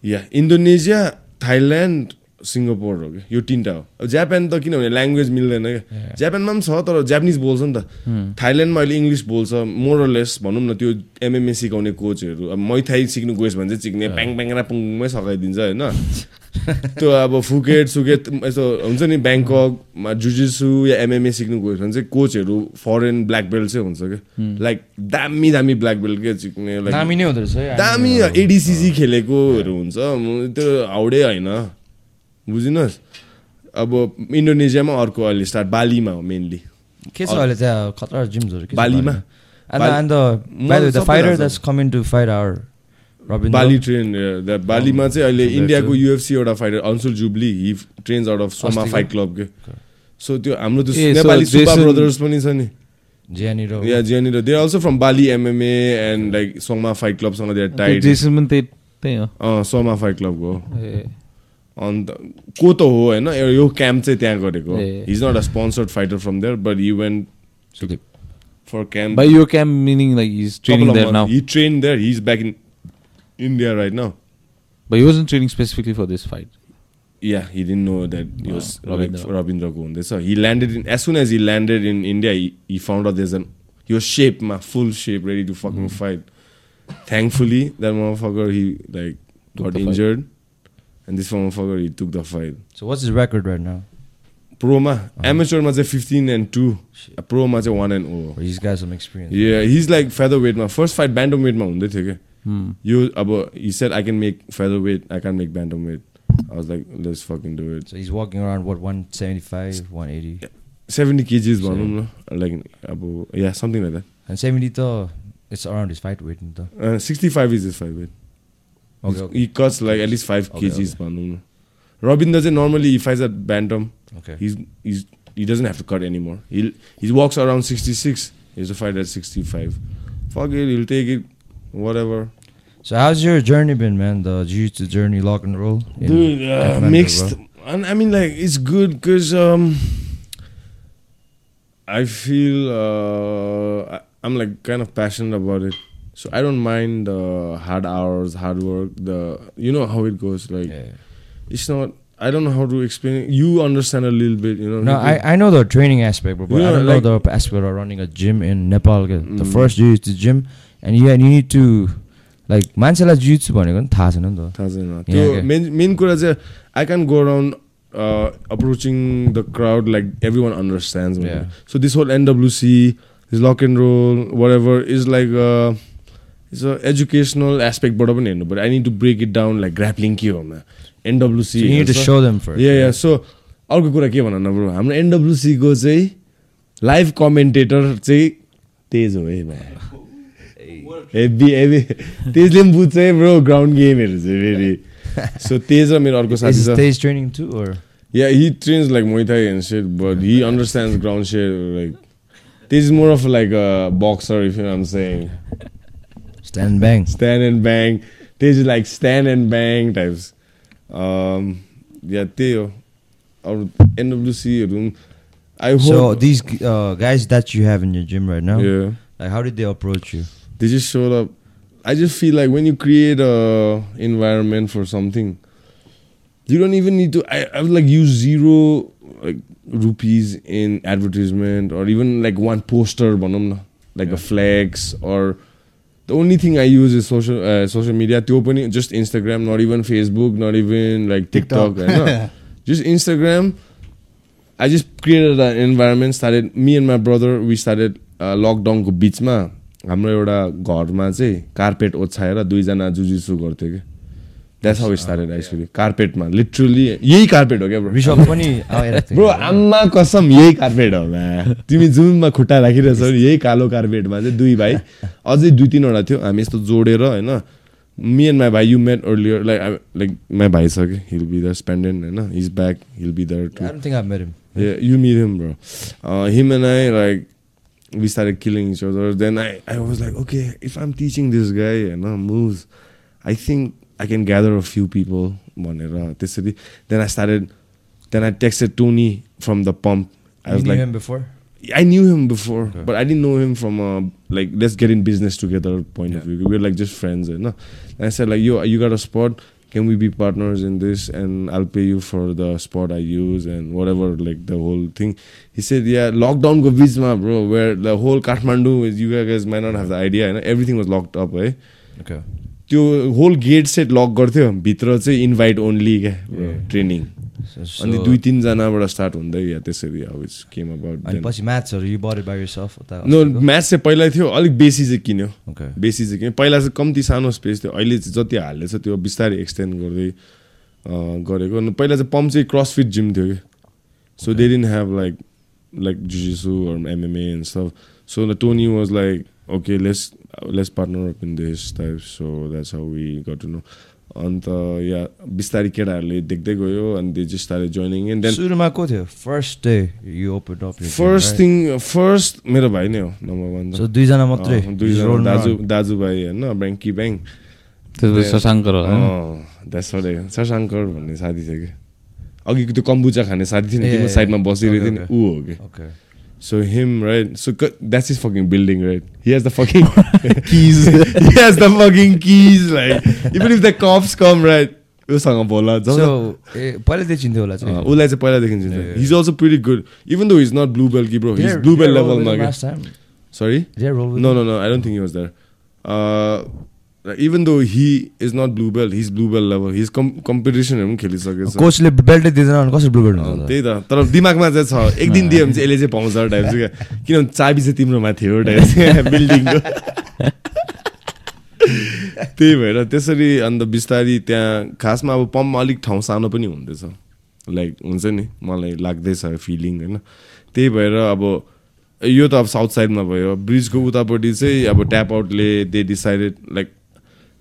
या इन्डोनेसिया थाइल्यान्ड सिङ्गापुर हो कि यो तिनवटा हो। अब जापान त किनभने ल्याङ्ग्वेज मिल्दैन क्या। जापानमा पनि छ तर जापानिज बोल्छ नि त। थाइल्यान्डमा अहिले इङ्ग्लिस बोल्छ मोरलेस भनौँ न त्यो एमएमए सिकाउने कोचहरू। अब मैथाई सिक्नु गएस् भने चाहिँ सिक्ने प्याङ प्याङ पुङमै सघाइदिन्छ होइन। त्यो अब फुकेट सुकेट यस्तो हुन्छ नि ब्याङ्ककमा जुजिसु या एमएमए सिक्नु गएछ भने चाहिँ कोचहरू फरेन ब्ल्याक बेल्ट चाहिँ हुन्छ क्या। लाइक दामी दामी ब्ल्याक बेल्ट के सिक्ने लाइक दामी एडिसिसी खेलेकोहरू हुन्छ। त्यो हाउडे होइन। बुझिनुहोस्। अब इन्डोनेसियामा अर्को अहिले स्टार्ट बालीमा हो मेनली के छ अहिले त्यहाँ खतरा जिम्सहरू बालीमा? Fight our Robin Bali train बालीमा चाहिँ अहिले इन्डियाको. युएफसी एउटा fighter Anshul Jubli he trains out of सोमा? फाइट क्लब के सो त्यो हाम्रो त्यो नेपाली Jason- ब्रदर्स पनि छ नि। ज्यानिर या जहाँनिर they also from Bali MMA and like सोमा फाइट क्लबसँग दे टाइड जेसन पनि त्यही त्यही हो सोमा फाइट क्लबको हो अन्त को त हो होइन यो- यो क्याम्प चाहिँ त्यहाँ गरेको ए। He's not a sponsored fighter from there but you went Sudeep for camp By your camp, meaning like he's training there now. He trained there. He's back in India right now. But he wasn't training specifically for this fight. Yeah, he didn't know that he Oh, was like Rabindra. Rabindra Gonde. So he landed in as soon as he landed in India, he, he found out there's an he was shaped, ma, full shape, ready to fucking Mm. fight. Thankfully, that motherfucker he like Took got the fight. injured, and this motherfucker he took the fight. So what's his record right now? प्रोमा Uh-huh. एमेचरमा चाहिँ फिफ्टिन एन्ड टू प्रोमा चाहिँ one and O Or he's got some experience. Yeah, he's like featherweightमा फर्स्ट फाइट ब्यान्डम वेटमा हुँदै थियो क्या Hmm. यो अब he said I can make featherweight, I can make bantamweight. I was like, let's fucking do it. So he's walking around what 175, 180, 70 kgs भनौँ न like अब yeah something like that. and 70 though it's around his fight weight. Though. Uh, 65 is his fight weight. Okay, okay. He cuts like at least five okay, kgs, okay. Robin doesn't normally. He fights at bantam. Okay. He's he's he doesn't have to cut anymore. He he walks around 66. He's a fight at 65. Fuck it, he'll take it, whatever. So how's your journey been, man? The jiu-jitsu journey, lock and roll. Dude, uh, mixed. And I mean, like it's good because um, I feel uh, I, I'm like kind of passionate about it. So I don't mind the hard hours, hard work. The you know how it goes. Like Yeah. it's not. I don't know how to explain. it. You understand a little bit, you know. No, I, I know the training aspect, but Yeah, I don't like- know the aspect of running a gym in Nepal. The Mm. first jiu-jitsu gym, and yeah, you need to like मान्छेलाई jiu-jitsu भनेको नि थाहा छैन नि त थाहा छैन त्यो. मेन मेन कुरा चाहिँ I can go around approaching the crowd like every one understand. So this whole NWC this lock and roll whatever is like it's a educational एस्पेक्टबाट पनि हेर्नु पऱ्यो. I need to break it down like grappling के हो एनडब्लुसी. या सो। अर्को कुरा के भन न ब्रो हाम्रो एनडब्लुसीको चाहिँ लाइभ कमेन्टेटर चाहिँ तेज हो है भाइ। हेभी हेभी तेजले पनि बुझ्छ है ब्रो ग्राउन्ड गेमहरू चाहिँ फेरि। सो तेज र मेरो अर्को Is साथी छ too, or? Yeah he trains like Muay Thai and set but he understands ground share like Tej is more of like a boxer if um saying Stand and bang. Stand and bang. This is like stand and bang types. Um, yeah, Theo, or NWC room. I hope. So these uh, guys that you have in your gym right now. Yeah. Like, how did they approach you? They just showed up. I just feel like when you create a environment for something, you don't even need to. I, I would like use zero like rupees in advertisement or even like one poster, like yeah. a flex or only thing I use is social uh, social media. त्यो पनि just Instagram, not even Facebook, not even like TikTok. TikTok. होइन? just Instagram. I just created an environment. Started me and my brother. We started uh, लकडाउनको बिचमा हाम्रो एउटा घरमा चाहिँ कार्पेट ओछ्याएर दुईजना जुजिसु गर्थ्यो कि द्याट्स हाउ स्टार्टेड एक्चुली कार्पेटमा लिटरली यही कार्पेट हो क्या ब्रो Bishop पनि। ब्रो आम्मा कसम यही कार्पेट हो म्या तिमी जुनमा खुट्टा राखिरहेछौ यही कालो कार्पेटमा चाहिँ दुई भाइ। अझै दुई तिनवटा थियो। हामी यस्तो जोडेर होइन मी एन्ड माई भाइ you met earlier like like my भाइ छ कि हिल बी द स्पेन्डेन्ट होइन his back he'll be there to I don't think I've met him. Yeah, you meet him, bro. Uh, him and I, like, we started killing each other. Then I, I was like, okay, if I'm teaching this guy, you know, moves, I think I can gather a few people. भनेर त्यसरी Then I started, then I texted Tony from the pump. I you was knew like, him before? I knew him before, Okay. but I didn't know him from a like let's get in business together point of Yeah. view. We were like just friends, you know. And I said like, yo, you got a spot? Can we be partners in this? And I'll pay you for the spot I use and whatever, like the whole thing. He said, yeah, lockdown go bizma, bro, where the whole Kathmandu is. You guys might not have the idea, you know, everything was locked up, eh? Okay. त्यो होल गेट सेट लक गर्थ्यो। भित्र चाहिँ इन्भाइट ओन्ली क्या ट्रेनिङ अनि दुई तिनजनाबाट स्टार्ट हुँदै या त्यसरी अब केम अबाउट पछि म्याचहरू यु बाई नो म्याच चाहिँ पहिला थियो अलिक बेसी चाहिँ किन्यो. बेसी चाहिँ किन्यो। पहिला चाहिँ कम्ती सानो स्पेस थियो अहिले चाहिँ जति हालेछ त्यो बिस्तारै एक्सटेन्ड गर्दै गरेको। अनि पहिला चाहिँ पम्प चाहिँ क्रसफिट जिम थियो कि। So they didn't have like like जुजिसु MMA and sub so Tony was like okay, let's let's partner up in this type. So that's how we got to know. अन्त या बिस्तारै केटाहरूले देख्दै गयो अनि they just started joining in then सुरुमा को थियो? First day you open up first thing first मेरो भाइ नै हो नम्बर वान सो दुईजना मात्रै? दुईजना दाजु दाजुभाइ होइन ब्याङ्की ब्याङ्क त्यसपछि शशाङ्कर होला द्याट्स शशाङ्कर भन्ने साथी थियो कि। अघिको त्यो कम्बुचा खाने साथी थियो नि त्यो साइडमा बसिरहेको थियो नि ऊ हो कि। Okay So him, right? So c- that's his fucking building, right? He has the fucking Keys. he has the fucking keys, like even if the cops come, right? उसँग बोला सो जब ए पहिल्यैदेखि चिन्थ्यो होला चाहिँ उसलाई चाहिँ पहिलादेखि चिन्छ Yeah. He's also pretty good even though is not blue belt कि ब्रो हिज ब्लू बेल लेभलमा क्या last time sorry No, no, no. I don't think he was there. Like, even though he is not blue belt, he's blue belt level. He's com- competition पनि खेलिसकेछ कोचले बेल्टै दिँदैन भने कसरी ब्लु बेल्ट हुन्छ त्यही त तर दिमागमा चाहिँ छ एक दिन दियो भने चाहिँ यसले चाहिँ पाउँछ टाइप चाहिँ क्या किनभने चाबी चाहिँ तिम्रोमा थियो टाइप बिल्डिङको त्यही भएर त्यसरी अन्त बिस्तारी त्यहाँ खासमा अब पम्पमा अलिक ठाउँ सानो पनि हुँदैछ लाइक हुन्छ नि मलाई लाग्दैछ फिलिङ होइन त्यही भएर अब यो त अब साउथ साइडमा भयो ब्रिजको उतापट्टि चाहिँ अब tap outlay they decided like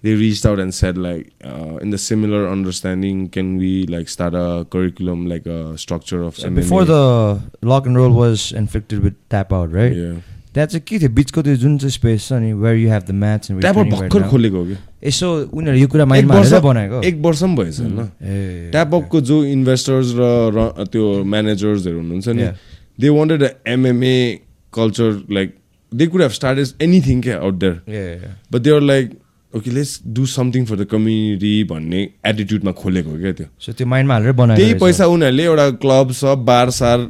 they reached out and said like uh, in the similar understanding can we like start a curriculum like a structure of MMA? Before the lock and roll was infected with tap out right yeah. त्यहाँ चाहिँ के थियो बिचको त्यो जुन चाहिँ स्पेस छ नि where you have the match tap out भर्खर खोलेको कि यसो उनीहरू यो कुरा माइन्डमा हालेर बनाएको एक वर्ष पनि भएछ होइन ए ट्याप अपको जो इन्भेस्टर्स र त्यो म्यानेजर्सहरू हुनुहुन्छ नि. They wanted MMA culture like they could have started anything क्या out there but they are like okay let's do something for the community भन्ने एटिट्युडमा खोलेको क्या त्यो। सो त्यो माइन्डमा हालेर बनाएको त्यही। पैसा उनीहरूले एउटा क्लब सब बार सार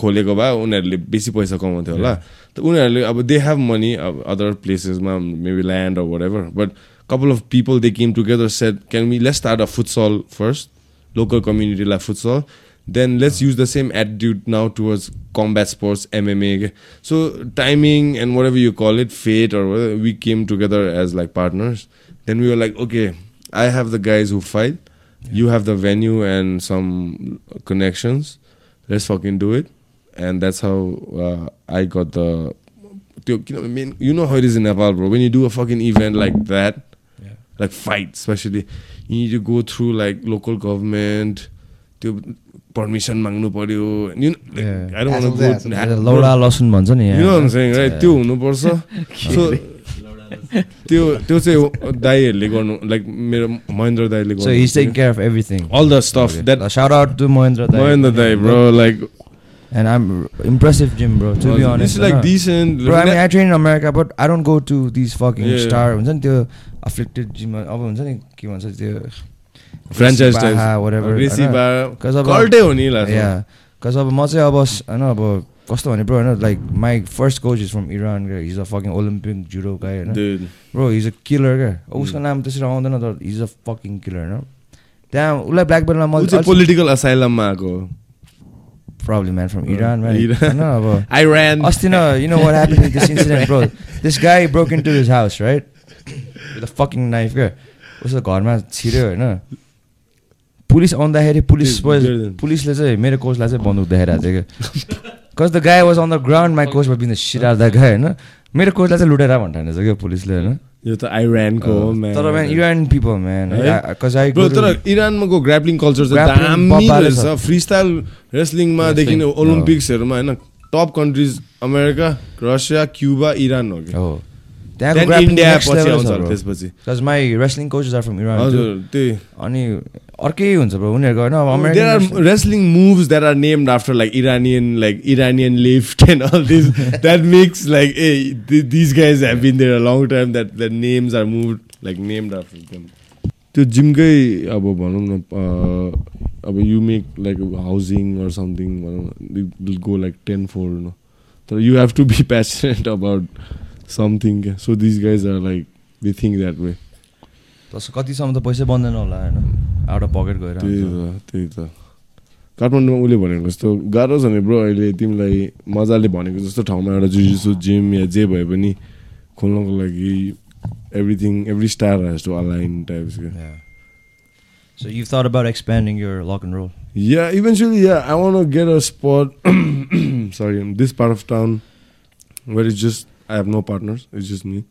खोलेको भए उनीहरूले बेसी पैसा कमाउँथ्यो होला। त उनीहरूले अब दे हेभ मनी अब other प्लेसेसमा maybe land or whatever but couple of people they came together set can we let's start a futsal first local कम्युनिटीलाई futsal then let's use the same attitude now towards combat sports mma so timing and whatever you call it fate or whatever, we came together as like partners. Then we were like okay i have the guys who fight. Yeah. you have the venue and some connections. Let's fucking do it. And that's how uh, i got the you know, I mean, you know how it is in nepal bro. When you do a fucking event like that yeah. like fight especially you need to go through like local government. त्यो पर्मिसन माग्नु पर्यो you know, like, Yeah. I don't want to Hassle, go hassle. लौडा लसुन भन्छ नि you know what I'm saying right त्यो हुनुपर्छ so त्यो त्यो चाहिँ दाईहरूले गर्नु लाइक मेरो महेन्द्र दाईले so his taking care of everything all the stuff that shout out to Mohendra Dai. Mahendra Dai bro like And I'm impressive gym, bro. To be honest, लाइक होइन? Decent Bro, I mean, I train in America, but I don't go to these fucking Yeah. star. हुन्छ नि त्यो afflicted gym अब हुन्छ नि के भन्छ त्यो फ्रेन्चाइज Cause अब म चाहिँ अब होइन अब कस्तो भने ब्रो होइन like my first coach is from Iran his a fucking Olympic judo guy होइन. ब्रो हिज अ किलर क्या उसको नाम त्यसरी आउँदैन तर हिज अ फकिङ किलर होइन त्यहाँ उसलाई ब्ल्याक बेल्टमा मैले पोलिटिकल असाइलममा आएको problem man from Iran Iran. होइन अब आई ऱ्यान अस्ति न you know what happen this incident bro this guy broke into this house right with fucking knife क्या उसको घरमा छिर्यो होइन। पुलिस आउँदाखेरि पुलिस. पुलिसले चाहिँ मेरो कोचलाई चाहिँ बन्दुक देखाइरहेको थियो क्या। Cause the guy was on the ground my coach been सिरार the guy होइन। मेरो कोचलाई चाहिँ लुटेर भन्ठानेछ क्या पुलिसले होइन। यो त आइरानको हो. तर man Iran people man? Cause I तर इरानको ग्राप्लिङ कल्चर चाहिँ दामी रहेछ। फ्री स्टाइल रेस्लिङमादेखि Wrestling, ओलम्पिक्सहरूमा होइन। Top countries America Russia Cuba Iran हो कि अनि अर्कै हुन्छ ब्रो उनीहरूको होइन there are wrestling- wrestling moves that are named after like Iranian like Iranian lift and all this that makes like a these guys have been there a long time that that names are move like named after them त्यो जिमकै अब भनौँ न अब you make like housing or something भनौँ न गो लाइक टेन न तर you have to be passionate about something क्या so these guys are like they think that way तस कतिसम्म त पैसै बन्दैन होला होइन आउट अफ पकेट गएर त्यही। त त्यही त काठमाडौँमा उसले भनेको जस्तो गाह्रो छ नि ब्रो अहिले तिमीलाई मजाले भनेको जस्तो ठाउँमा एउटा जुजिसु जिम या जे भए पनि खोल्नको लागि everything every star has to align types. So you've thought about expanding your lock and roll? Yeah, eventually, yeah, I want to get a spot. sorry, in this part of town where it's just I have no partners. It's just me.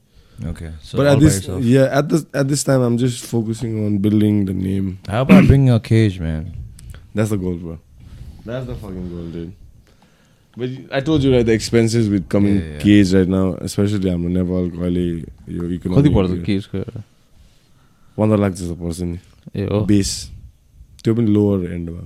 Okay. So but all at by this, yourself. yeah, at this at this time, I'm just focusing on building the name. How about bringing a cage, man? That's the goal, bro. That's the fucking goal, dude. But I told you right, the expenses with coming Yeah, yeah. cage right now, especially हाम्रो नेपालको अहिले यो कति पर्छ इकोनोमी केजको एउटा पन्ध्र लाख जस्तो पर्छ नि ए हो बेस त्यो पनि लोवर एन्डमा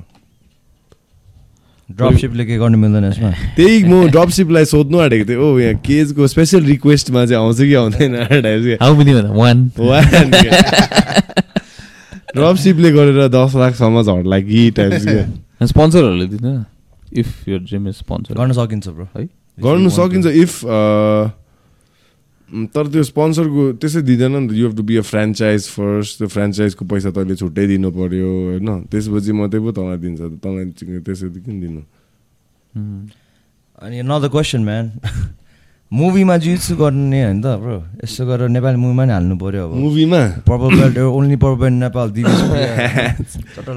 ड्रपसिपले के गर्नु मिल्दैन यसमा। त्यही म ड्रपसिपलाई सोध्नु आँटेको थिएँ। ओ यहाँ केजको स्पेसल रिक्वेस्टमा चाहिँ आउँछ कि आउँदैन? टाइप हाउ मेनी भन्दा वान ड्रपसिपले गरेर दस लाखसम्म झर्ला कि टाइप्स स्पोन्सरहरूले दिँदैन इफ यो जिम इज स्पोन्सर गर्न सकिन्छ ब्रो है? गर्नु सकिन्छ। इफ तर त्यो स्पोन्सरको त्यसै दिँदैन नि त. You have to be a franchise first त्यो फ्रेन्चाइजको पैसा तैँले छुट्टै दिनु पऱ्यो होइन? त्यसपछि मात्रै पो तँलाई दिन्छ तँलाई त्यसै किन दिनु। अनि नदर क्वेसन म्यान मुभीमा जित्सु गर्ने होइन त ब्रो यसो गरेर नेपाली मुभीमा नि हाल्नु पऱ्यो अब मुभीमा purple belt only purple belt Nepal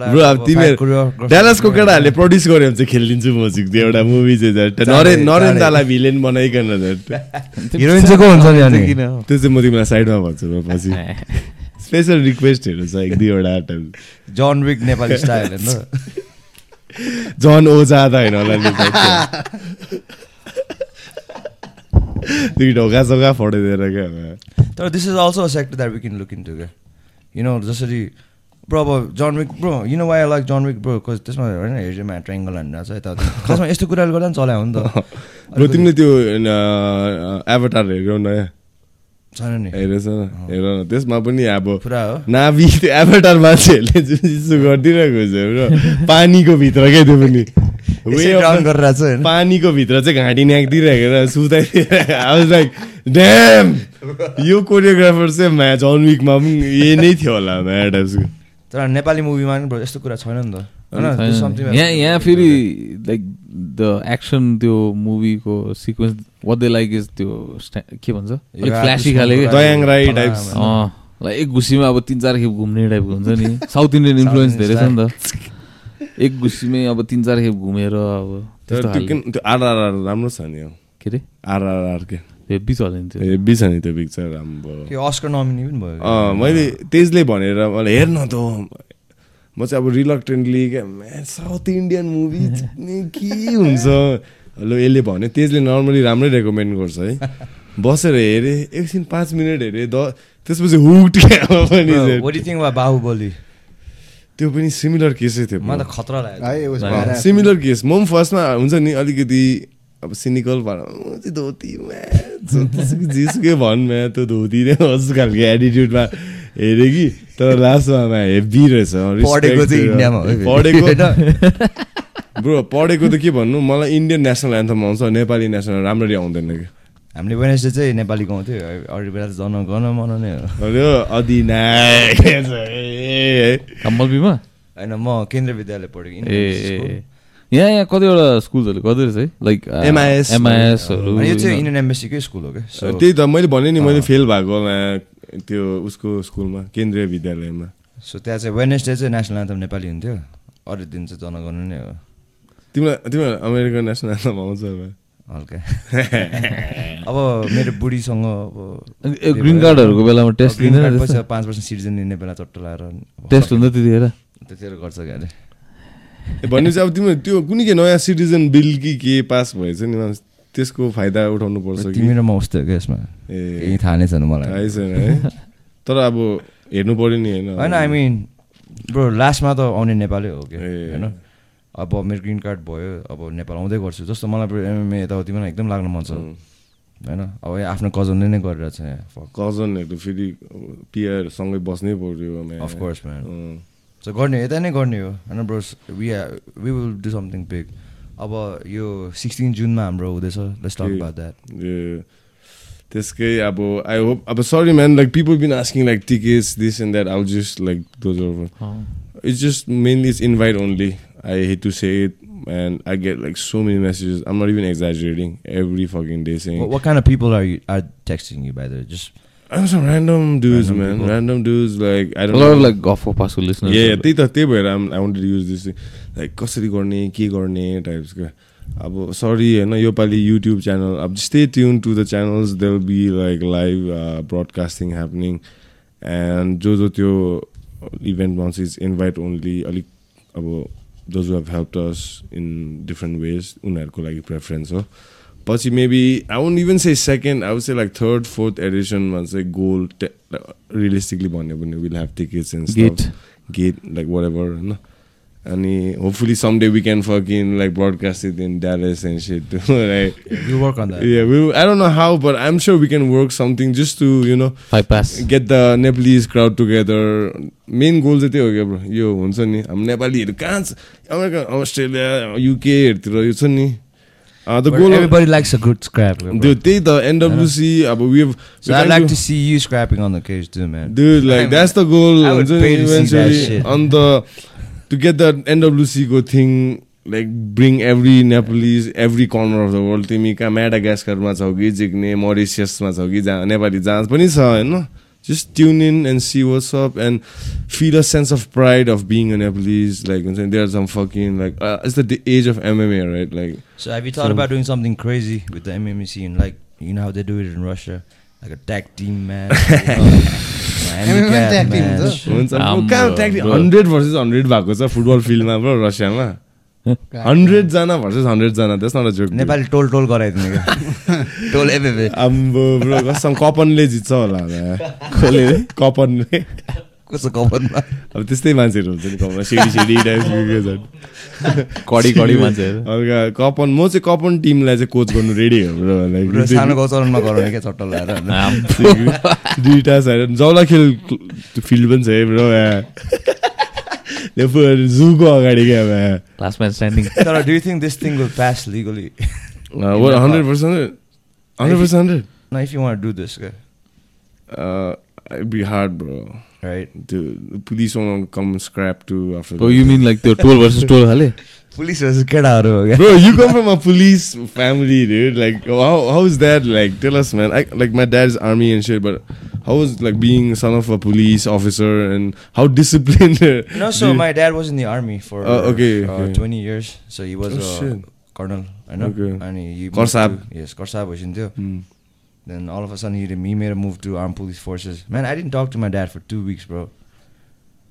bro अब तिमीहरू डालासको केटाहरूले प्रड्युस गर्यो भने चाहिँ खेलिदिन्छु म चाहिँ त्यो एउटा मुभी चाहिँ झट्ट नरे नरेन दालाई भिलेन बनाइकन हिरोइन चाहिँ को हुन्छ नि अनि। त्यो चाहिँ म तिमीलाई साइडमा भन्छु म पछि। स्पेसल रिक्वेस्टहरू छ एक दुईवटा जन विक नेपाली स्टाइल होइन? जन ओजा त होइन होला। दुई ढोका सोका फोडिदिएर क्या तर this is also a sector that we can look into क्या यु नो जसरी ब्रो अब John Wick bro you know why like John Wick bro cause त्यसमा होइन हेर्जेमा ट्राइङ्गल हानेर छ यता खासमा यस्तो कुराले गर्दा पनि चलायो नि त। ब्रो तिमीले त्यो एभटार हेऱ्यौ नयाँ छैन नि। हेरेछ हेर न। त्यसमा पनि अब पुरा हो। नाभि त्यो एभटार मान्छेहरूले जुन जिसु गरिदिरहेको छ ब्रो पानीको भित्र क्या त्यो पनि। गरेर चाहिँ होइन पानीको भित्र चाहिँ घाँटी न्याक्दिरहेको र सुताइदिएर लाइक ड्याम यो कोरियोग्राफर चाहिँ म्या जन विकमा पनि यही नै थियो होला म्या टाइप्सको तर नेपाली मुभीमा नि ब्रो यस्तो कुरा छैन नि त। यहाँ यहाँ फेरि लाइक द एक्सन त्यो मुभीको sequence what they like is त्यो के भन्छ? फ्ल्यासी खाले दयाङ राई। अँ लाइक एक गुसीमा अब तिन चार खेप घुम्ने टाइपको हुन्छ नि। साउथ इन्डियन इन्फ्लुएन्स धेरै छ नि त। एक गुसीमै अब तिन चार खेप घुमेर अब त्यो आरआरआर राम्रो छ नि के अरे आरआरआर के? हेब्बी चल्यो नि त्यो। हेब्बी छ नि त्यो पिक्चर राम्रो। त्यो अस्कर नमिनी पनि भयो। अँ मैले तेजले भनेर मलाई हेर्न त म चाहिँ अब रिलक्टेन्टली साउथ इन्डियन मुभी के हुन्छ? ल यसले भन्यो तेजले नर्मली राम्रै रेकमेन्ड गर्छ है। बसेर हेरेँ एकछिन पाँच मिनट हेरेँ द त्यसपछि हुट क्या बाहुबली त्यो पनि सिमिलर केसै थियो मलाई त खतरा लाग्यो. सिमिलर केस म पनि फर्स्टमा हुन्छ नि अलिकति अब सिनिकल भएर "म चाहिँ धोती जेसुकै भन् म्या त्यो धोती नै होस् खालको एटिट्युडमा हेरेँ कि। तर लास्टमा हेभी रहेछ। पढेको? ब्रो पढेको त के भन्नु? मलाई इन्डियन नेसनल एन्थम आउँछ नेपाली नेसनल राम्ररी आउँदैन कि। हामीले वेनेसडे चाहिँ नेपाली गाउँथ्यो अरू बेला चाहिँ जन गन मन नै हो। अरे अधिनायक। कम्बलबीमा होइन म केन्द्रीय विद्यालय पढेको ए। यहाँ यहाँ कतिवटा स्कुलहरू गर्दो रहेछ है लाइक MIS एमआइएसहरू यो चाहिँ इन्डियन एम्बेसीकै स्कुल हो क्या त्यही त मैले भने नि मैले फेल भएको त्यो उसको स्कुलमा केन्द्रीय विद्यालयमा सो त्यहाँ चाहिँ वेनेसडे चाहिँ नेसनल एन्थम नेपाली हुन्थ्यो अरू दिन चाहिँ जनगण नै हो तिमीलाई तिमीलाई अमेरिकन नेसनल एन्थम आउँछ हल्का। अब मेरो बुढीसँग अब ग्रिन कार्डहरूको बेलामा टेस्ट लिँदैन पाँच पर्सेन्ट सिटिजन लिने बेला चट्ट लगाएर टेस्ट हुन्छ त्यतिखेर? त्यतिखेर गर्छ क्या अरे। ए, भनेपछि अब तिम्रो त्यो कुनै के नयाँ सिटिजन बिल कि के पास भएछ नि त्यसको फाइदा उठाउनु पर्छ कि? तिमी र म उस्तै क्या यसमा। ए। थाहा नै छैन मलाई। थाहै छैन है। तर अब हेर्नु पर्यो नि होइन? होइन आई मिन ब्रो लास्टमा त आउने नेपालै हो क्या। होइन? अब मेरो ग्रिन कार्ड भयो अब नेपाल आउँदै गर्छु। जस्तो मलाई एमएमए यताउतिमा एकदम लाग्न मन छ। होइन? अब आफ्नो कजनले नै गरिरहेको छ यहाँ। कजनहरू फेरि पिआरसँगै बस्नै पर्यो म्या। अफकोर्स म्यान अँ। सो गर्ने यता नै गर्ने हो। होइन bro we we will do something big अब यो सिक्सटिन जुनमा हाम्रो हुँदैछ। त्यसकै अब आई होप अब sorry man like people been asking like tickets this and that आउ just like those it's just mainly it's invite only. I hate to say it, and I get like so many messages. I'm not even exaggerating. Every fucking day saying, What, what kind of people are you are texting you by the way? Just I'm some random dudes, Random man. people. Random dudes, like I A don't lot know. of like गफ पासको लिसनर्स yeah, yeah, त्यही त त्यही भएर I'm- I wanted to use this thing. like कसरी गर्ने के गर्ने टाइप्सको अब सरी होइन योपालि युट्युब च्यानल अब stay tune to the channels they will be like live broadcasting happening and जो जो त्यो इभेन्टमा आउँछ इज इन्भाइट ओन्ली अलिक अब those have help us in different ways उनीहरूको लागि प्रेफरेन्स हो पछि maybe I won't even say second I would say like third fourth एडिसनमा चाहिँ गोल रियलिस्टिकली भन्यो भने will have tickets and Gate. Gate like whatever होइन अनि hopefully some day we can fuck in like broadcast it in Dallas and sit like You work on that. Yeah, we, I don't know how, but I'm sure we can work something just to, you know, five pass get the Nepalese crowd together. Main goal चाहिँ त्यही हो क्या ब्रो यो हुन्छ नि हाम्रो नेपालीहरू कहाँ छ अमेरिका अस्ट्रेलिया युकेहरूतिर यो छ नि the But goal everybody likes a good scrap. bro. त्यो त्यही त एनडब्लुसी अब we So I'd like to see you scrapping on the cage too, man. Dude, like that's the goal. I would हुन्छ pay नि to see that shit. on the to get the NWC go thing, like bring every Nepalese, every corner of the world. तिमी कहाँ म्याडागास्करमा छौ कि जिग्ने मरिसियसमा छौ कि जहाँ नेपाली जहाँ पनि छ होइन just tune in and see what's up and feel a sense of pride of being a Nepalese. Like, I'm saying there's some fucking like uh, it's the d- age of MMA, right? Like, So have you thought So- about doing something crazy with the MMA scene? Like, you know how they do it in Russia? Like a tag हुन्छ? कहाँ. हन्ड्रेड भर्सेस हन्ड्रेड भएको छ फुटबल फिल्डमा ब्रो रसियामा हन्ड्रेडजना भर्सेस हन्ड्रेडजना त्यस न जोक नेपाली टोल टोल गराइदिने क्या? टोल एबेबे आम्बो ब्रो कसम कपनले जित्छ होला कसले कपनले। कस्तो कपनमा अब त्यस्तै मान्छेहरू हुन्छ नि कपन सिडी सिडी टाइप झन् कडी कडी मान्छेहरू हल्का कपन म चाहिँ कपन टिमलाई चाहिँ कोच गर्नु रेडी हो ब्रो ब्रो सानो लाइक गौचरणमा गराउने क्या चट्ट लगाएर। दुइटा छ जौला खेल फिल्ड पनि छ है ब्रो जूको अगाडि क्या अब लास्ट म्याच स्ट्यान्डिङ तर do you think this thing will pass legally hundred percent hundred percent hundred न if you want do this क्या Uh, it'd right? The police won't come scrap too after. Oh, you mean like the toll versus toll, hale? Police versus kada Bro, you come from a police family, dude. Like, how how is that? Like, tell us, man. I, like, my dad's army and shit, but how was like being son of a police officer and how disciplined? no, so my dad was in the army for uh, okay, uh, okay, twenty years. So he was oh, a shit. colonel, I know. Okay. And he, he yes, colonel. was in there. Mm. Then all of a sudden he, he made a move to armed police forces. Man, I didn't talk to my dad for two weeks, bro.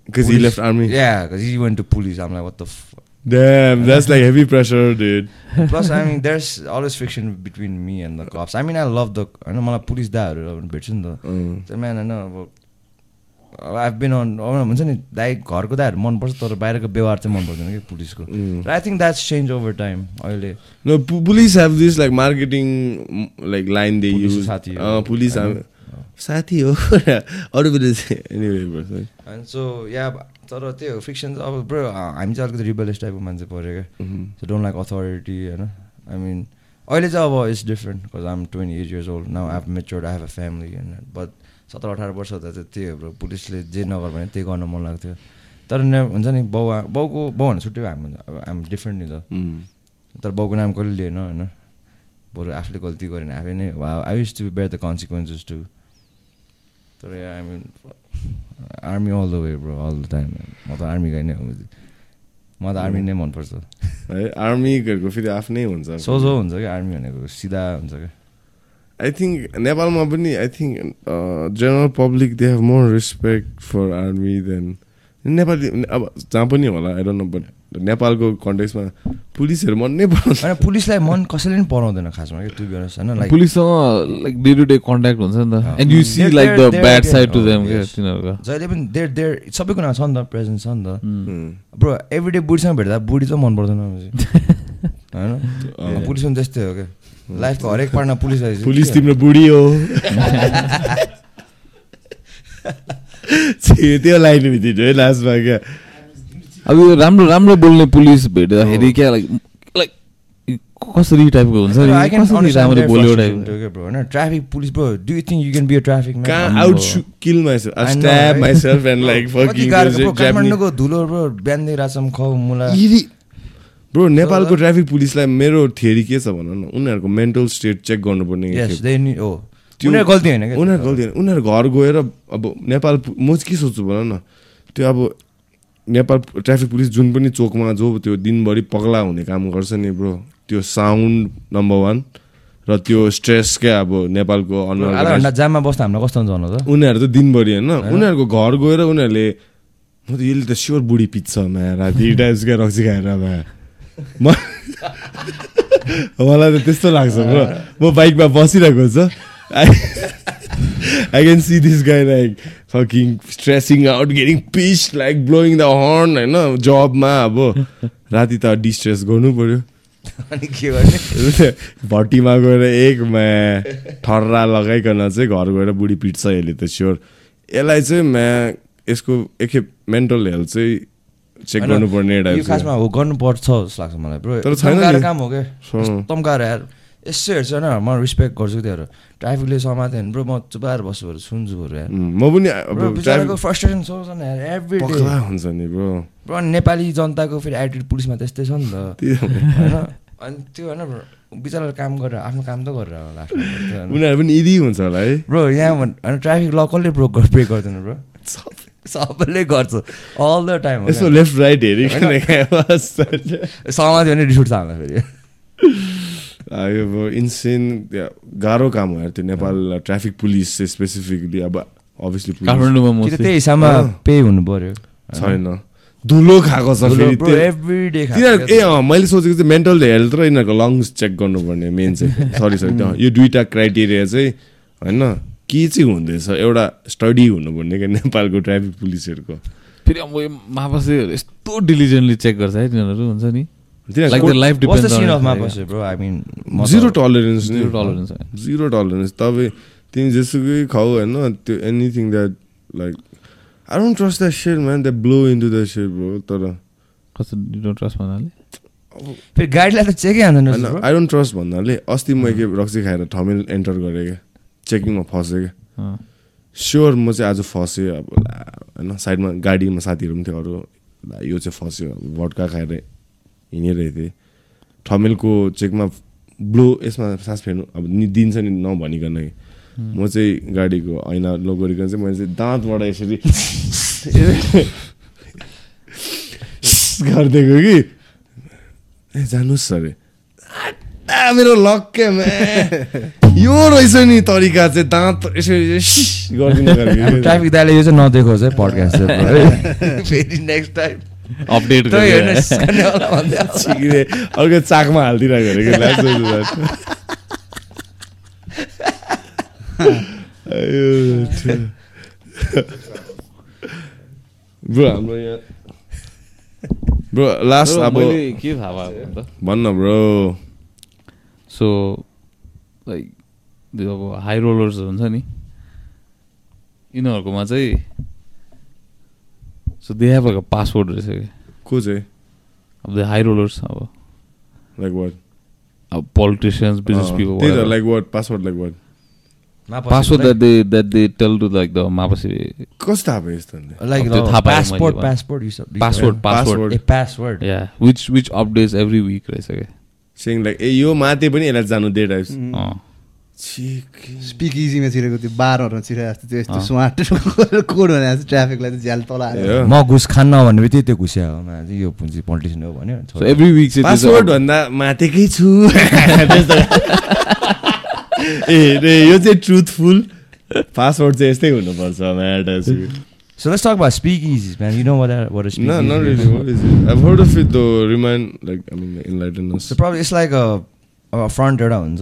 Because he Police- left army. Yeah, because he went to police. I'm like, what the f Damn, that's like heavy pressure, dude. Plus, I mean, there's always friction between me and the cops. I mean, I love the. I know मलाई पुलिस दाहरू भेट्छु नि त Mm. त्यो म्यान होइन अब आई बिन अन हुन्छ नि दाइ घरको दाइहरू मनपर्छ तर बाहिरको व्यवहार चाहिँ मन पर्दैन कि पुलिसको। Mm. I think that's change over time अहिले। No, p- police have this like marketing mm, like line they Police use. साथी have साथी हो अरू बेला चाहिँ सो या तर त्यही हो फ्रिक्सन अब ब्रो हामी चाहिँ अलिकति रिबलिस टाइपको मान्छे पऱ्यो क्या. सो डोन्ट लाइक अथोरिटी होइन? आई मिन अहिले चाहिँ अब it's different because um twenty eight years old now I matured I have a family होइन बट सत्र अठार वर्ष हुँदा चाहिँ त्यही हो ब्रो पुलिसले जे नगर भने त्यही गर्न मन लाग्थ्यो। तर हुन्छ नि बाउ बाउको बाउ भने छुट्टै हामी अब आम डिफ्रेन्ट नि त. तर बाउको नाम कहिले लिएन होइन। बरु आफूले गल्ती गरेन। आफै नै I wish to bear the consequences to तर I mean army all the way bro all the time म त आर्मी गाई नै हो म त आर्मी नै मनपर्छ। है आर्मीहरूको फेरि आफ्नै हुन्छ। सोझो हुन्छ क्या आर्मी भनेको। सिधा हुन्छ क्या। आई थिङ्क नेपालमा पनि I think general public they have more respect for army than Nepali अब जहाँ पनि होला आई डोन्ट नो बट नेपालको कन्टेक्समा पुलिसहरू मन नै पराउँछ होइन पुलिसलाई मन कसैले पनि पढाउँदैन खासमा टु बियर्स होइन like पुलिससँग like day to day contact हुन्छ नि त and you see They're- like the they're- bad side to them. तिनीहरूको जहिले पनि देयर देयर सबैको नाम छ नि त प्रेजेन्ट छ नि त. ब्रो एभ्री डे बुढीसँग भेट्दा बुढी चाहिँ मन पर्दैन होइन पुलिस पनि त्यस्तै हो क्या लाइफको हरेक पार्टमा पुलिस आएपछि पुलिस तिम्रो बुढी हो त्यो लाइन भित्र है लास्टमा क्या? अब यो राम्रो राम्रो बोल्ने पुलिस भेट्दाखेरि क्या लाइक लाइक कसरी टाइपको हुन्छ नि? I can कसरी understand राम्रो their बोल्यो frustration टाइप too, क्या, bro. होइन traffic police bro do you think you can be a traffic कहाँ out kill myself I know, stab? Myself and like fucking. काठमाडौँको धुलो ब्रो बिहान राछम खाउ मुला ब्रो नेपालको ट्राफिक पुलिसलाई मेरो थ्योरी के छ भन न? उनीहरूको मेन्टल स्टेट चेक गर्नुपर्ने यस दे नि हो त्यो- उनीहरू गल्ती होइन उनीहरू गल्ती होइन। उनीहरू घर गएर अब नेपाल म चाहिँ के सोच्छु भन न? त्यो अब नेपाल ट्राफिक पुलिस जुन पनि चोकमा जो त्यो दिनभरि पगला हुने काम गर्छ नि ब्रो त्यो साउन्ड नम्बर वान र त्यो स्ट्रेस क्या अब नेपालको जाममा बस्दा हामीलाई कस्तो हुन्छ उनीहरू त दिनभरि होइन। उनीहरूको घर गएर उनीहरूले म त यसले त स्योर बुढी पिच्छ मा राति टाइम्स क्या रक्सी खाएर मा म मलाई त त्यस्तो लाग्छ ब्रो। म बाइकमा बसिरहेको छ I can see this guy like fucking stressing out getting piss like blowing the horn होइन जबमा अब। राति त डिस्ट्रेस गर्नु पऱ्यो अनि के गर्ने? भट्टीमा गएर एकमा ठर्रा लगाइकन चाहिँ घर गएर बुढी पिट्छ यसले त स्योर यसलाई चाहिँ म्या यसको एकखेप मेन्टल हेल्थ चाहिँ चेक गर्नुपर्ने खासमा हो गर्नुपर्छ जस्तो लाग्छ मलाई ब्रो तर छैन। काम हो क्या। छ। तम गाह्रो यार। यसो हेर्छु होइन म रिस्पेक्ट गर्छु त्योहरू ट्राफिकले समात्यो भने ब्रो म चुपाएर बस्छु बरु सुन्छु बरु यार। म पनि फ्रस्ट्रेसन सोच न यार एभ्री हुन्छ नि ब्रो ब्रो नेपाली जनताको फेरि एटिट्युड पुलिसमा त्यस्तै छ नि त। होइन? अनि त्यो होइन ब्रो बिचरा काम गरेर आफ्नो काम त गरेर होला। उनीहरू पनि इदी हुन्छ होला है। ब्रो यहाँ होइन ट्राफिक ल कसले ब्रोक ब्रेक गर्दैन ब्रो सबैले गर्छ। अल द टाइम यसो लेफ्ट राइट हेरिकन समात्यो भने रिस उठ्छ हामीलाई फेरि। यो अब इन्सेन गाह्रो काम हो यार त्यो नेपाल ट्राफिक पुलिस स्पेसिफिकली अब अभियसली काठमाडौँमा त्यही हिसाबमा। पे हुनु पर्यो? छैन। धुलो खाएको छ फेरि त्यो- एभ्री डे तिनीहरू ए अँ मैले सोचेको चाहिँ मेन्टल हेल्थ र यिनीहरूको लङ्स चेक गर्नुपर्ने मेन चाहिँ। सरी सरी यो दुइटा क्राइटेरिया चाहिँ होइन? के चाहिँ हुँदैछ? एउटा स्टडी हुनुपर्ने क्या नेपालको ट्राफिक पुलिसहरूको। फेरि अब यो मापासे यस्तो डिलिजेन्टली चेक गर्छ है तिनीहरू हुन्छ नि? Zero tolerance. जिरो टलरेन्स तपाईँ तिमी जेसुकै खाऊ होइन त्यो anything that like I don't trust that share man that blow into that share bro तर कस्तो डोन्ट ट्रस्ट भन्नाले? फेरि गाडीलाई त चेकै bro. आई डोन्ट ट्रस्ट भन्नाले अस्ति म के रक्सी खाएर ठमेल एन्टर गरेँ क्या। चेकिङमा फसेँ क्या। स्योर म चाहिँ आज फसेँ अब होइन साइडमा गाडीमा साथीहरू पनि थियो अरू। यो चाहिँ फस्यो भड्का खाएर हिँडिरहेको थिएँ। ठमेलको चेकमा ब्लो यसमा सास फेर्नु अब नि दिन्छ नि नभनिकन कि। म चाहिँ गाडीको ऐना लो गरिकन चाहिँ मैले चाहिँ दाँतबाट यसरी गरिदिएको कि? ए जानुहोस् अरे मेरो लक्के यो रहेछ नि तरिका चाहिँ दाँत यसरी गरिदिनु ट्राफिक दाइले यो चाहिँ नदेखोस् है पडकास्ट। फेरि नेक्स्ट टाइम अपडेट अर्को चाकमा हालिदिरहेको। ब्रो हाम्रो यहाँ ब्रो लास्ट अब के थाहा भयो भन्न ब्रो। सो लाइक अब हाई रोलर्स हुन्छ नि यिनीहरूकोमा चाहिँ so they have like password रहेछ कि? को चाहिँ? अब द हाई रोलर्स अब। लाइक वाट अब politicians business people like what password like what password that they that they tell to like the मापसी कस्तो थाहा भयो यस्तो the थाहा said- you पासवर्ड पासवर्ड ए password. Yeah which which updates every week रहेछ क्या saying लाइक ए यो माते पनि यसलाई जानु दे टाइप्स स्पिक इजीमा छिरेको त्यो बारहरूमा छिरे जस्तो त्यो यस्तो। स्मार्ट कोड भने जस्तो ट्राफिकलाई चाहिँ झ्याल तल म घुस खान्न भन्ने बित्तिकै त्यो घुस्या हो यो पुन्जी पोलिटिसियन हो भन्यो सो एभ्री विक चाहिँ पासवर्ड भन्दा मातेकै छु। ए रे यो चाहिँ ट्रुथफुल पासवर्ड चाहिँ यस्तै हुनुपर्छ Matt So let's talk about speakeasies, man. You know what a, what a speakeasy No, not really. What is it? I've heard of it though. Remind, like, I mean, enlighten us. So probably it's like a अब फ्रन्ट एउटा हुन्छ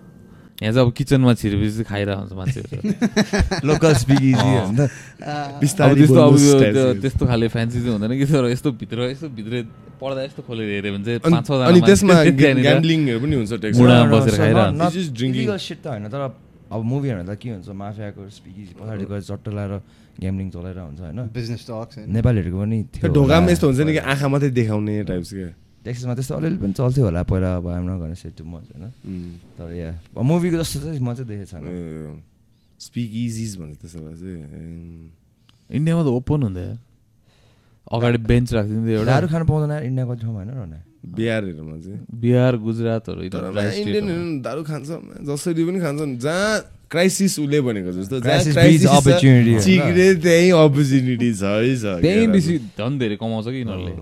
यहाँ चाहिँ अब किचनमा छिरेपछि चाहिँ खाइरहेको हुन्छ मान्छेहरू अँ। होइन। अब बिस्तारै त्यस्तो अब खाले फ्यान्सी चाहिँ हुँदैन कि तर यस्तो भित्र यस्तो भित्र पर्दा यस्तो खोलेर हेऱ्यो भने चाहिँ पाँच छजना अनि त्यसमा पनि हुन्छ बसेर खाइरहन्छ। त होइन तर अब मुभी हेर्दा के हुन्छ माफियाको स्पिकी पछाडि गएर चट्ट लगाएर ग्याम्लिङ चलाएर हुन्छ होइन। बिजनेस टक्स नेपालीहरूको पनि त्यो ढोकामा यस्तो हुन्छ नि कि आँखा मात्रै देखाउने टाइप्स क्या टेक्समा त्यस्तो अलिअलि पनि चल्थ्यो होला पहिला अब हाम्रो गर्ने सेट टु मच होइन. तर या मुभीको जस्तो चाहिँ म चाहिँ देखेको छैन स्पिक इजिज भन्छ त्यसो भए चाहिँ. इन्डियामा त ओपन हुँदै अगाडि बेन्च राखिदिन्थ्यो एउटा। दारू खानु पाउँदैन यार इन्डियाको ठाउँमा होइन रहने। बिहारहरूमा चाहिँ। बिहार गुजरातहरू। इन्डियनहरू दारू खान्छ जसरी पनि खान्छन् जहाँ क्राइसिस उसले भनेको जस्तो त्यहीँ अपर्च्युनिटी छ है छ त्यही। बेसी झन् धेरै कमाउँछ कि यिनीहरूले।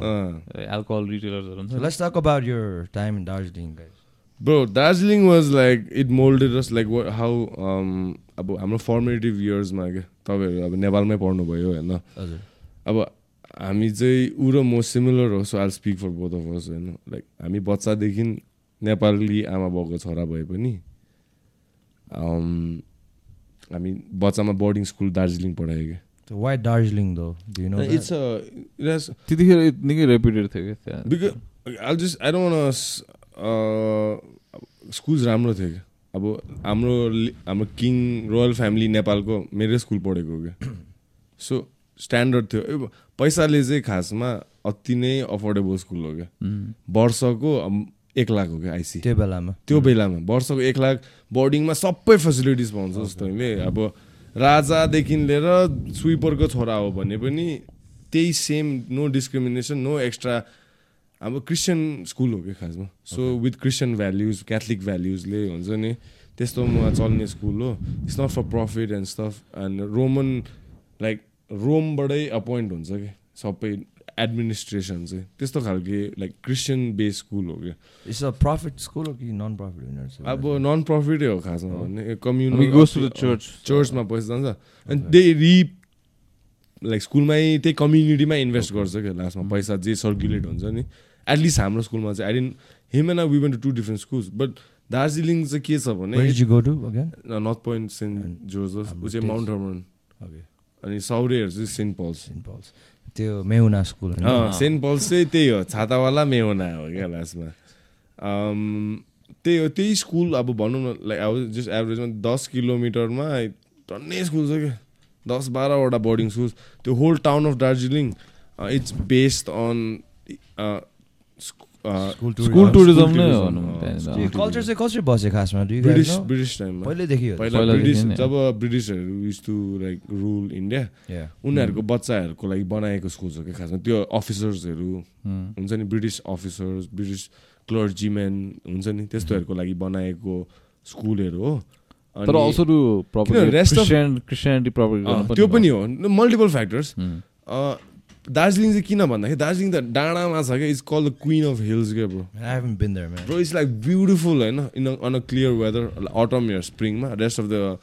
एल्कोहल रिटेलर्सहरू हुन्छ। Let's talk about your time in Darjeeling was like it molded us like what how um अब हाम्रो फर्मेटिभ इयर्समा क्या तपाईँहरू अब नेपालमै पढ्नुभयो होइन? हजुर। अब हामी चाहिँ ऊ र म सिमिलर हो so I'll speak for both of us होइन लाइक हामी बच्चादेखि नेपाली आमा बाउको छोरा भए पनि um, हामी बच्चामा बोर्डिङ स्कुल दार्जिलिङ पढायो क्या So why Darjeeling though? Do you know? that? It's त्यतिखेर निकै रेपुटेड थियो क्या त्यहाँ because I just I don't schools राम्रो थियो क्या अब हाम्रो हाम्रो किङ रोयल फ्यामिली नेपालको मेरै स्कुल पढेको क्या सो स्ट्यान्डर्ड थियो पैसाले चाहिँ खासमा अति नै अफोर्डेबल स्कुल हो क्या. वर्षको एक लाख हो क्या आइसी त्यो बेलामा। त्यो बेलामा वर्षको एक लाख बोर्डिङमा सबै फेसिलिटिज पाउँछ जस्तो अहिले। अब राजादेखि लिएर स्विपरको छोरा हो भने पनि त्यही same no discrimination no extra अब क्रिस्चियन स्कुल हो क्या खासमा। So with Christian values Catholic भ्याल्युजले हुन्छ नि त्यस्तोमा चल्ने स्कुल हो। It's not for profit and stuff and Roman like रोमबाटै appoint हुन्छ कि? सबै एडमिनिस्ट्रेसन चाहिँ। त्यस्तो खालके लाइक क्रिस्चियन बेस स्कुल हो क्या इट्स अ प्रफिट स्कुल हो कि नन प्रफिट अब नन प्रफिटै हो खासमा भने the church. चर्चमा पैसा जान्छ। अनि त्यही रिप लाइक स्कुलमै त्यही कम्युनिटीमा इन्भेस्ट गर्छ क्या लास्टमा पैसा जे सर्कुलेट हुन्छ नि। एटलिस्ट हाम्रो स्कुलमा चाहिँ I and him and we went to two different schools but Darjeeling चाहिँ के छ भने? नर्थ पोइन्ट सेन्ट जोर्जस ऊ चाहिँ माउन्ट हर्मन. अनि सौरेहरू चाहिँ सेन्ट पल्स St. Paul's. त्यो मेहुना स्कुल सेन्ट पल्स चाहिँ त्यही हो छातावाला मेहुना हो क्या लास्टमा त्यही हो त्यही स्कुल अब भनौँ न लाइक अब जस्ट एभरेजमा दस किलोमिटरमा टन्नै स्कुल छ क्या दस बाह्रवटा बोर्डिङ स्कुल त्यो whole town of Darjeeling it's based on school tourism नै कल्चर चाहिँ कसरी बस्यो खासमा? ब्रिटिस? ब्रिटिस टाइममा पहिल्यैदेखि हो पहिला पहिलादेखि ब्रिटिस। जब ब्रिटिसहरू use to like rule India. उनीहरूको बच्चाहरूको लागि बनाएको स्कुल हो क्या खासमा। त्यो अफिसर्सहरू उम्. हुन्छ नि ब्रिटिस अफिसर्स ब्रिटिस क्लर्जीम्यान हुन्छ नि त्यस्तोहरूको लागि बनाएको स्कुलहरू हो। तर त्यो पनि हो। Multiple factors. दार्जिलिङ चाहिँ किन भन्दाखेरि दार्जिलिङ त डाँडामा छ क्या it's call the queen of hills क्या bro. Bro it's like beautiful होइन in on a clear weather autumn year स्प्रिङमा rest of the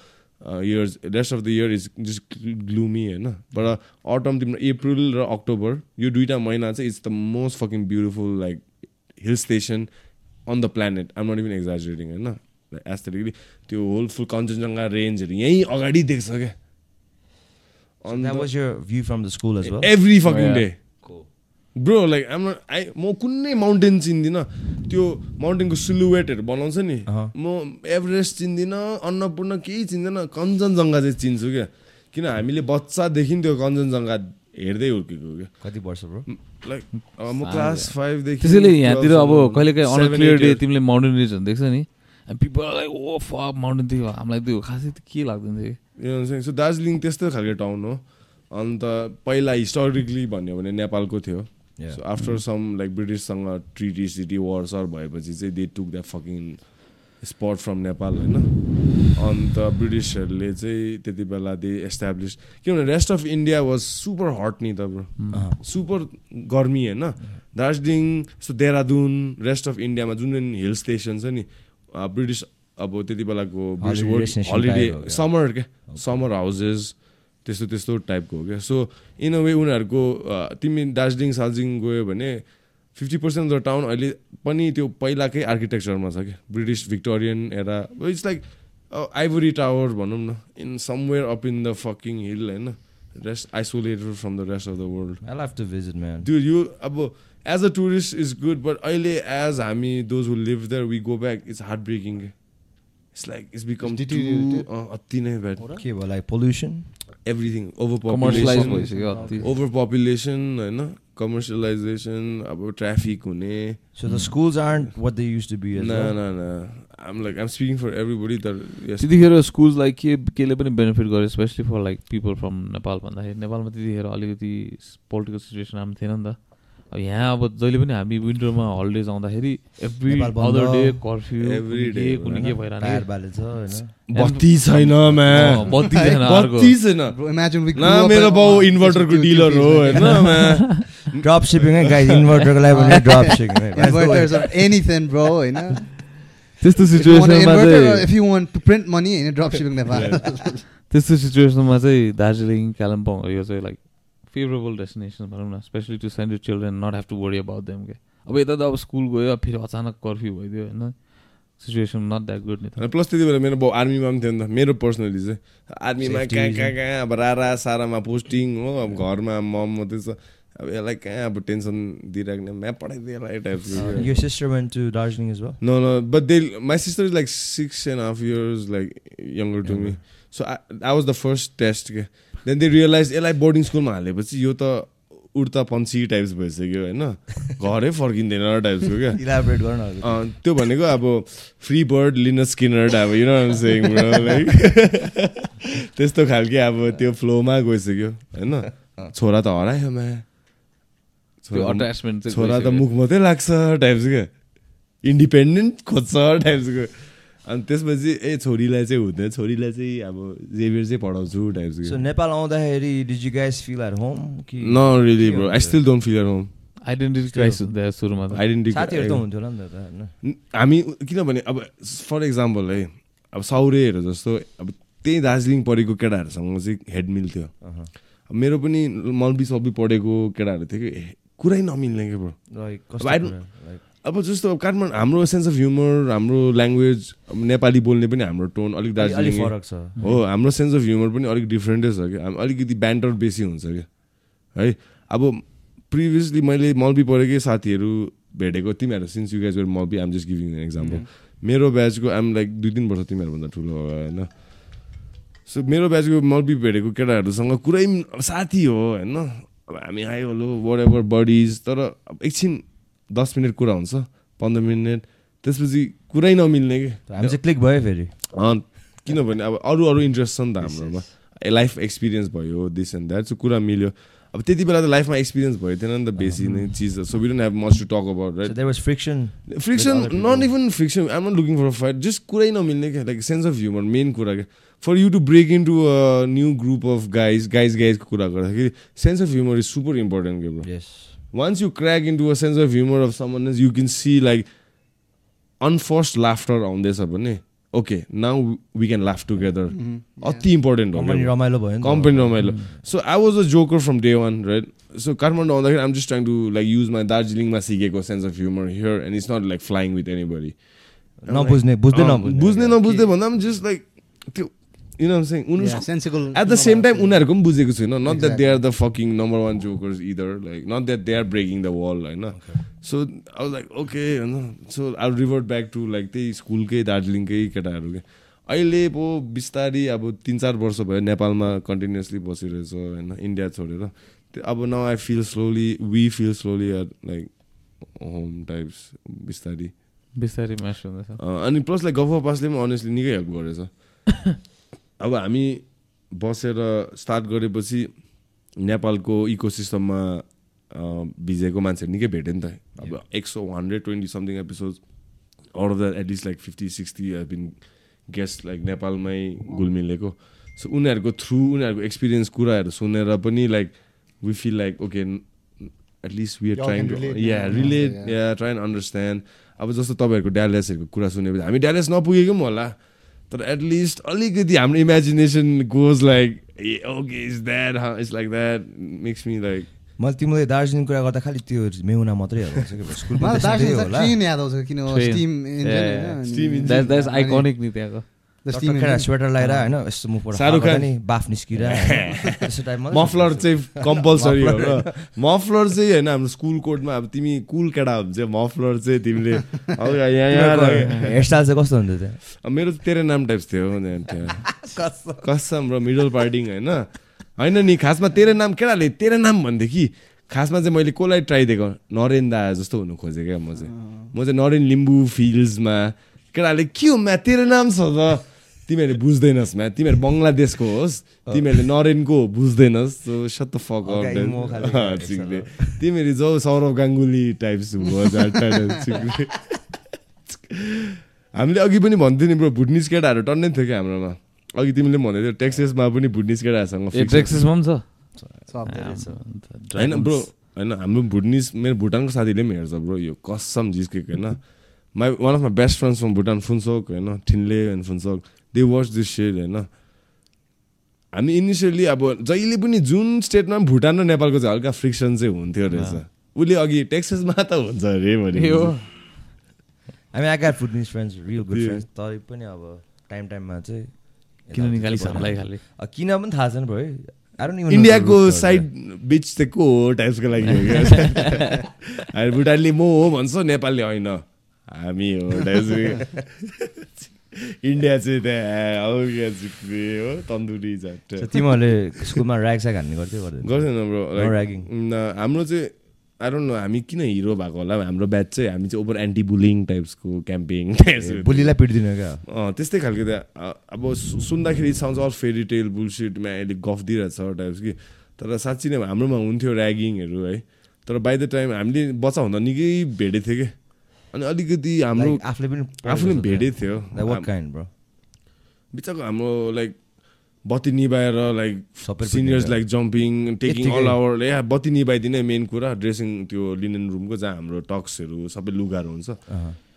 years rest of the year is just gloomy होइन तर अटम तिम्रो अप्रिल र अक्टोबर यो दुइटा महिना चाहिँ it's the most fucking beautiful like hill station on the planet I'm not even exaggerating होइन एस्थेटिकली त्यो होल फुल कञ्चनजङ्घा रेन्जहरू यहीँ अगाडि देख्छ क्या So that was your view from the school as well? Every fucking yeah. Day bro like um I म कुनै माउन्टेन चिन्दिनँ। त्यो माउन्टेनको सिलुवेटहरू बनाउँछ नि। म एभरेस्ट चिन्दिनँ अन्नपूर्ण केही चिन्दिनँ कञ्चनजङ्घा चाहिँ चिन्छु क्या। किन हामीले बच्चादेखि त्यो कञ्चनजङ्घा हेर्दै हुर्केको क्या। कति वर्ष ब्रो? लाइक म क्लास फाइभदेखि त्यसैले यहाँतिर अब कहिलेकाहीँ. तिमीले माउन्टेन रिजन देख्छ नि। People like oh fuck mountain थियो। हामीलाई त्यो खासै के लाग्दैन थियो? सो दार्जिलिङ त्यस्तै खालको टाउन हो। अन्त पहिला हिस्टोरिकली भन्यो भने नेपालको थियो. सो आफ्टर सम लाइक ब्रिटिससँग ट्रिटी सिटी वार सर भएपछि चाहिँ they took that fucking spot from Nepal होइन? अन्त ब्रिटिसहरूले चाहिँ त्यति बेला दे एस्टाब्लिस किनभने rest of India was super hot नि त ब्रो। सुपर गर्मी होइन? Darjeeling so Dehradun rest of इन्डियामा जुन जुन हिल स्टेसन छ नि ब्रिटिस अब त्यति बेलाको हलिडे क्या? समर क्या समर हाउसेस त्यस्तो त्यस्तो टाइपको हो क्या? सो इन अ वे उनीहरूको तिमी दार्जिलिङ सालजिङ गयो भने fifty percent of the town अहिले पनि त्यो पहिलाकै आर्किटेक्चरमा छ क्या? British Victorian era it's like ivory tower भनौँ न in somewhere up in the fucking hill होइन? Rest isolated from the rest of the world I'll have to visit, man. Dude, you अब as a tourist is good but अहिले एज हामी those who live there we go back it's heart breaking It's deteriorated. अति नै ब्याड के भयो like pollution everything over population भइसक्यो ओभर पपुलेसन होइन कमर्सियलाइजेसन अब ट्राफिक हुने so the schools are what they use to be न न न um like um speaking for everybody तर त्यतिखेर स्कुल्सलाई के केले पनि बेनिफिट गर्यो specially for like people from Nepal भन्दाखेरि नेपालमा त्यतिखेर अलिकति पोलिटिकल सिचुएसन राम्रो थिएन नि त अब यहाँ अब जहिले पनि हामी विन्टरमा हलिडेज आउँदाखेरि every Nepal. Other day curfew के कुनै के होइन। बत्ती छैन बत्ती छैन बत्ती छैन मेरो बाउ इन्भर्टरको डिलर हो होइन ड्रप सिपिङ है गाइस इन्भर्टरको लागि भने drop shipping bro. You know? त्यस्तो सिचुएसनमा चाहिँ if you want to print money, in drop shipping Nepal. त्यस्तो सिचुएसनमा चाहिँ दार्जिलिङ कालिम्पोङ यो चाहिँ लाइक फेभरेबल डेस्टिनेसन भनौँ न specially to send you children not have to worry about them के अब यता त अब स्कुल गयो अब फेरि अचानक कर्फ्यू भइदियो होइन सिचुएसन नट द्याट गुड नि प्लस त्यति बेला मेरो बाउ आर्मीमा पनि थियो नि त मेरो पर्सनली चाहिँ आर्मीमा कहाँ. कहाँ कहाँ अब रारा सारामा पोस्टिङ हो अब घरमा मम मात्रै छ अब यसलाई कहाँ अब टेन्सन दिइराख्ने म्या पठाइदिए यसलाई टाइपको यो sister went to Darjeeling is well No, no, but they. My sister is like six and a half years like younger to me. So I, I was the Then they realized यसलाई बोर्डिङ स्कुलमा हालेपछि यो त उड्ता पन्छी टाइप्स भइसक्यो होइन? घरै फर्किँदैन टाइप्सको क्या? इलाबोरेट गर्न त्यो भनेको अब फ्री बर्ड लिन स्किनर अब यु नो लाइक त्यस्तो खालके अब त्यो फ्लोमा गइसक्यो होइन? छोरा त हरायो मा त्यो अट्याचमेन्ट चाहिँ छोरा त। मुख मात्रै लाग्छ टाइप्स क्या इन्डिपेन्डेन्ट खोज्छ टाइप्सको अनि त्यसपछि ए छोरीलाई चाहिँ हुँदैन। छोरीलाई चाहिँ अब जेभियर चाहिँ पढाउँछु सो टाइप्सको नेपाल आउँदाखेरि did you guys feel at home कि न really bro I still don't feel at home identity crisis हुन्छ सुरुमा आइडेन्टिटी साथीहरू त हुन्थ्यो होला नि त होइन? हामी किनभने अब फर इक्जाम्पल है अब साउरेहरू जस्तो अब त्यही दार्जिलिङ पढेको केटाहरूसँग चाहिँ हेड मिल्थ्यो मेरो पनि मल्बी सल्बी पढेको केटाहरू थियो कि कुरै नमिल्ने क्या ब्रो लाइक अब अब जस्तो अब काठमाडौँ हाम्रो सेन्स अफ ह्युमर हाम्रो ल्याङ्ग्वेज नेपाली बोल्ने पनि हाम्रो टोन अलिक दार्जिलिङ। फरक छ। हो हाम्रो सेन्स अफ ह्युमर पनि अलिक डिफ्रेन्टै छ क्या। अलिकति ब्यान्टर बेसी हुन्छ क्या। है अब प्रिभियसली मैले मल्बी पढेकै साथीहरू भेटेको तिमीहरू सिन्स यु गाइज मल्बी um just giving an example मेरो ब्याचको आम लाइक दुई तिन वर्ष तिमीहरूभन्दा ठुलो हो होइन? सो मेरो ब्याचको मल्बी भेटेको केटाहरूसँग कुरै साथी हो होइन? अब हामी आयो होलो वाट एभर बडिज तर अब एकछिन दस मिनट कुरा हुन्छ पन्ध्र मिनट त्यसपछि कुरै नमिल्ने कि? हामी चाहिँ क्लिक भयो फेरि। किनभने अब अरू अरू इन्ट्रेस्ट छ नि त हाम्रोमा। लाइफ एक्सपिरियन्स भयो दिस एन्ड द्याट सो कुरा मिल्यो। अब त्यति बेला त लाइफमा एक्सपिरियन्स भयो थिएन नि त बेसी नै चिज so we don't have much to talk about right was friction friction not even friction um not looking for fight just कुरै नमिल्ने क्या like sense of humour main कुरा क्या for you to break in to a new group of guys guys गाइजको कुरा गर्दाखेरि sense of humour is super important के bro once you crack into a sense of humor of someone else, you can see like unforced laughter on this भने okay now we can laugh together. अति इम्पोर्टेन्ट हो कम्पनी रमाइलो भयो। कम्पनी रमाइलो so I was a joker from day one right so Kathmandu आउँदाखेरि आम just trying to like use my दार्जिलिङमा सिकेको sense of humour here and it's not like flying with anybody नबुझ्ने बुझ्दै नबुझ्ने बुझ्ने नबुझ्दै भन्दा पनि जस्ट लाइक त्यो यु नो सेङ उनीहरू. एट द सेम टाइम उनीहरूको पनि बुझेको छैन not that they. Are the fucking number one jokers either like not that they are breaking the wall होइन सो आई लाइक ओके होइन so I revert back to like त्यही स्कुलकै दार्जिलिङकै केटाहरू के अहिले पो बिस्तारी अब तिन चार वर्ष भयो नेपालमा कन्टिन्युसली बसिरहेछ होइन इन्डिया छोडेर त्यो अब न I feel slowly we feel slowly are like home types बिस्तारी बिस्तारै अनि प्लस लाइक गफ पासले पनि अनेस्टली निकै हेल्प गरेछ अब हामी बसेर स्टार्ट गरेपछि नेपालको इको सिस्टममा भिजेको मान्छेहरू निकै भेट्यो नि त। अब एक सौ hundred twenty something episode out of that at least like fifty sixty been guest like नेपालमै घुलमिलेको सो उनीहरूको थ्रु उनीहरूको एक्सपिरियन्स कुराहरू सुनेर पनि like we feel like okay at least we are trying yeah. Relate. या ट्राई एन्ड अन्डरस्ट्यान्ड अब जस्तो तपाईँहरूको ड्यालेसहरूको कुरा सुनेपछि हामी ड्यालेस नपुगेको पनि होला। तर एटलिस्ट अलिकति हाम्रो imagination goes like okay is that it's like that makes me like मैले तिमीले दार्जिलिङ कुरा गर्दा खालि त्यो मेहुना मात्रै ट्रेन याद आउँछ किन आइकोनिक नि? त्यहाँको स्वेटर लगाएर होइन यस्तो मुखबाट बाफ त्यस्तो टाइपमा मफलर चाहिँ कम्पलसरी हो र मफलर चाहिँ होइन हाम्रो स्कुल कोडमा अब तिमी कुल केटा हो भने चाहिँ मफलर चाहिँ तिमीले यहाँ यहाँ। हेयरस्टाइल चाहिँ कस्तो हुन्थ्यो त्यहाँ मेरो तेरो नाम टाइप्स थियो कसम र मिडल पार्टिङ होइन। होइन नि खासमा तेरो नाम केटाले तेरो नाम भन्थ्यो कि खासमा चाहिँ मैले कसलाई ट्राई दिएको नरेन दा जस्तो हुनु खोजेँ क्या म चाहिँ। म चाहिँ नरेन लिम्बू फिल्ड्समा केटाले के हो म्या? तेरो नाम छ त। तिमीहरूले बुझ्दैनस् म्या। तिमीहरू बङ्गलादेशको होस् तिमीहरूले नरेनको बुझ्दैनस् सो सत फक चिक्ले तिमीहरू जाउ सौरभ गाङ्गुली टाइप्स हामीले अघि पनि भन्थ्यो नि ब्रो भुटनिस केटाहरू टन्नै थियो क्या हाम्रोमा। अघि तिमीले भन्दै थियो टेक्सेसमा पनि भुटनिस केटाहरूसँग। टेक्सिसमा पनि छ? होइन ब्रो होइन हाम्रो भुटनिस मेरो भुटानको साथीले पनि हेर्छ ब्रो यो कसम जिस्केको होइन। My one of my best friends from Bhutan Phuntsok होइन Thinley and Phuntsok they watch this said होइन हामी इनिसियली अब जहिले पनि जुन स्टेटमा पनि भुटान र नेपालको चाहिँ हल्का फ्रिक्सन चाहिँ हुन्थ्यो रहेछ। उसले अघि टेक्सेसमा त हुन्छ अरे भने। हामी I food friends real good. Friends तर पनि अब टाइम टाइममा चाहिँ किन निकालिस हामीलाई खालि? अब किन पनि थाहा छैन भयो I don't even know इन्डियाको साइड बिच चाहिँ को हो टाइप्सको लागि भुटानले म हो भन्छ नेपालले होइन। हामी हो टाइप्स इन्डिया चाहिँ त्यहाँ क्या चिप्ले हो तन्दुरी. झट्ट। तिमीहरूले स्कुलमा ऱ्याग स्याग हान्ने गर्थ्यो गर्दैन। ब्रो. हाम्रो चाहिँ डोन्ट नो हामी किन हिरो भएको होला? हाम्रो ब्याच चाहिँ हामी चाहिँ ओभर एन्टी बुलिङ टाइप्सको क्याम्पिङ बुलीलाई पिट्दिनँ क्या? त्यस्तै खालको त्यहाँ अब सुन्दाखेरि साउन्ड अल फेरी टेल बुलसिटमा अहिले गफ दिइरहेछ टाइप्स कि। तर साँच्ची नै हाम्रोमा हुन्थ्यो ऱ्यागिङहरू है। तर बाई द टाइम हामीले बच्चा हुँदा निकै भेटेको थियो कि। अनि अलिकति हाम्रो आफूले पनि आफूले पनि भेटेको थियो। बिचको हाम्रो लाइक बत्ती निभाएर like seniors like jumping taking. All hour yeah बत्ती निभाइदिने मेन कुरा ड्रेसिङ त्यो लिनन रुमको जहाँ हाम्रो टक्सहरू सबै लुगाहरू हुन्छ।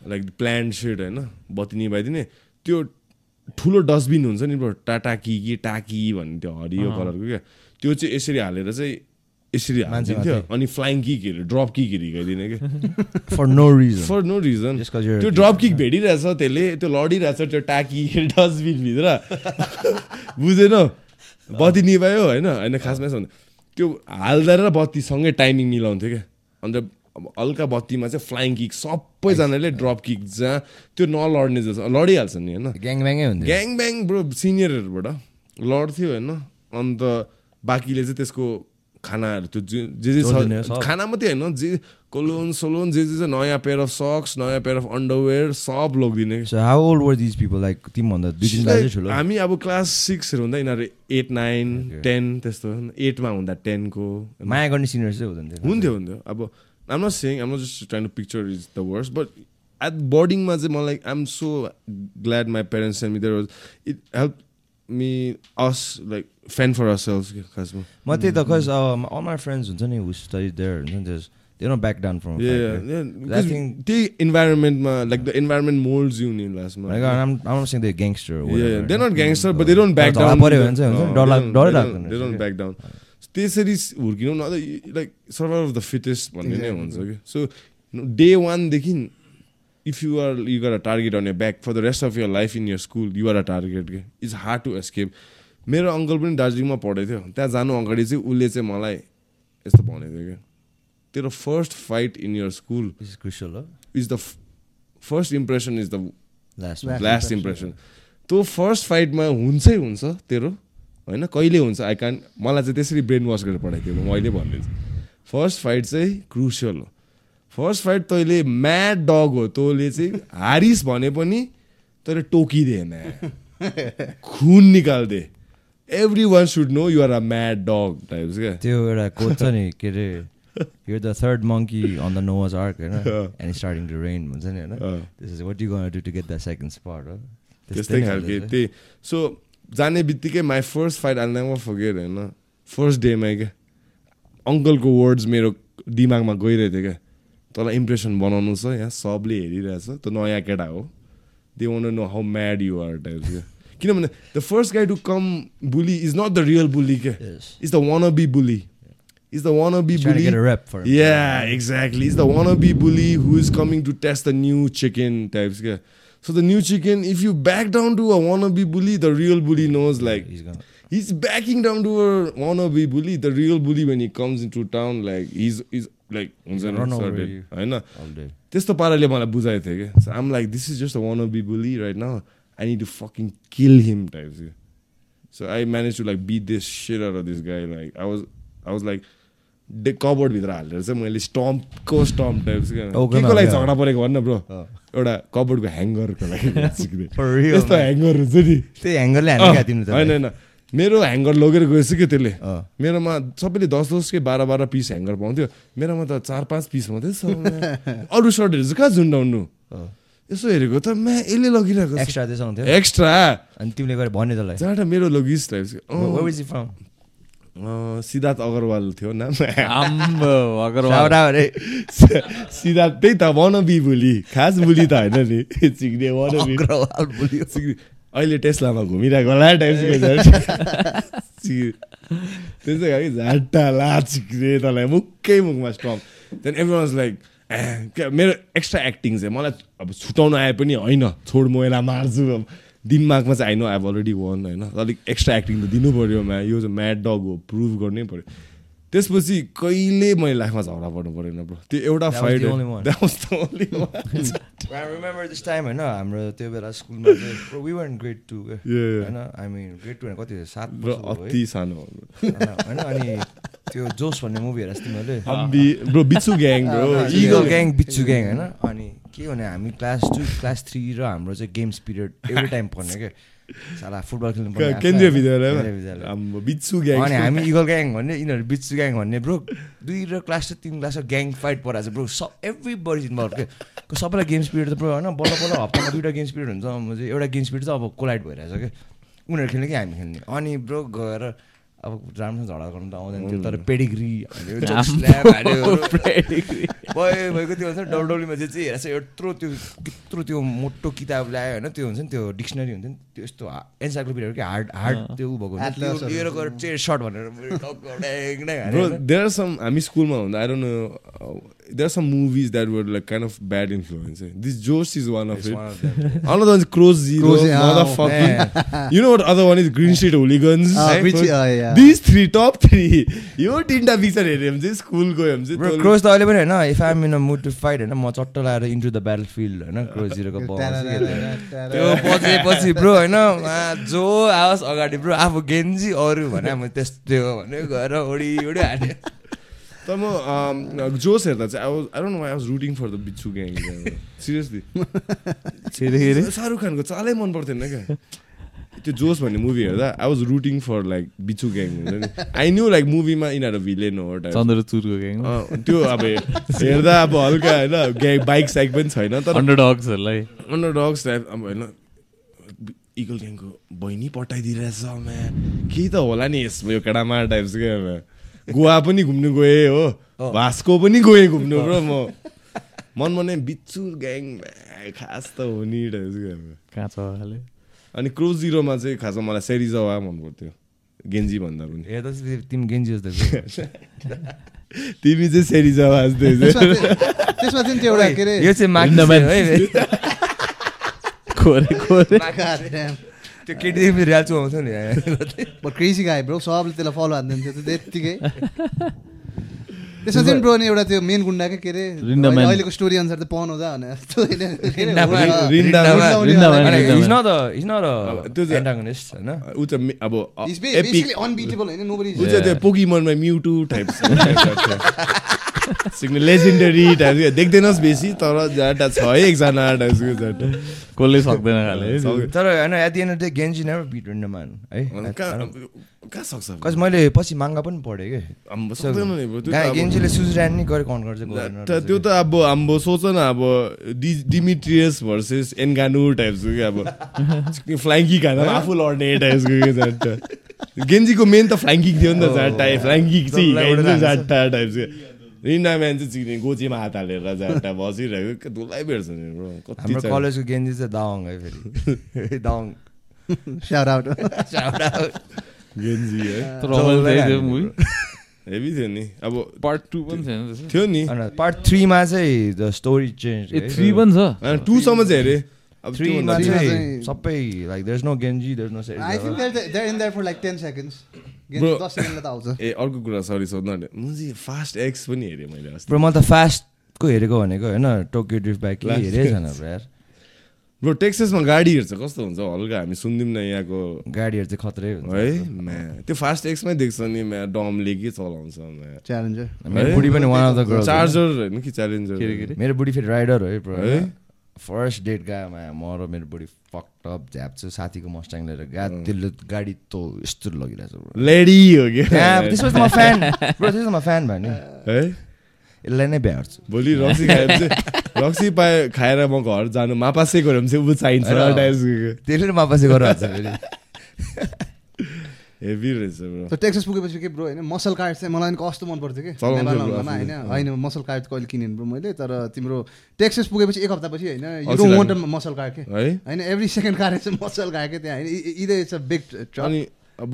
लाइक प्लान्ट सेड होइन? बत्ती निभाइदिने। त्यो ठुलो डस्टबिन हुन्छ नि टाटाकी कि टाकी भन्ने त्यो हरियो कलरको क्या। त्यो चाहिँ यसरी हालेर चाहिँ यसरी हालिदिन्थ्यो। अनि फ्लाइङ किकहरू ड्रप किकहरू हिर्काइदिने क्या for no reason for no reason त्यो ड्रप किक भेटिरहेछ त्यसले त्यो लडिरहेछ त्यो टाकी डस्टबिनभित्र बुझेन? बत्ती निभायो होइन? होइन खासमा भन्दा। त्यो हाल्दा र बत्तीसँगै टाइमिङ मिलाउँथ्यो क्या अन्त अब हल्का बत्तीमा चाहिँ फ्लाइङ किक सबैजनाले ड्रप किक जहाँ त्यो नलड्ने जस्तो लडिहाल्छ नि होइन? ग्याङ ब्याङै हुन्थ्यो। ग्याङ ब्याङ ब्रो सिनियरहरूबाट लड्थ्यो होइन? अन्त बाँकीले चाहिँ त्यसको खानाहरू त्यो जे जे जे छ। खाना मात्रै होइन जे कोलोन सोलोन जे जे छ नयाँ पेयर अफ सक्स नयाँ पेयर अफ अन्डरवेयर सब लगिदिने। हामी अब क्लास सिक्सहरू हुँदा यिनीहरू एट नाइन टेन त्यस्तो। एटमा हुँदा टेनको माया गर्ने सिनियर चाहिँ हुँदैन हुन्थ्यो हुन्थ्यो। अब आम not saying um not just trying to picture is the worse but at बोर्डिङमा चाहिँ मलाई I'm so glad my parents and me there was it help me us like fend for or खासमा म त्यही त खस अल माई फ्रेन्ड्स हुन्छ नि हु स्टडी देयर हुन्छ नि त्यस they not back down from त्यही इन्भाइरोमेन्टमा like the environment moulds you नि लास्टमा Like, I'm, I'm not saying they're gangster. Or Yeah, whatever, they're not होइन? gangster, but they don't back धरा down. पऱ्यो भने चाहिँ हुन्छ नि, डर डरै लाग्दैन रहेछ back down. त्यसरी हुर्किनु न like survive of the fittest भन्ने नै हुन्छ कि सो डे वानदेखि if you are you got a target on your back for the rest of your life in your school you are a target के इट्स हार्ड टु एस्केप मेरो अङ्कल पनि दार्जिलिङमा पढेको थियो। त्यहाँ जानु अगाडि चाहिँ उसले चाहिँ मलाई यस्तो भनेको थियो क्या तेरो first fight in your school हो? Is the first impression is the. Last impression त्यो फर्स्ट फाइटमा हुन्छै हुन्छ तेरो होइन? कहिले हुन्छ? आई कान मलाई चाहिँ त्यसरी ब्रेन वास गरेर पठाइदियो म अहिले भनिदिन्छु फर्स्ट फाइट चाहिँ क्रुसियल हो। फर्स्ट फाइट तैँले म्याड डग हो तँले चाहिँ हारिस भने पनि तैँले टोकिदे म्या खुन निकाल्दे। Every one should know you're a mad dog types क्या त्यो एउटा कोच छ नि के अरे you're the third monkey on the Noah's Ark होइन? It's starting to rain भन्छ नि होइन? This is what you gonna do to get that second spot हो त्यस्तै खालके त्यही। सो जाने बित्तिकै my first fight I'll never forget होइन? फर्स्ट डेमा क्या अङ्कलको वर्ड्स मेरो दिमागमा गइरहेको थियो क्या तँलाई इम्प्रेसन बनाउनु छ यहाँ सबले हेरिरहेछ। त्यो नयाँ केटा हो। They won't know how mad you're types क्या किनभने the first guy to come bully is not the real bully के is the wannabe bully is the wanna yeah exactly is the wannabe bully who is coming to test the new chicken types वानुली so the new chicken if you back down to a B bully the real bully knows like he's backing down to a wannabe bully. The real bully when he comes into town, like he's he's like हुन्छ नि. होइन. त्यस्तो पाराले मलाई बुझाएको थियो कि so um like this is just a wannabe bully right now I need to fucking kill him types के so I manage to like be this scare or this guy like I was I was like day कबोर्डभित्र हालेर चाहिँ मैले स्टम्पको स्टम्प टाइप्स के ओके को लागि झगडा परेको भन्न ब्रो। एउटा कबोर्डको ह्याङ्गरको लागि यस्तो. ह्याङ्गर हुन्छ नि त्यही ह्याङ्गरले क्या होइन होइन मेरो ह्याङ्गर लगेर गएछ कि त्यसले। मेरोमा सबैले दस दस के बाह्र बाह्र पिस ह्याङ्गर पाउँथ्यो। मेरोमा त चार पाँच पिस मात्रै छ। अरू सर्टहरू चाहिँ कहाँ झुन्डाउनु। यसो हेरेको त म्या यसले लगिरहेको। एक्स्ट्रा एक्स्ट्रा अनि तिमीले गएर भन्यो तँलाई। जहाँ मेरो लगिस from? सिद्धार्थ अगरवाल थियो नाम। अगरवाल? सिद्धार्थ त्यही त वन बी बुली। खास बुली त होइन नि। चिक्ने वन बी अग्रवाल। चिक्ने अहिले टेस्लामा घुमिरहेको होला टाइप्सको त्यस्तो खालको झाट्टा ला चिक्ने तँलाई मुक्कै मुखमा stop then every was like मेरो एक्स्ट्रा एक्टिङ चाहिँ मलाई अब छुटाउन आए पनि होइन। छोड म यसलाई मार्छु अब। दिमागमा चाहिँ आइन आई अलरेडी वान होइन। अलिक एक्स्ट्रा एक्टिङ त दिनु पऱ्यो म्या यो चाहिँ म्याड डग हो प्रुभ गर्नै पऱ्यो त्यसपछि कहिले मैले लाइफमा झगडा पर्नु परेन ब्रो त्यो एउटा फाइट remember this time होइन हाम्रो त्यो बेला स्कुलमा चाहिँ ग्रेड टू. होइन आई मिन ग्रेड टू कति सात? अति सानो होइन अनि त्यो जोस भन्ने मुभी हेरेको तिमीहरूले अम्बी ब्रो बिचु ग्याङ ब्रो इगल ग्याङ बिच्चु ग्याङ होइन अनि के भने हामी क्लास टू क्लास थ्री र हाम्रो चाहिँ गेम्स पिरियड एभ्री टाइम पढ्ने क्या साला फुटबल खेल्नु पर्ने। केन्द्रीय विद्यालयमा? विद्यालय। ग्याङ। अनि हामी इगल ग्याङ भन्ने यिनीहरू बिच्चु ग्याङ भन्ने ब्रो। दुई र क्लास र तिन क्लास ग्याङ फाइट परेको छ ब्रो। सब एभ्री बडी इन्भल्भ के सबैलाई गेम्स पिरियड त ब्रो होइन? बल्ल बल्ल हप्तामा दुइटा गेम्स पिरियड हुन्छ। एउटा गेम्स पिरियड चाहिँ अब कोलाइट भइरहेछ क्या उनीहरू खेल्ने कि हामी खेल्ने? अनि ब्रो गएर अब राम्रोसँग झगडा गर्नु त आउँदैन थियो तर पेडिग्री भयो भएको त्यो हुन्छ डौडौलीमा चाहिँ चाहिँ चाहिँ यत्रो त्यो यत्रो त्यो मोटो किताब ल्यायो होइन त्यो हुन्छ नि त्यो डिक्सनरी हुन्छ नि त्यो यस्तो एन्साइक्लोपिडियाहरू कि हार्ड हार्ड त्यो ऊ भएको गएर चाहिँ सर्ट भनेर हामी स्कुलमा हुँदा I know there are some movies that were like kind of bad influence this Josh is one of It's it one of them. Another one's Crows Zero, Crows Zero, motherfucking. You know what other one is? Green Street Hooligans. Uh, right? which- uh, yeah. These three, top three. यो तिनवटा पिक्चर हेऱ्यो भने चाहिँ स्कुल गयो भने चाहिँ Bro, तँले- क्रोज त अहिले पनि होइन if I'm in a mood to fight होइन म चट्ट लाएर इन्टु द ब्याटल फिल्ड होइन क्रोज जिरोको त्यो पछि ब्रो होइन आ, जो आओस् अगाडि ब्रो आफू गेन्जी अरू भने म त्यस्तो हो भने गएर ओडी ओडी हाल्यो तर म um, जोस हेर्दा चाहिँ I was I don't know I was rooting for the Bichhoo gang seriously Shahrukh खानको चालै मन पर्थेन क्या? त्यो जोस भन्ने मुभी हेर्दा I was rooting for like Bichhoo gang हुन्छ नि आई न्यू लाइक मुभीमा यिनीहरू भिलेन हो. चन्द्रचुरको ग्याङ त्यो अब हेर्दा अब हल्का होइन ग्याङ बाइक साइक पनि छैन तर अन्डर डग्सहरूलाई अन्डर डग्स टाइप अब होइन इगल ग्याङको बहिनी पठाइदिइरहेछ म्या केही त होला नि यसमा यो केटामा टाइप्स क्या गोवा पनि घुम्नु गएँ हो। भास्को पनि गएँ घुम्नु ब्रो म। मनमा नै बिच्चु ग्याङ खास त हो नि। कहाँ छ अनि क्रोज जिरोमा चाहिँ खासमा मलाई सेरिजवा मन पर्थ्यो गेन्जी भन्दा पनि। तिमी गेन्जी जस्तो तिमी चाहिँ सेरिजवा जस्तै चाहिँ। त्यसमा चाहिँ त्यो एउटा के अरे यो चाहिँ माग्नु है त्यो केटीदेखि पनि रियाल्चु आउँछ नि crazy guy, bro. सबले त्यसलाई फलो हान्दिन्थ्यो त्यो त्यत्तिकै। त्यसमा चाहिँ ब्रो नि एउटा त्यो मेन गुन्डा के अरे अहिलेको स्टोरी अनुसार त पाउनु जस्तो होइन पोकिमनमा म्युटु टाइप्स सिग्ने लेजेन्डरी टाइप देख्दैनस् बेसी तर जाटा छ है एकजना टाइप्सको जाटा कसले सक्दैन खाले। तर होइन एट दि एन्ड द गेन्जी नेभर बिट रिन्डमान है? कहाँ सक्छ कस मैले पछि माङ्गा पनि पढेँ कि। आम्बो सक्दैन। नि bro, त्यो त गाई अब- गेन्जीले सुजरान नि गरे कन्ट गर्छ त- त्यो त अब हाम्रो सोच न अब डि डिमिट्रियस भर्सेस एन्गानु टाइप्सको कि अब फ्ल्याङ्की खाँदा पनि आफू लड्ने टाइप्सको कि जाटा गेन्जीको मेन त फ्ल्याङ्किङ थियो नि त जाटा फ्ल्याङ्किङ चाहिँ जाटा टाइप्सको रिन्डा म्यान चाहिँ चिक्ने गोचीमा हात हालेर जाटा बसिरहेको धुलाई भेट्छ नि ब्रो कति कलेजको गेन्जी चाहिँ दावाङ है फेरि दावाङ Shout out. Shout out. गेन्जी है हेभी थियो नि अब पार्ट टू पनि छैन थियो नि पार्ट थ्रीमा चाहिँ द स्टोरी चेन्ज ए थ्री पनि छ टूसम्म चाहिँ हेरेँ अब थ्रीमा चाहिँ सबै like there is no गेन्जी there no I there in there for like ten seconds ए अर्को कुरा सरी सोध्न आँटे। म चाहिँ फास्ट एक्स पनि हेरेँ मैले अस्ति। ब्रो म त फास्टको हेरेको भनेको होइन? टोकियो ड्रिफ्ट बाइक छैन ब्रो यार? ब्रो टेक्ससमा गाडी हेर्छ कस्तो हुन्छ? हल्का हामी सुन्दिउँ न यहाँको। गाडीहरू चाहिँ खत्रै हुन्छ। है म्या त्यो फास्ट एक्समै देख्छ नि म्या डमले के चलाउँछ म्या च्यालेन्जर मेरो बुढी पनि वान अफ द चार्जर होइन कि च्यालेन्जर? मेरो बुढी फेरि राइडर हो है ब्रो है? फर्स्ट डेट गयो मा र मेरो बुढी फक्टअप झ्याप्छु साथीको मस्ट्याङ लिएर गएको त्यसले गाडी त यस्तो लगिरहेछ ब्रो। लेडी हो कि त्यसपछि म फ्यान त्यसपछि म फ्यान भयो नि है? यसलाई नै भ्याउँछु भोलि रक्सी खायो भने चाहिँ रक्सी पाए खाएर म घर जानु मापासै गऱ्यो भने चाहिँ ऊ चाहिन्छ त्यसले मापासी गरिहाल्छ फेरि। हेभी रहेछ ब्रो टेक्सस पुगेपछि के ब्रो होइन? मसल कार्ड चाहिँ मलाई पनि कस्तो मन पर्थ्यो कि होइन। होइन मसल कार्ड कहिले किनेँ ब्रो मैले तर तिम्रो टेक्सस पुगेपछि एक हप्तापछि होइन? You want. मसल कार्ड के? है? होइन एभ्री सेकेन्ड कार चाहिँ मसल कार्ड के त्यहाँ होइन? Either it's a big truck अनि अब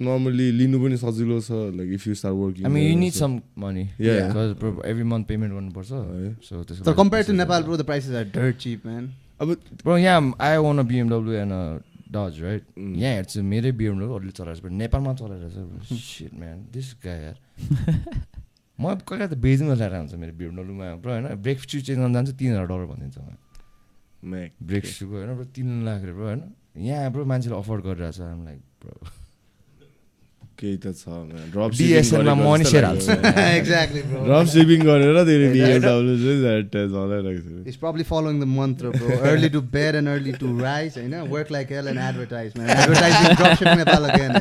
नर्मली लिनु पनि सजिलो छ like if you start working need some money. Yeah. Because bro, every month payment गर्नुपर्छ। है। So त्यसको compare to Nepal bro the prices are dirt cheap man अब Bro, यहाँ I own a BMW and right? Mm. यहाँ हेर्छु मेरै BMW अरूले चलाएको छ नेपालमा चलाइरहेछ सिट म्यान दिस गाय यार म कहिले त बेच्नु ल्याएर हुन्छ मेरो बिएमडब्लुमा ब्रो होइन ब्रेक सु चेन्ज गर्न जान्छु तिन हजार डलर भनिदिन्छ मलाई ब्रेक सुको होइन ब्रो तिन लाख रे ब्रो होइन यहाँ ब्रो मान्छेले अफोर्ड गरिरहेछ लाइक ब्रो केही त छ डिएसएलमा म नि सेयर हाल्छु। एक्ज्याक्टली ड्रप सिपिङ गरेर तिमीले डिएसडब्ल्यु चाहिँ जेट जलाइ राख्छ it's probably following the mantra bro early to bed and early to rise हैन work like hell and advertisement advertising drop shipping Nepal again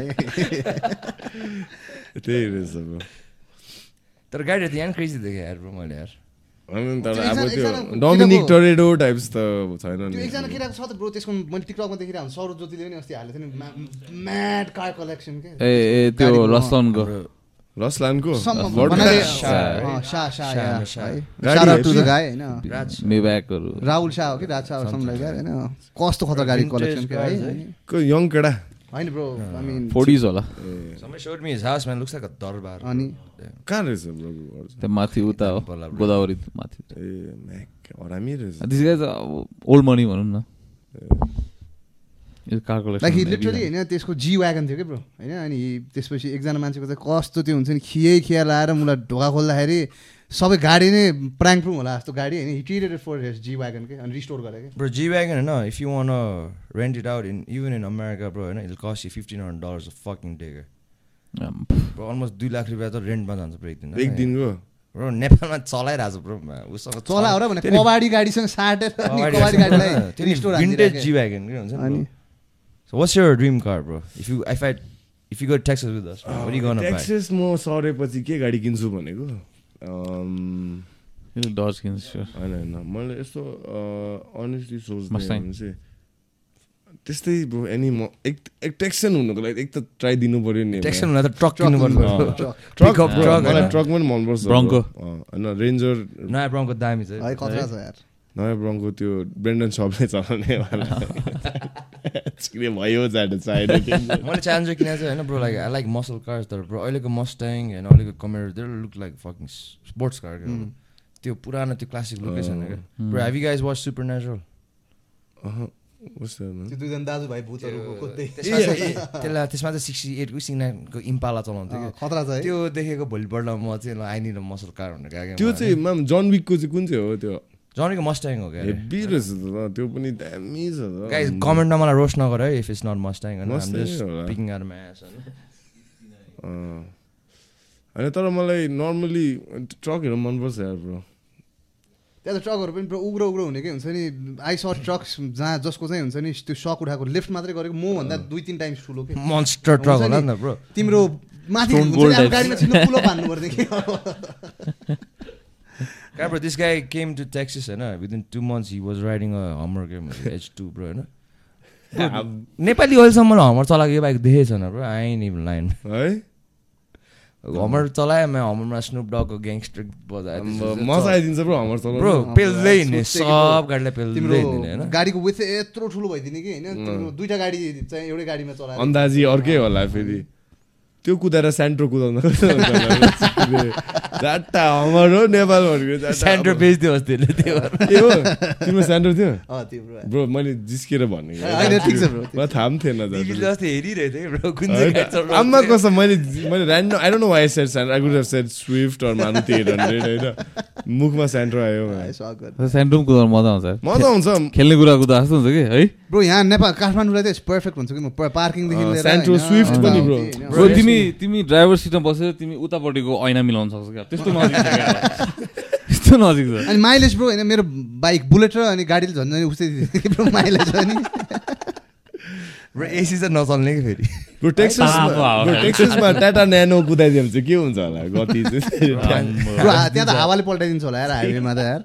त्यही रहेछ ब्रो तर गाइड यार क्रेजी देखेँ यार ब्रो मैले यार। डोमिनिक टोरेडो टाइप्स त छैन नि एकजना केटाको छ त ब्रो त्यसको मैले टिकटकमा देखिरहेको सौरभ ज्योतिले पनि अस्ति हालेको थियो नि। म्याड कार कलेक्सन के? ए ए त्यो अँ, राज मेब्याकहरू राहुल शाह हो कि? राज शाह लाइक होइन। कस्तो खतरा गाडी कलेक्सन के है? यङ केटा होइन ब्रो आई मिन फोर्टिज होला। Somebody showed me his house, man. Looks like a दरबार. अनि? कहाँ रहेछ ब्रो? त्यहाँ माथि उता हो। गोदावरी माथि ए म्याक हरामी रहेछ दिस गाइज ओल्ड मनी भनौँ न यो कार लाइक लिटरली होइन त्यसको जी वागन थियो कि ब्रो होइन अनि त्यसपछि एकजना मान्छेको चाहिँ कस्तो त्यो हुन्छ नि खिए खिया लाएर मलाई ढोका खोल्दाखेरि सबै गाडी नै प्राङ प्रुङ होला जस्तो गाडी होइन हिटिरेड फर हेस जी वागन के अनि रिस्टोर गरे कि Bro, G-Wagon, no, if you want to rent it out, in even in America, bro, no, it'll cost you $1,500 a fucking day. Bro, almost 2 lakh रुपियाँ त रेन्टमा जान्छ ब्रो एक दिन एक दिनको? ब्रो नेपालमा चलाइरहेको छ ब्रो उसँग र भने कबाडी गाडीसँग साटेर कबाडी गाडीलाई के हुन्छ नि? ट्याक्सेस म सरेपछि के गाडी किन्छु भनेको? अम, डज किन्छु। होइन होइन। मैले यस्तो अनेस्टली सोच्दै चाहिँ त्यस्तै ब्रो एनी म एक एक टेक्सन हुनुको लागि एक त ट्राई दिनु पऱ्यो नि Texan हुँदा त ट्रक किन्नु पर्छ। ट्रक मलाई होइन? ट्रक पनि मनपर्छ. अँ, होइन रेन्जर नयाँ ब्राउनको दामी छ। नयाँ ब्रङको त्यो ब्रेन्डन सपले चलाउने भयो जानु चाहिएन मैले च्यालेन्जर किनेको चाहिँ होइन bro like I like muscle cars तर ब्रो अहिलेको मस्ट्याङ होइन अहिलेको Camaro they're look like fucking sports car त्यो पुरानो त्यो क्लासिक लुकै छैन क्या। Bro have you guys watch Supernatural दाजुभाइ त्यसलाई त्यसमा चाहिँ सिक्सटी एटको सिङ्नाको इम्पाला चलाउँथ्यो खतरा छ त्यो देखेको भोलिपल्ट म चाहिँ आइनिड मसल कार भनेर गएको त्यो चाहिँ माम जन विकको चाहिँ कुन चाहिँ हो त्यो जनीको मस्ट्याङ हो क्या हेभी रहेछ त त्यो पनि दामी छ कमेन्टमा मलाई रोस्ट नगर है इफ इट्स नट मस्ट्याङ होइन। Picking are mass. होइन तर मलाई नर्मली ट्रकहरू मनपर्छ यार ब्रो त्यहाँ त ट्रकहरू पनि पुरा उग्रो उग्रो हुने के हुन्छ नि आई स ट्रक्स जहाँ जसको चाहिँ हुन्छ नि त्यो सक उठाएको लिफ्ट मात्रै गरेको मभन्दा दुई तिन टाइम्स ठुलो के? मन्स्टर ट्रक होला नि। नि त ब्रो तिम्रो माथि नि. गाडीमा पुलो पार्नु पर्ने कि? Guy, bro, this guy came to Texas, and uh, within two months he was riding a Hummer game, H2, bro, होइन? नेपाली अहिलेसम्म हमर चलाएको यो बाइक देखेको छैन ब्रो आई इभन लाइन है? हमर चलायो म हमरमा स्नुप डगको ग्याङ्स्टर बजायो मजा आइदिन्छ ब्रो हाम्रो चलाउनु ब्रो पेल्दै हिँड्ने सब. गाडीलाई पेल्दै हिँड्ने होइन गाडीको विथ यत्रो ठुलो भइदिने कि होइन तिम्रो दुइटा गाडी चाहिँ एउटै गाडीमा चलाएर अन्दाजी अर्कै होला फेरि त्यो कुदाएर सेन्ट्रो कुदाउन जाट्टा हमर हो नेपाल भनेको सेन्टर त्यसले त्यो। हो? तिम्रो सेन्ट्रो थियो? ब्रो मैले जिस्केर भनेको थाहा पनि थिएन गाडी। आम्मा कसम मैले मैले random I don't know why said centre I could have said Swift or Maruti eight hundred होइन? मुखमा सेन्ट्रो आयो. सेन्ट्रुम कुदाउनु मजा आउँछ। मजा आउँछ। खेल्ने कुरा कुदा जस्तो हुन्छ कि है? ब्रो यहाँ नेपाल काठमाडौँलाई चाहिँ पर्फेक्ट हुन्छ कि म पार्किङदेखि होइन, Swift पनि ब्रो। तिमी तिमी ड्राइभर सिटमा बसेर तिमी उतापट्टिको ऐना मिलाउन सक्छौ क्या? त्यस्तो नजिक। त्यस्तो नजिक छ। अनि माइलेज ब्रो होइन मेरो बाइक बुलेट र अनि गाडीले झन् झन् उस्तै ब्रो माइलेज हो नि। Bro, एसी चाहिँ नचल्ने कि फेरि? Bro bro. टेक्ससमा टाटा न्यानो कुदाइदियो भने चाहिँ के हुन्छ होला? गति चाहिँ। त्यहाँ त हावाले पल्टाइदिन्छ होला यार हाइवेमा त यार।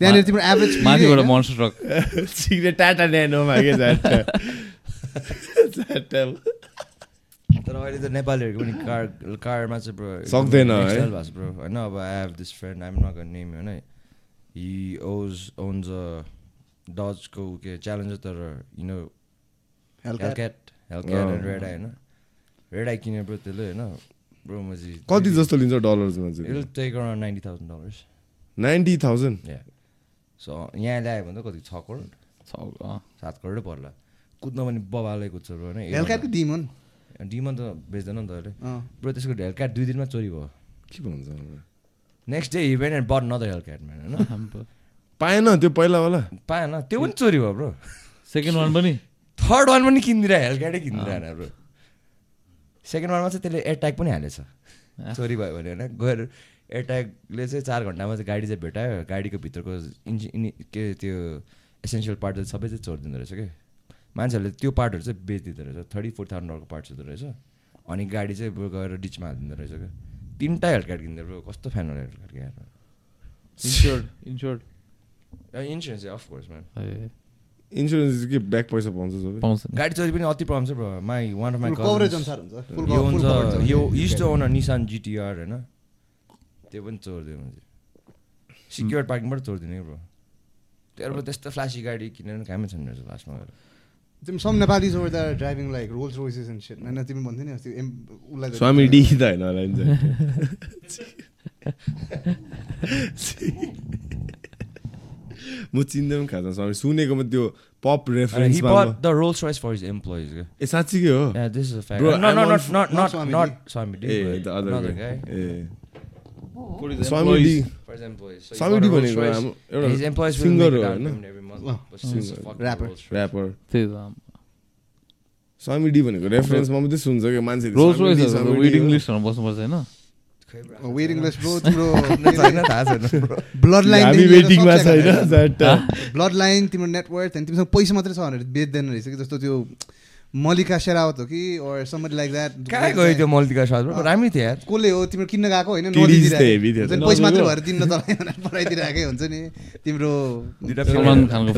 त्यहाँनिर तिम्रो एभरेज माथिबाट मोन्स्टर ट्रक सिक्ने टाटा न्यानोमा के जाट्टा तर अहिले त नेपालीहरूको पनि कार कारमा चाहिँ ब्रो सक्दैन, है? भएको ब्रो होइन अब I have this friend I'm not gonna name होइन? हि ओज ओन्स डजको के च्यालेन्जर तर you know Hellcat Hellcat red eye होइन? रेड आई किने ब्रो त्यसले होइन? ब्रो म चाहिँ कति जस्तो लिन्छ डलर्समा चाहिँ? Take around ninety thousand dollars ninety thousand? या सो यहाँ ल्यायो भने त कति? छ करोड? छ सात करोडै पर्ला। कुद्न पनि बबालै कुद्छ ब्रो होइन? हेलक्याटको डिमन त बेच्दैन नि त अहिले। ब्रो त्यसको हेलक्याट दुई दिनमा चोरी भयो। के भन्छ next day event and but another Hellcat man होइन? पाएन त्यो पहिलावाला? पाएन। त्यो पनि चोरी भयो ब्रो। सेकेन्ड वान पनि? थर्ड वान पनि किनिदिरहेको हेलक्याटै किनिदिरहेन ब्रो। सेकेन्ड वानमा चाहिँ त्यसले एयरट्याग पनि हालेछ। चोरी भयो भने होइन? गएर एयरट्यागले चाहिँ चार घन्टामा चाहिँ गाडी चाहिँ भेटायो। गाडीको भित्रको इन्जिन के त्यो एसेन्सियल पार्ट चाहिँ सबै चाहिँ चोरिदिँदो रहेछ कि? मान्छेहरूले त्यो पार्टहरू चाहिँ बेचिदिँदो रहेछ थर्टी फोर थाउजन्ड डलरको पार्ट्स हुँदो रहेछ। अनि गाडी चाहिँ गएर डिचमा हालिदिँदो रहेछ क्या। तिनवटा हेलक्याट किन्दो ब्रो कस्तो फ्यान होला हेलक्याट क्या इन्स्योर्ड इन्स्योर्ड। इन्सुरेन्स चाहिँ अफकोर्स म्यान इन्सुरेन्स के ब्याक पैसा पाउँछ पाउँछ। गाडी चोरी पनि अति प्रब्लम छ bro. My one of my coverage अनुसार हुन्छ यो हुन्छ। यो इस्ट ओन निसान जिटिआर होइन? त्यो पनि चोरिदियो मान्छे सिक्योर पार्किङबाट चोरिदिने ब्रो। त्यहाँबाट त्यस्तो फ्लासी गाडी किनेर कामै छैन रहेछ लास्टमा। गएर some Nepalese over the driving like Rolls Royces and shit होइन तिमी भन्थ्यौ नि अस्ति एम उसलाई स्वामी डी त होइन होला नि म चिन्दै पनि खाँदा स्वामी। सुनेको म त्यो pop he रेफरेन्समा but the Rolls Royce for his employees क्या ए साँच्ची के हो? Yeah, this is a fact. Bro, no, no, I'm not, not, not. Ah the other another guy. Ah. Swami D For Swami D भनेको. हाम्रो एउटा हो ऱ्यापर त्यही त स्वामी डी भनेको रेफरेन्समा मात्रै सुन्छ क्या मान्छे लिस्टहरूमा बस्नुपर्छ होइन खै bro. वेटिङ लिस्ट ब्रो तिम्रो छैन थाहा छैन bro. ब्लड लाइन हामी वेटिङमा छैन जाट्टा ब्लड लाइन तिम्रो नेटवर्क अनि तिमीसँग पैसा मात्रै छ भनेर बेच्दैन रहेछ कि जस्तो त्यो मलिका शेरावत हो कि? Or somebody like that. कहाँ गयो त्यो मल्टिका स्वाद bro? राम्रै थियो यार। कसले हो? तिम्रो किन्न गएको होइन? पैसा मात्रै भएर दिन्न तलाई पठाइदिइरहेकै हुन्छ नि। तिम्रो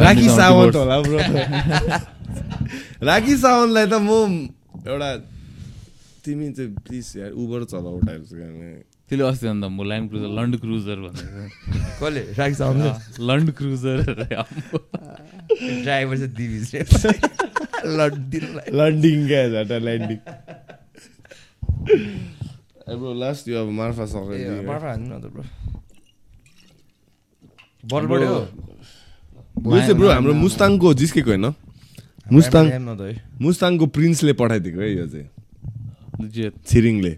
राखी सावन्त। होला ब्रो राखी सावन्तलाई त म एउटा तिमी चाहिँ प्लिज यार उबर चलाऊ टाइप त्यसले अस्ति अन्त म ल्यान्ड क्रुजर लन्ड क्रुजर कसले? राखी साउन्ड लन्ड क्रुजर ड्राइभर चाहिँ दिविज लन्डिङ क्या झट्टा ल्यान्डिङ ब्रो लास्ट यो अब मार्फा सक्यो बर्फ हान्नु न त ब्रो। बल बढ्यो यो चाहिँ ब्रो हाम्रो मुस्ताङको जिस्केको होइन? मुस्ताङ मुस्ताङको प्रिन्सले पठाइदिएको है यो चाहिँ. छिरिङले।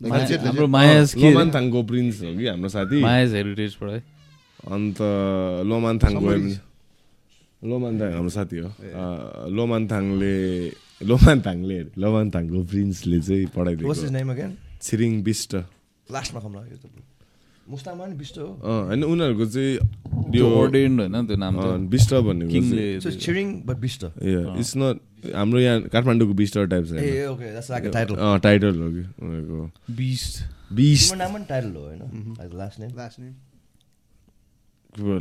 हाम्रो मायाज के? लोमान्थाङको प्रिन्स हो कि हाम्रो साथी? मायाज हेरिटेजबाट है। अन्त लोमान्थाङको लोमान्थाङ हाम्रो साथी हो। लोमान्थाङले लोमान्थाङले लोमान्थाङको प्रिन्सले चाहिँ पढाइदिएको? छिरिङ बिस्ट लास्टमा मुस्ताङमा नि हो होइन उनीहरूको चाहिँ त्यो होइन त्यो नाम बिस्ट इट्स नट हाम्रो यहाँ काठमाडौँको बिस्टर टाइप छ टाइटल हो कि उनीहरूको बिस्ट बिस्ट तिम्रो नाम पनि टाइटल हो होइन like last name last name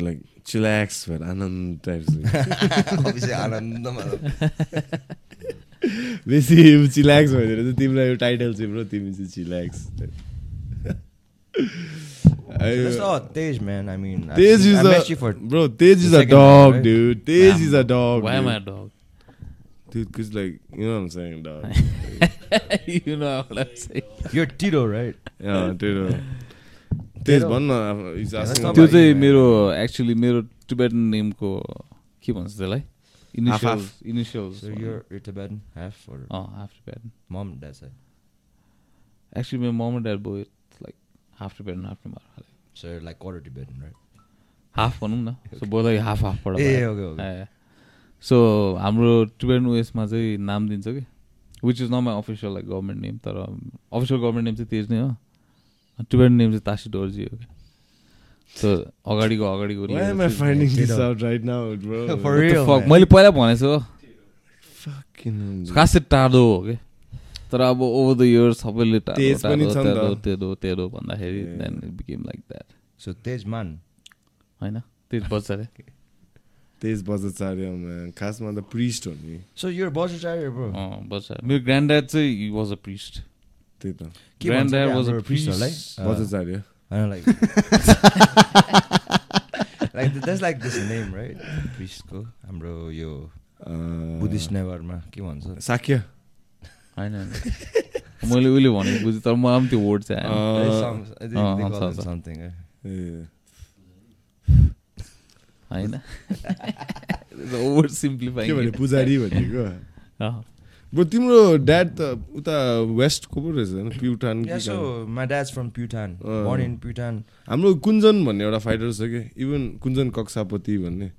like chillax भएर आनन्द टाइप आनन्दमा बेसी चिल्याक्स भइदिएर चाहिँ तिम्रो यो टाइटल चाहिँ ब्रो तिमी चाहिँ chillax That's all Tej, man. I mean, I've Tej seen- is I met you a for bro. Tej is the a second time, dog, right? dude. Tej is a dog. Why am I dude. a dog? Dude, cause like you know what I'm saying, dog. you know what I'm saying. You're Tito, right? अँ, त्यो त्यस भन्न अब he's asking How त्यो about चाहिँ you, man? मेरो एक्चुली मेरो टिबेटन नेमको के भन्छ त्यसलाई half. Initials initials So you're, you're Tibetan, half or half Tibetan mom, dad side? Actually मेरो मम dad both like Half Tibetan half So you're like quarter Tibetan, right? हाफ भनौँ न सो बोथ लाइक हाफ हाफबाट ए ओके ओके सो हाम्रो टिबेटन उयसमा चाहिँ नाम दिन्छ कि? Which is not my official like government name तर अफिसियल गभर्मेन्ट नेम चाहिँ तेज नै हो। टिबेटन नेम चाहिँ तासी डोर्जी हो कि? सो अगाडिको अगाडिको. मैले पहिला भनेको छु। खास टाढो हो कि? तर अब ओभर द इयर्स सबैले तेज। तेरो तेरो तेरो भन्दाखेरि became like that So Tejman. होइन? अरे। तेज बजाचार्य man. खासमा त प्रिस्ट हो नि। So you're Bajracharya, bro. अँ, बज्छ। मेरो ग्रान्ड ड्याड चाहिँ हि वाज अ प्रिस्ट त्यही त। was a हाम्रो priestहरूलाई? priest. Uh, Bajracharya like there's like this name right? Priestको हाम्रो यो अँ, बुद्धिस्ट नेभरमा के भन्छ? साक्य। होइन। मैले उहिले भनेको बुझेँ तर मलाई पनि त्यो वर्ड चाहिँ होइन? ओभर के सिम्प्लिफाइङ भने पुजारी भनेको? ब्रो तिम्रो ड्याड त उता वेस्टको पो रहेछ होइन? Pyuthan Uh. born in Bhutan. हाम्रो कुञ्जन भन्ने एउटा फाइटर छ कि? इभन कुञ्जन कक्सापति भन्ने।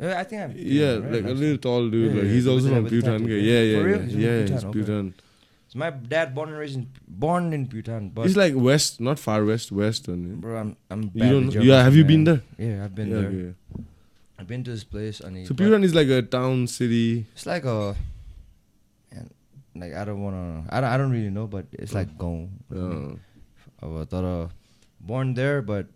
I think I'm. Yeah, right, like a little tall dude. Yeah, like yeah, he's also from Bhutan. Yeah, yeah. yeah, For real? yeah. He's Yeah, Bhutan. So my dad born and raised in born in Bhutan, but He's like west, not far west, west. only. bro, I'm I'm You bad don't yeah, have you geography, been there? Yeah, I've been Yeah, there. okay. I've been to this place, and So Bhutan is like a town, city. it's like a, like I don't wanna, I don't, I don't really know, but it's like gone. Uh, Uh, तर born there, but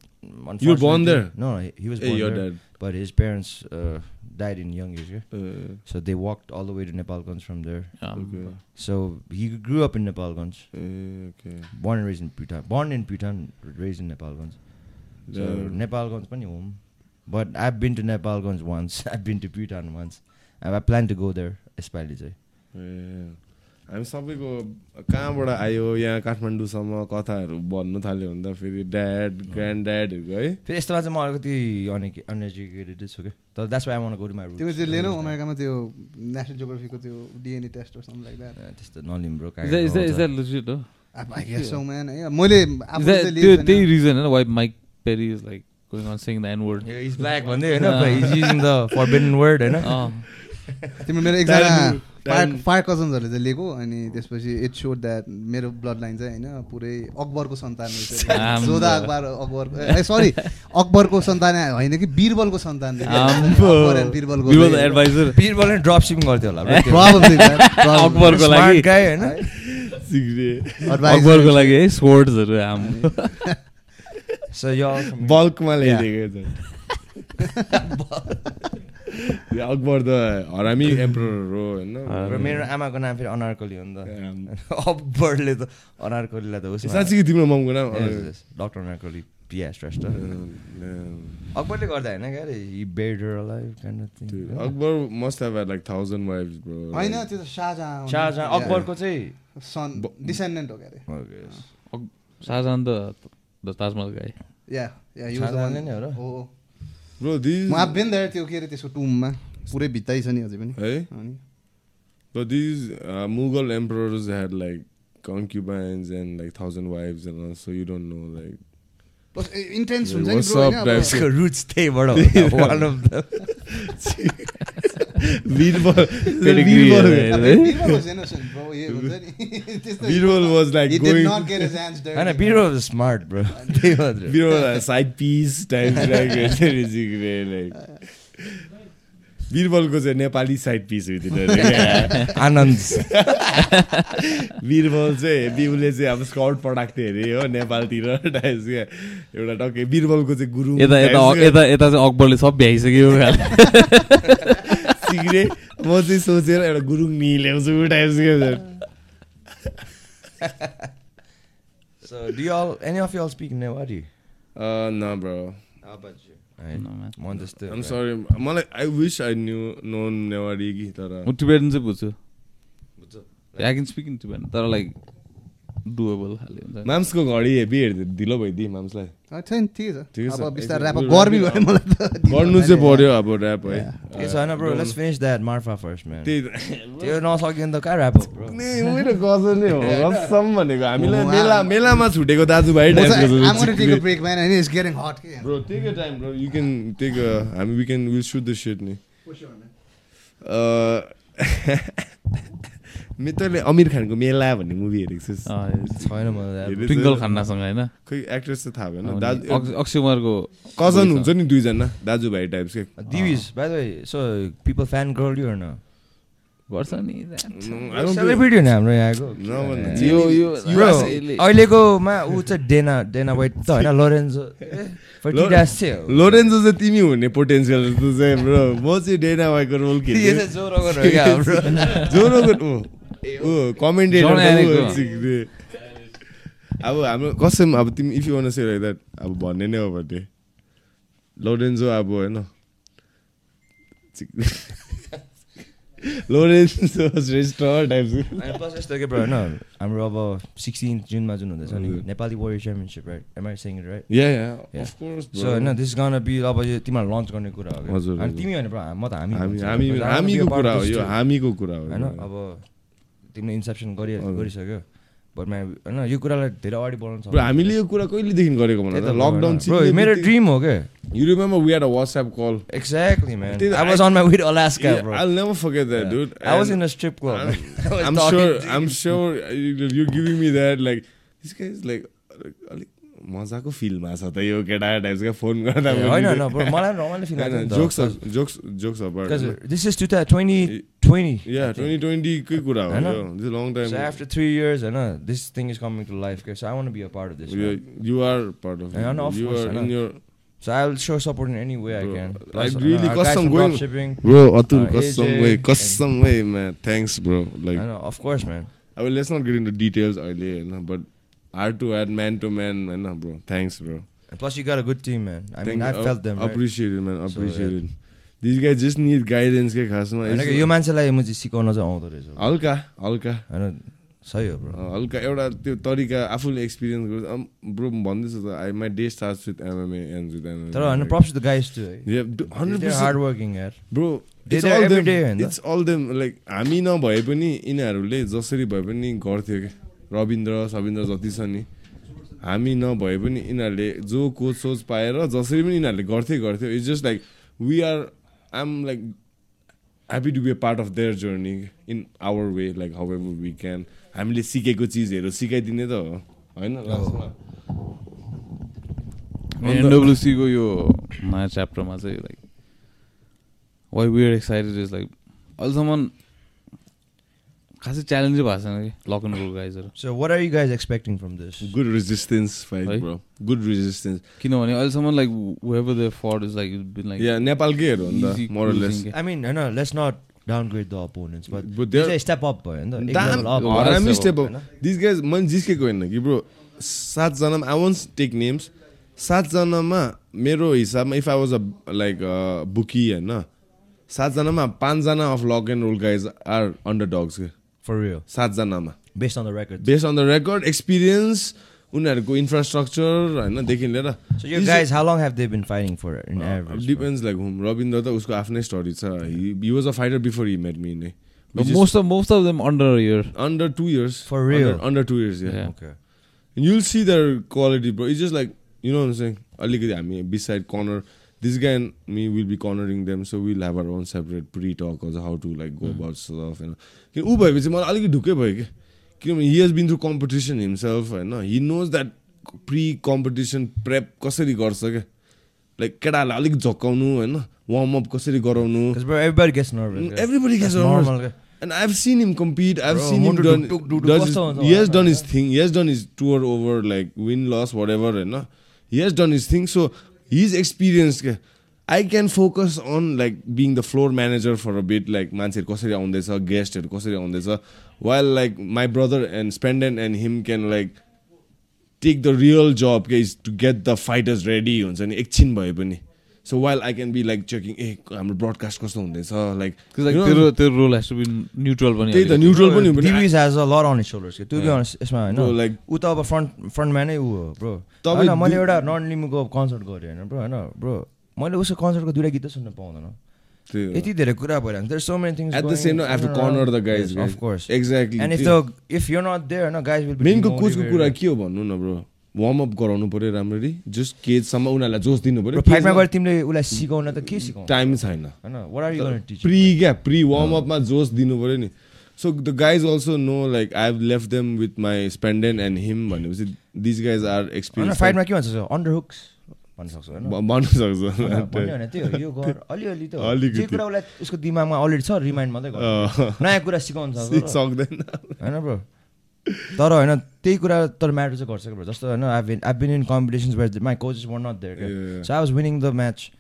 you were born there. No, he, he was born hey, your there. Dad. But his parents uh, died in young age. Yeah? Uh, so they walked all the way to Nepalgunj from there. Um, okay. So he grew up in Nepalgunj. Uh, eh, okay. Born and raised in Bhutan. Born in Bhutan, raised in Nepalgunj. So yeah. Nepalganj pani home. But I've been to Nepalgunj once. I've been to Bhutan once. I, I plan to go there. Especially. Yeah. हामी सबैको कहाँबाट आयो यहाँ काठमाडौँसम्म कथाहरू भन्नु थाल्यो भने त फेरि ड्याड ग्रान्ड ड्याडहरूको है। फेरि यस्तोमा चाहिँ म अलिकति अनएजुकेटेड छु क्या। तर that's why want go to my त्यो चाहिँ लिनु अमेरिकामा त्यो नेसनल जियोग्राफीको त्यो डिएनए टेस्ट लाइक द्याट त्यस्तो नलिम bro Is that, is that, is that legit हो I guess so, man. है मैले त्यही। रिजन होइन why Mike Perry is like going on saying the N word is black भन्दै होइन is using the forbidden word होइन? तिम्रो मेरो एकजना फायर फायर कजन्सहरूले चाहिँ लिएको अनि त्यसपछि इट सोड द्याट मेरो ब्लड लाइन चाहिँ होइन पुरै अकबरको सन्तान रहेछ। जोधा अकबर अकबर सरी अकबरको सन्तान होइन कि बिरबलको सन्तान बिरबलको बिरबल एडभाइजर बिरबलले ड्रप सिपिङ गर्थ्यो होला. अकबरको लागि। होइन. अकबरको लागि है स्पोर्ट्सहरू हाम्रो बल्कमा ल्याइदिएको अकबर त हरामी एम्प्रोर हो होइन? Bro, मेरो आमाको नाम फेरि अनारकली हो नि। त। अकबरले त अनारकलीलाई त उसमा साँच्ची तिम्रो ममको नाम? Doctor Anarkali PS trust Dude, अकबरले गर्दा होइन क्या अरे? He better Akbar must have thousand wives bro होइन त्यो त शाहजहाँ हो नि। शाहजहाँ. अकबरको चाहिँ। सन डिसेन्डेन्ट हो क्या अरे। Okay. शाहजहान त ताजमहल गाई। या या हो। म बिन देयर त्यो के अरे त्यसको टुममा पुरै भित्तै छ नि अझै पनि है but these uh, Mughal emperors had like concubines and like thousand wives and all so you don't know like plus intense हुन्छ नि ब्रो रुच त्यहीबाट one of the smart side piece time बिरबलको चाहिँ नेपाली साइड पिस हुँदैन। आनन्द। बिरबल चाहिँ बिउले चाहिँ अब स्काउट पठाएको थियो अरे हो नेपालतिर। एउटा टक्कै बिरबलको चाहिँ गुरुङ यता यता। यता यता चाहिँ अकबरले सब भ्याइसक्यो। सिग्रे म चाहिँ सोचेर एउटा गुरुङ नि ल्याउँछु टाइप्स क्या So do y'all any of y'all speak म जस्तै. मलाई I I knew known Newari कि तर म टिबेटन चाहिँ बुझ्छु I can speak in Tibetan तर लाइक डुएबल खाले हुन्छ। माम्सको घडी हेभी हेर्दै ढिलो भइदिए माम्सलाई। अँ, छैन ठिकै ठिकै छ। छ। अब बिस्तारै एकदम ऱ्याप गर्मी भयो मलाई त। गर्नु चाहिँ पर्यो अब ऱ्याप है। के छ होइन bro let's finish that Marpha first man त्यही त्यो नसकियो भने त कहाँ ऱ्याप ब्रो मेरो गजल नै हो। कसम भनेको। हामीलाई मेला wow. मेलामा छुटेको दाजुभाइ take a break, man, and it's getting hot. के? मित्रले अमिर खानको मेला भन्ने मुभी हेरेको छु। छैन ट्विङ्कल। खन्नासँग होइन? खोइ एक्ट्रेस त थाहा भएन। दाजु अक्ष- अक्षय कुमारको कजन हुन्छ नि दुईजना दाजुभाइ टाइप्स के? Divij by the way so people fan girl you न गर्छ नि I don't सेलिब्रिटी हो नि हाम्रो यहाँको नभन्नु। यो यो Bro, अहिले- अहिलेकोमा ऊ चाहिँ डेना डेना वाइट त होइन लोरेन्जो। चाहिँ हो। लोरेन्जो चाहिँ तिमी हुने पोटेन्सियल जस्तो चाहिँ ब्रो म चाहिँ डेना वाइको रोल खेल्छु जोरोको एलेको। अब हाम्रो कसम अब तिमी if you want say like that अब भन्ने नै हो भने। लोरेन्जो अब होइन। लोरेन्जो प्लस यस्तो के होइन हाम्रो अब सिक्सटिन जुनमा जुन हुँदैछ नि Nepali warrior championship right am I saying right so होइन दिस गाना बी अब यो तिमीहरू लन्च गर्ने कुरा हो। हजुर। तिमी होइन म त हामी हामीको कुरा हो यो. हामीको कुरा हो होइन अब तिमीले इन्सेप्सन गरि गरिसक्यो बट मा होइन यो कुरालाई धेरै अगाडि बढाउनु छ Bro, हामीले यो कुरा कहिलेदेखि गरेको भन्दा लकडाउन ब्रो मेरो ड्रिम हो क्या you remember we had a WhatsApp call exactly man त्यही त I was on my with Alaska Yeah, bro I'll never forget that dude I was And in a strip club. I'm, I was I'm talking sure to I'm you. sure you- you're giving me that like this guy is like अलिक मजाको फिल्डमा छ त यो केटा टाइप्सको फोन गर्दा होइन मलाई रमाइलो feel jokes jokes jokes this is to twenty twenty yeah twenty ट्वेन्टीकै कुरा हो? यो this long time after three years, होइन I to be a part of this. man. you are part of Yeah, no, it of you course, are I in know. your So I'll show support in any way I Bro, can. I Plus, really guys custom going- bro Atul Uh, कसम AJ way कसम way man thanks bro like I know, of course, man. अब let's not get into details अहिले होइन but hard to had man to man होइन bro thanks bro And plus, you got a good team, man. I mean, I felt them. Right? Appreciated man So, appreciated this guy just need guidance के खासमा होइन कि यो मान्छेलाई म चाहिँ सिकाउन चाहिँ आउँदो रहेछ हल्का हल्का होइन सही हो ब्रो हल्का एउटा त्यो तरिका आफूले एक्सपिरियन्स गर्छ ब्रो भन्दैछ त I my day start with MMA and with MMA तर होइन props the guys to hard working यार bro it's all every them like हामी नभए पनि यिनीहरूले जसरी भए पनि गर्थ्यो कि रविन्द्र सविन्द्र जति छ नि। हामी नभए पनि यिनीहरूले जो कोच सोच पाएर जसरी पनि यिनीहरूले गर्थ्यो गर्थ्यो it's just like we are I am like happy to be a part of their journey in our way like however we can हामीले सिकेको चिजहरू सिकाइदिने त हो होइन? लास्टमा। एनडब्लुसीको यो नयाँ च्याप्टरमा चाहिँ like why we're excited is like अहिलेसम्म खासै च्यालेन्जै भएको छैन कि lock and roll गाइजहरू so what are you guys expecting from this good resistance fight है? ब्रो गुड रेजिस्टेन्स किनभने अहिलेसम्म like whatever the third is like been like yeah नेपालकै हेर नि त मोरलेस आई मिन होइन let's not downgrade the opponents but But they're- step up भयो नि त हरामी होइन? up. These guys, मैले जिस्केको होइन कि ब्रो सातजनामा आई वन्ट टेक नेम्स सातजनामा मेरो हिसाबमा if I was a like bookie होइन सातजनामा पाँचजना of lock and roll guys are underdogs के for real सातजनामा based on the record based on the record experience उनीहरूको इन्फ्रास्ट्रक्चर होइन देखि लिएर So your guys, how long have they been fighting for in average? bro? Depends like whom Rabindra त उसको आफ्नै स्टोरी छ he was a fighter before he met me नै most of most of them under year under two years For real? Under two years Yeah. Okay. you'll see their quality, bro. It's just like you know what I'm saying. अलिकति हामी beside corner, this guy and me will be cornering them, so we'll have our own separate pre-talk on how to like go about stuff. And ऊ भएपछि मलाई अलिकति ढुक्कै भयो कि किनभने he has been through competition himself होइन he knows that pre competition prep कसरी गर्छ क्या लाइक केटाहरूलाई अलिक झक्काउनु होइन वार्मअप कसरी गराउनु normal. guys. And I've seen him compete. I've Bro, seen him done. ढुक- ढुक- ढुक does his- he has done his thing. He has done his tour over like win loss whatever, and he has done his thing. So he's experienced. के. I can focus on like being the floor manager for a bit, like मान्छेहरू कसरी आउँदैछ गेस्टहरू कसरी आउँदैछ while like my brother and Spenden and him can like take the real job के is to get the fighters ready हुन्छ नि एकछिन भए पनि so while I can be like checking uh हाम्रो ब्रडकास्ट कस्तो हुँदैछ? लाइक लाइक तेरो तेरो role has to be neutral पनि त्यही त। न्युट्रल पनि has a lot on shoulders be. Honest यसमा होइन। Bro, like- ऊ त अब फ्रन्ट फ्रन्टम्यानै ऊ हो ब्रो तपाईँ मैले एउटा नन लिमुको कन्सर्ट गरेँ होइन ब्रो होइन ब्रो मैले उसको कन्सर्टको दुइटा गीत सुन्न पाउँदैन। यति धेरै कुरा भइरहेको there so many things at the same I have to corner the guys of course exactly and if the if you not there होइन गाइज विल मेनको कोचको कुरा के हो भन्नु न ब्रो वार्मअप गराउनु पऱ्यो राम्ररी जस्ट केजसम्म उनीहरूलाई जोस दिनु फाइटमा पऱ्यो गएर तिमीले उसलाई सिकाउन त के सिकाउनु? टाइम छैन। प्री क्या प्री वार्मअपमा जोस दिनु पऱ्यो नि। So the guys also know like I have left them with my स्पेन्डेन and him भनेपछि दिस गाइज आर एक्सपिरियन्स फाइटमा के भन्छ अन्डर हुक्स भन्न सक्छ। उसको दिमागमा अलरेडी छ रिमाइन्ड मात्रै नयाँ कुरा सिकाउनु सक्दैन। होइन ब्रो। तर होइन त्यही कुरा तर म्याटर चाहिँ गर्छ ब्रो जस्तो होइन I been I been in competitions where my coaches were not there. So I was winning the match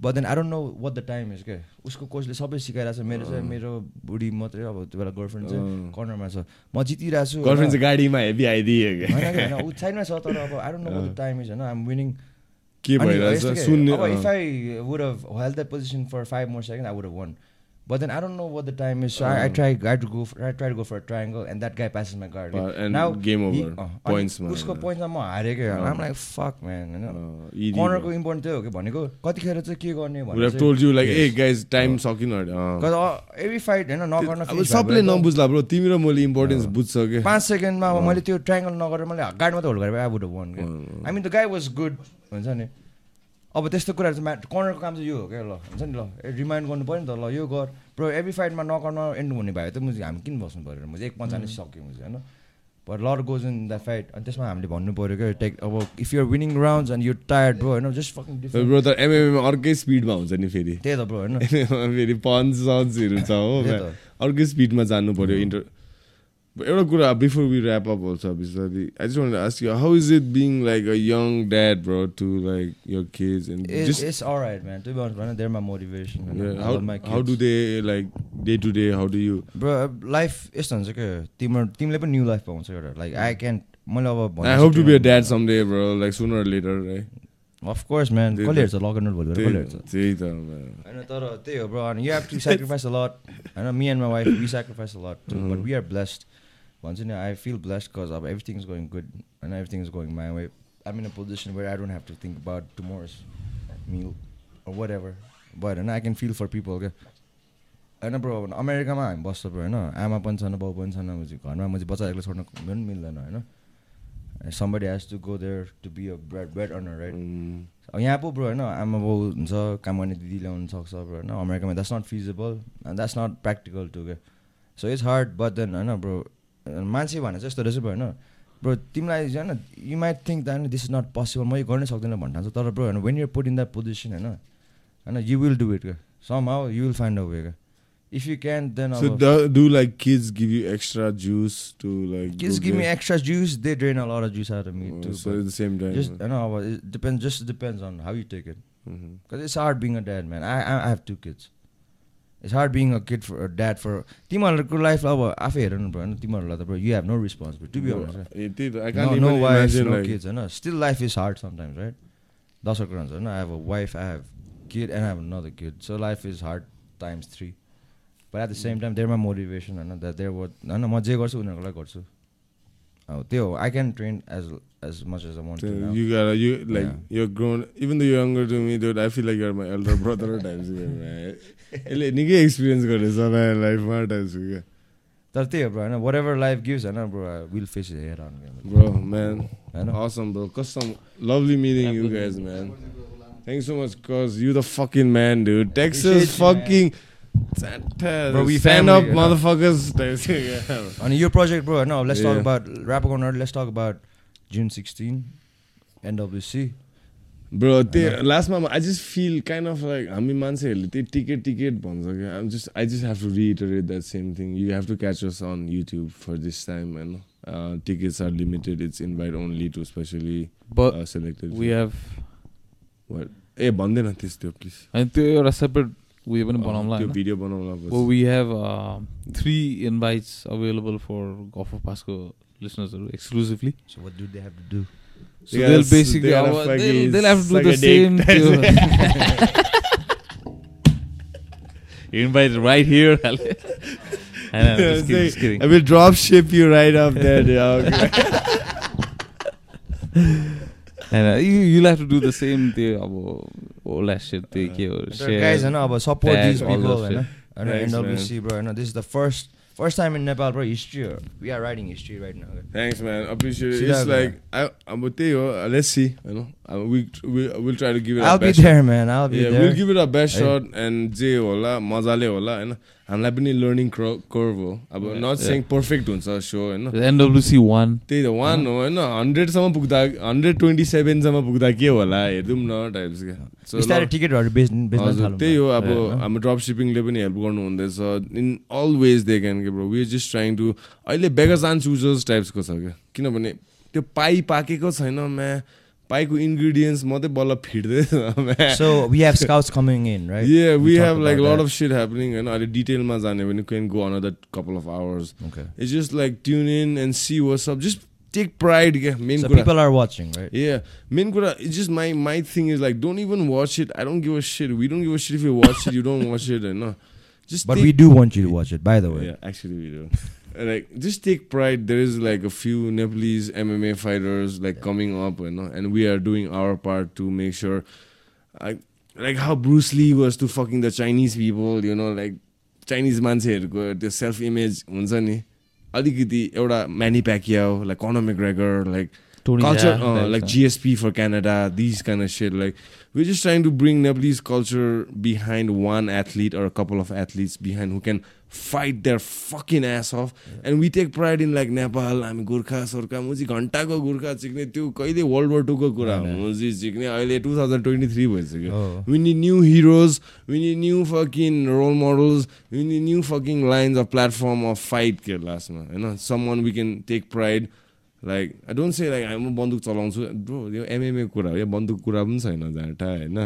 but then I don't know what the time is के उसको कोचले सबै सिकाइरहेको छ मेरो चाहिँ मेरो बुढी मात्रै अब त्यो बेला गर्लफ्रेन्ड चाहिँ। कर्नरमा छ। म जितिरहेको छु गर्लफ्रेन्ड? चाहिँ गाडीमा हेभी आइदियो क्या होइन ऊ छैन छ तर अब I don't know what the time is होइन? आइम विनिङ के भइरहेछ? सुन्ने अब if. I would held the position for five more second I would won But then I don't know what the time is, so I, I try, I had to go, for, I tried to go for a triangle, and that guy passes my guard. Uh, and game over. he- अनि Points मा, उसको. पोइन्टमा म हारेकै अँ. आम लाइक फक म्यान होइन कर्नरको। इम्पोर्टेन्ट त्यही हो कि भनेको कतिखेर चाहिँ के गर्ने Would have told you like, hey guys, time सकिन एभ्री फाइट होइन नगर्न सबले नबुझ्ला ब्रो तिमी र मैले इम्पोर्टेन्स बुझ्छ कि पाँच सेकेन्डमा अब मैले त्यो ट्राइङ्गल नगरेर मैले गार्ड मात्रै होल्ड गरेँ I would won. I mean the guy was good हुन्छ नि अब त्यस्तो कुराहरू चाहिँ म्याट कर्नरको काम चाहिँ यो हो क्या ल हुन्छ नि ल रिमाइन्ड गर्नु पऱ्यो नि त ल यो गर। प्रो एभ्री फाइटमा नगर्न एन्ड हुने भयो त म हामी किन बस्नु पऱ्यो म चाहिँ एक पन्चाले सक्यो म चाहिँ होइन? But lot goes in the fight अनि त्यसमा हामीले भन्नु पऱ्यो क्या टेक अब if you're winning round and you tired bro होइन जस्ट फकिङ ब्रो त एमएमएमा अर्कै स्पिडमा हुन्छ नि फेरि। त्यही त ब्रो होइन। फेरि पन्च सन्चहरू छ हो। अर्कै स्पिडमा जानु पऱ्यो इन्टर एउटा कुरा बिफोर वी ऱ्याप अप हुन्छ बिस्तारै I just want ask you how is it being like a young dad bro to like your kids and just they're my motivation. man. I how love my how do kids. they like day to day how do you Bro, life यस्तो हुन्छ क्या तिम्रो तिमीले पनि न्यू लाइफ पाउँछ एउटा लाइक आई क्यान मैले अब I hope to be a dad someday bro like sooner or later right of course man कसले। हेर्छ एन्ड भोलि कसले हेर्छ त्यही त. होइन तर त्यही हो ब्रो अनि you have to sacrifice a lot होइन me and my wife we sacrifice a lot but we are blessed भन्छ नि आई फिल ब्लेस्ड बिकज अब एभ्रिथिङ इज गोइङ गुड होइन everything is going my way I mean a position where I don't have to think about tomorrow's meal whatever but होइन I can feel for people क्या होइन ब्रो अब अमेरिकामा हामी बस्छ ब्रो होइन आमा पनि छैन बाउ पनि छैन घरमा म चाहिँ बच्चा एक्लै छोड्न पनि मिल्दैन होइन somebody has to go there to be a bread bread earner right यहाँ पो ब्रो होइन आमा बाउ हुन्छ काम गर्ने दिदी ल्याउनु सक्छ ब्रो होइन अमेरिकामा that's not feasible and that's not practical to के so it's hard but then होइन ब्रो मान्छे भने चाहिँ यस्तो रहेछ ब्रो होइन ब्रो तिमीलाई होइन you might think that this is not possible म यो गर्नै सक्दिनँ भन्नु थाल्छ तर ब्रो होइन when you're put in that position होइन होइन you will do it somehow you will find a way if you can then So अब do, do like kids give you extra juice to like? kids go give me get- extra juice they drain a lot of juice out of me Oh, too so but at the same time. just I know but it depends just depends I, I I hard being a kid for a dad for तिमीहरूको लाइफ अब आफै हेर न ब्रो होइन तिमीहरूलाई त you have no responsibility I like. Kids होइन? Still life is hard sometimes right दसवटा कुरा हुन्छ होइन I have a wife I have kid and I have another kid so life is hard times three but at the same time there मा मोटिभेसन होइन? द्याट देयर वाट होइन? म जे गर्छु उनीहरूको लागि गर्छु। अब त्यो हो I can train as as much as a So मन्ट you gotta you like Yeah. you're grown even though you're younger to me dude I feel like you're my elder brother times man. यसले निकै एक्सपिरियन्स गरेछ नयाँ लाइफमा टाइम्स क्या तर त्यही हो ब्रो होइन वाट एभर लाइफ गिभ्स होइन ब्रो विल फेस हेयर आउनु Bro, man, होइन you the fucking man, dude. Texas Appreciate you, fucking Santa, Bro, we stand family, up, you know. motherfuckers. Types, yeah. अनि यो प्रोजेक्ट ब्रो होइन let's talk. About rap let's talk about जुन सिक्सटिन एनडब्ल्युसी Bro, त्यही लास्टमा I just feel kind of like हामी मान्छेहरूले त्यही टिकेट टिकेट भन्छ क्या I'm just I just have to reiterate that same thing. You have to catch us on YouTube for this time, man. Uh, tickets are limited. It's invite only to specially But uh, selected. we have What? ए भन्दैन त्यस्तो प्लिज अनि त्यो एउटा सेपरेट उयो पनि बनाउँला त्यो होइन भिडियो बनाउला Well, we have uh, three invites available for Golf of Pasco listeners exclusively. So what do they have to do So They they'll gotta- basically they gotta अब fucking they'll, they'll have to do suck the a dick. same. you invited right here. I know, just kidding, just kidding. I will drop ship you right up there, dog. And uh, you you'll have to do the same त्यो अब होला shit त्यो के हो गाइज share. होइन अब support tags, this all people those होइन shit. होइन Thanks, एनडब्ल्युसी ब्रो होइन this is the first First time in Nepal, bro. History. We are writing history right now. Thanks, man. I Appreciate it. It's like I, I'm with you. Uh, let's see. You know, we we we'll try to give it I'll our be best. there man I'll be yeah, there we'll give it our best Hey. shot and जे होला मजाले होला होइन हामीलाई पनि लर्निङ कर्भ हो अब. नट. सेङ पर्फेक्ट हुन्छ सो होइन The NWC one. त्यही त वान हो होइन हन्ड्रेडसम्म पुग्दा हन्ड्रेड ट्वेन्टी सेभेनसम्म पुग्दा के होला हेरौँ न टाइप्स टिकटहरू बेच्नु त्यही हो अब? हाम्रो ड्रप सिपिङले पनि हेल्प गर्नु हुँदैछ in all ways they can के bro we just trying to अहिले बेगर्स एन्ड चुजर्स टाइप्सको छ क्या किनभने त्यो पाइ पाकेको छैन म्या पाइको इन्ग्रिडियन्ट्स मात्रै बल्ल फिट्दैछ म्या So we have scouts coming in, right? Yeah, we, talked have like a about lot that. of shit happening होइन अहिले डिटेलमा जाने भने can go another couple of hours Okay. it's just like tune in and see what's up just take pride क्या मेन कुरा people are watching, right? Yeah, main kura. It's just my my thing is like don't even watch it. I don't give a shit. We don't give a shit if you watch it. You don't watch it, and no. Just But we do want you to watch it, by the way. Yeah, actually we do. Uh, like just take pride. There is like a few Nepalese MMA fighters like coming up, you know, and we are doing our part to make sure, like like how Bruce Lee was to fucking the Chinese people, you know, like Chinese मान्छेहरूको त्यो सेल्फ इमेज हुन्छ नि अलिकति एउटा Manny Pacquiao like Conor McGregor like Tony culture, uh, like. GSP for Canada, these kind of shit. Like we're just trying to bring Nepalese culture behind one athlete or a couple of athletes behind who can fight their fucking ass off. And we take pride in like Nepal, हामी गोर्खा सोर्खा मुजी घन्टाको गोर्खा चिक्ने त्यो कहिले वर्ल्ड वार टूको कुरा हो मुजी चिक्ने अहिले टु थाउजन्ड ट्वेन्टी थ्री भइसक्यो Oh. We need new heroes. We need new fucking role models. We need new fucking lines of platform of fight के लास्टमा होइन someone we can take pride. Like I don't say like म बन्दुक चलाउँछु ब्रो यो एमएमए कुरा हो यो बन्दुक कुरा पनि छैन जाँटा होइन?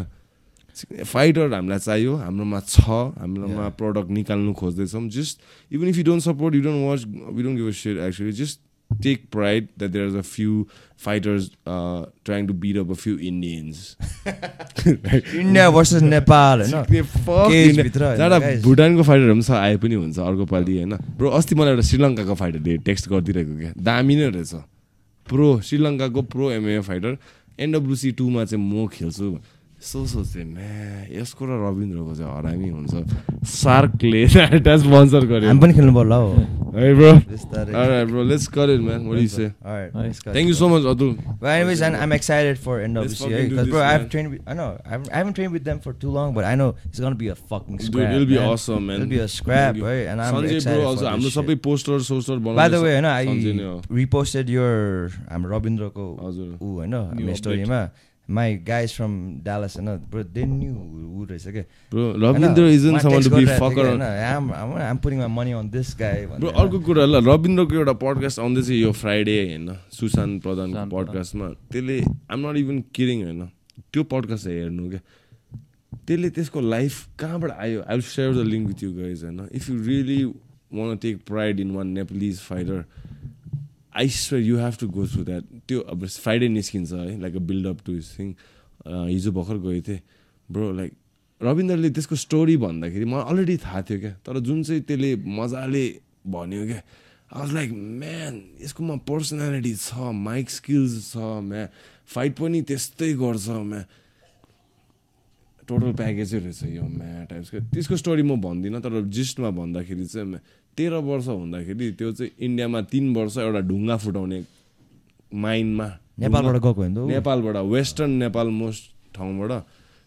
फाइटर हामीलाई चाहियो हाम्रोमा छ हाम्रोमा प्रडक्ट निकाल्नु खोज्दैछौँ। Just even if you don't support you don't watch we don't give share actually just take pride that there is a few fighters trying to beat up a few Indians India versus Nepal, होइन? भुटानको फाइटरहरू पनि छ आए पनि हुन्छ अर्को पालि होइन ब्रो अस्ति मलाई एउटा श्रीलङ्काको फाइटरले टेक्स्ट गरिदिरहेको क्या दामी नै रहेछ प्रो श्रीलङ्काको प्रो एमए फाइटर एनडब्लुसी टूमा चाहिँ म खेल्छु यस्तो सोच्थेँ म्या यसको र रविन्द्रको चाहिँ हरामी हुन्छ। सार्कले ट्याच बन्सर गऱ्यो हामी पनि खेल्नु पर्ला हो। है bro. Alright bro let's got it man what you say alright thank you so much अदु bye anyways I am excited for end of this year because bro I have train I know I haven't train with them for too long but I know it's gonna be a fucking scrap it will be awesome man it will be a scrap right and I am excited Sanjay bro also हम सब पोस्टर सोस्टर बनाउँछ बाय द वे हैन I reposted your I am रविन्द्रको हजुर। उ हैन मिस्टरीमा update. स्टोरीमा माई गाइज फ्रम डालस होइन ब्रो दे न्यू ऊ रहेछ क्या Bro, Ravindra isn't someone to be fucker on. I'm putting my money on this guy bro अर्को कुरा ल रविन्द्रको एउटा पडकास्ट आउँदैछ यो फ्राइडे होइन सुशान्त प्रधानको पडकास्टमा त्यसले आम नट इभन किरिङ होइन त्यो पडकास्ट हेर्नु क्या त्यसले त्यसको लाइफ कहाँबाट आयो? I will share the link with you guys होइन if you really want take pride in one Nepalese fighter I swear you have to go through that त्यो अब फ्राइडे निस्किन्छ है like a buildup to his thing हिजो भर्खर गएको थिएँ। ब्रो लाइक रविन्द्रले त्यसको स्टोरी भन्दाखेरि मलाई अलरेडी थाहा थियो क्या। तर जुन चाहिँ त्यसले मजाले भन्यो क्या आई वाज लाइक म्यान यसकोमा पर्सनालिटी छ माइक स्किल्स छ म्या फाइट पनि त्यस्तै गर्छ म्या टोटल प्याकेजै रहेछ यो म्या टाइप्सको त्यसको स्टोरी म भन्दिनँ तर जिस्टमा भन्दाखेरि चाहिँ तेह्र वर्ष हुँदाखेरि त्यो चाहिँ इन्डियामा तिन वर्ष एउटा ढुङ्गा फुटाउने माइनमा नेपालबाट गएको होइन? नेपालबाट वेस्टर्न नेपाल मोस्ट ठाउँबाट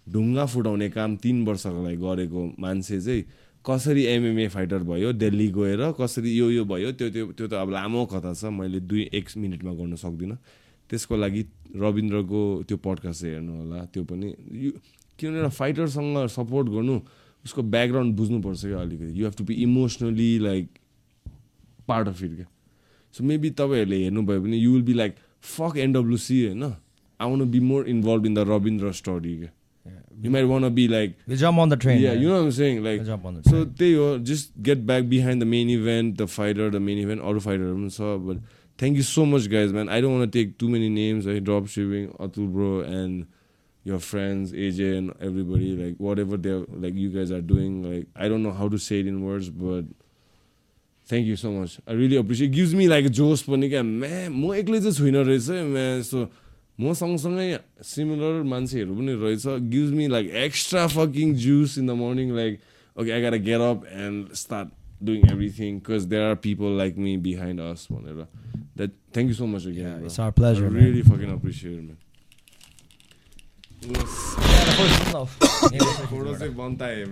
ढुङ्गा फुटाउने काम तिन वर्षको लागि गरेको मान्छे चाहिँ कसरी एमएमए फाइटर भयो दिल्ली गएर कसरी यो यो भयो त्यो त्यो त्यो त अब लामो कथा छ मैले दुई एक मिनटमा गर्न सक्दिनँ त्यसको लागि रविन्द्रको त्यो पडकास्ट चाहिँ हेर्नु होला त्यो पनि किनभने एउटा फाइटरसँग सपोर्ट गर्नु उसको ब्याकग्राउन्ड बुझ्नुपर्छ क्या अलिकति। You have to be emotionally like part of it क्या? सो मेबी तपाईँहरूले हेर्नुभयो भने you will be like fuck NWC होइन। I want be more involve in the Rabindra story क्या? Be like you know saying like so त्यही हो just get back behind the main event the fighter the main event अरू फाइटरहरू पनि छ but thank you so much guys man I don't want take too many names है drop सिभिङ Atul bro and your friends aj and everybody like whatever they're like you guys are doing like i don't know how to say it in words but thank you so much i really appreciate gives me like जोस पनि क्या म्या म एक्लै चाहिँ छुइनँ रहेछ म्या यस्तो म सँगसँगै सिमिलर मान्छेहरू पनि रहेछ gives me like extra fucking juice in the morning like okay I got get up and start doing everything because there are people like me behind us भनेर that thank you so much again Yeah, bro. it's Yes. Force, no. Force, no.